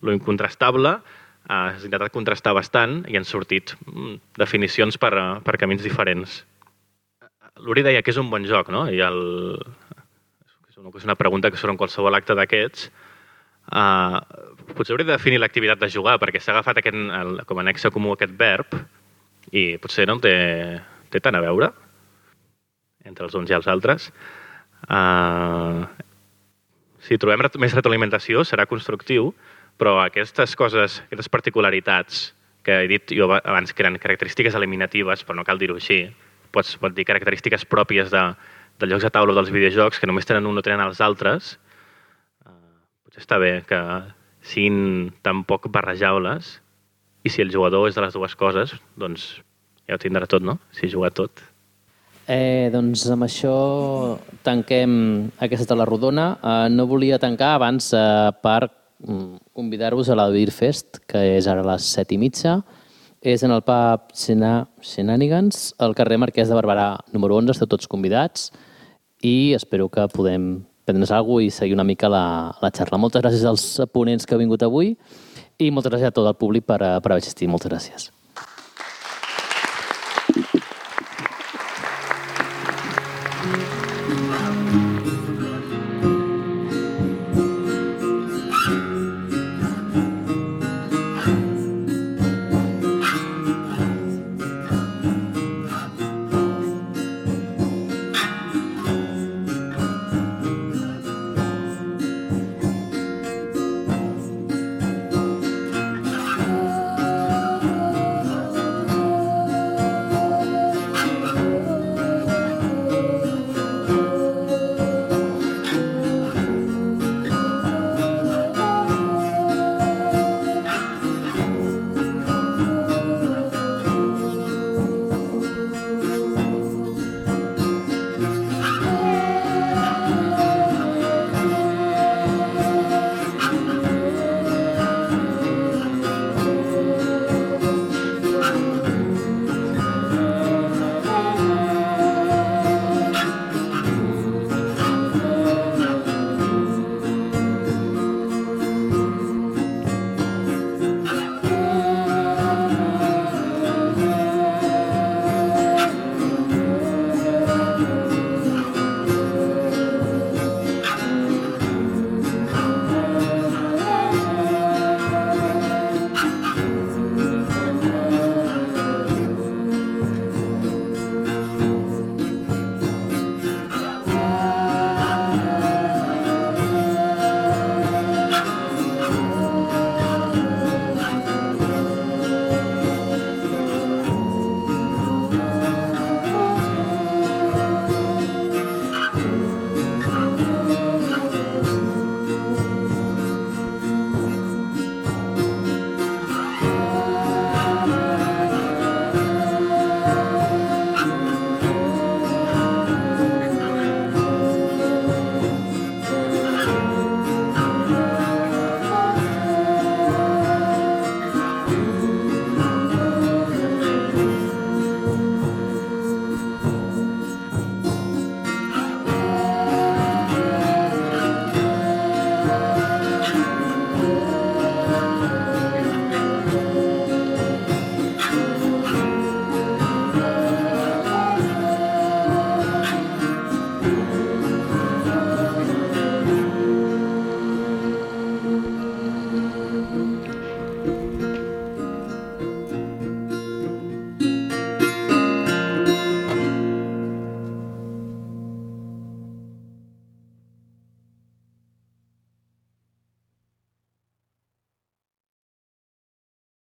lo incontrastable. Uh, has intentat contrastar bastant i han sortit mm, definicions per, uh, per camins diferents. L'Uri deia que és un bon joc, no? I el... és una, és una pregunta que surt en qualsevol acte d'aquests. Uh, potser hauria de definir l'activitat de jugar, perquè s'ha agafat aquest, el, com a nexe comú aquest verb i potser no té, té tant a veure entre els uns i els altres. Uh, si trobem ret- més retroalimentació serà constructiu, però aquestes coses, aquestes particularitats que he dit jo aba- abans que eren característiques eliminatives, però no cal dir-ho així, pots, pots dir característiques pròpies de, de jocs de taula o dels videojocs que només tenen un o tenen els altres, eh, potser està bé que siguin tan poc barrejables i si el jugador és de les dues coses, doncs ja ho tindrà tot, no? Si juga tot. Eh, doncs amb això tanquem aquesta taula rodona. Eh, no volia tancar abans eh, per mm, convidar-vos a la Beer Fest, que és ara a les set i mitja. És en el pub Sena, Shenanigans, al carrer Marquès de Barberà número 11. Esteu tots convidats i espero que podem prendre's alguna i seguir una mica la, la xarra. Moltes gràcies als ponents que heu vingut avui i moltes gràcies a tot el públic per, per haver assistit. Moltes gràcies.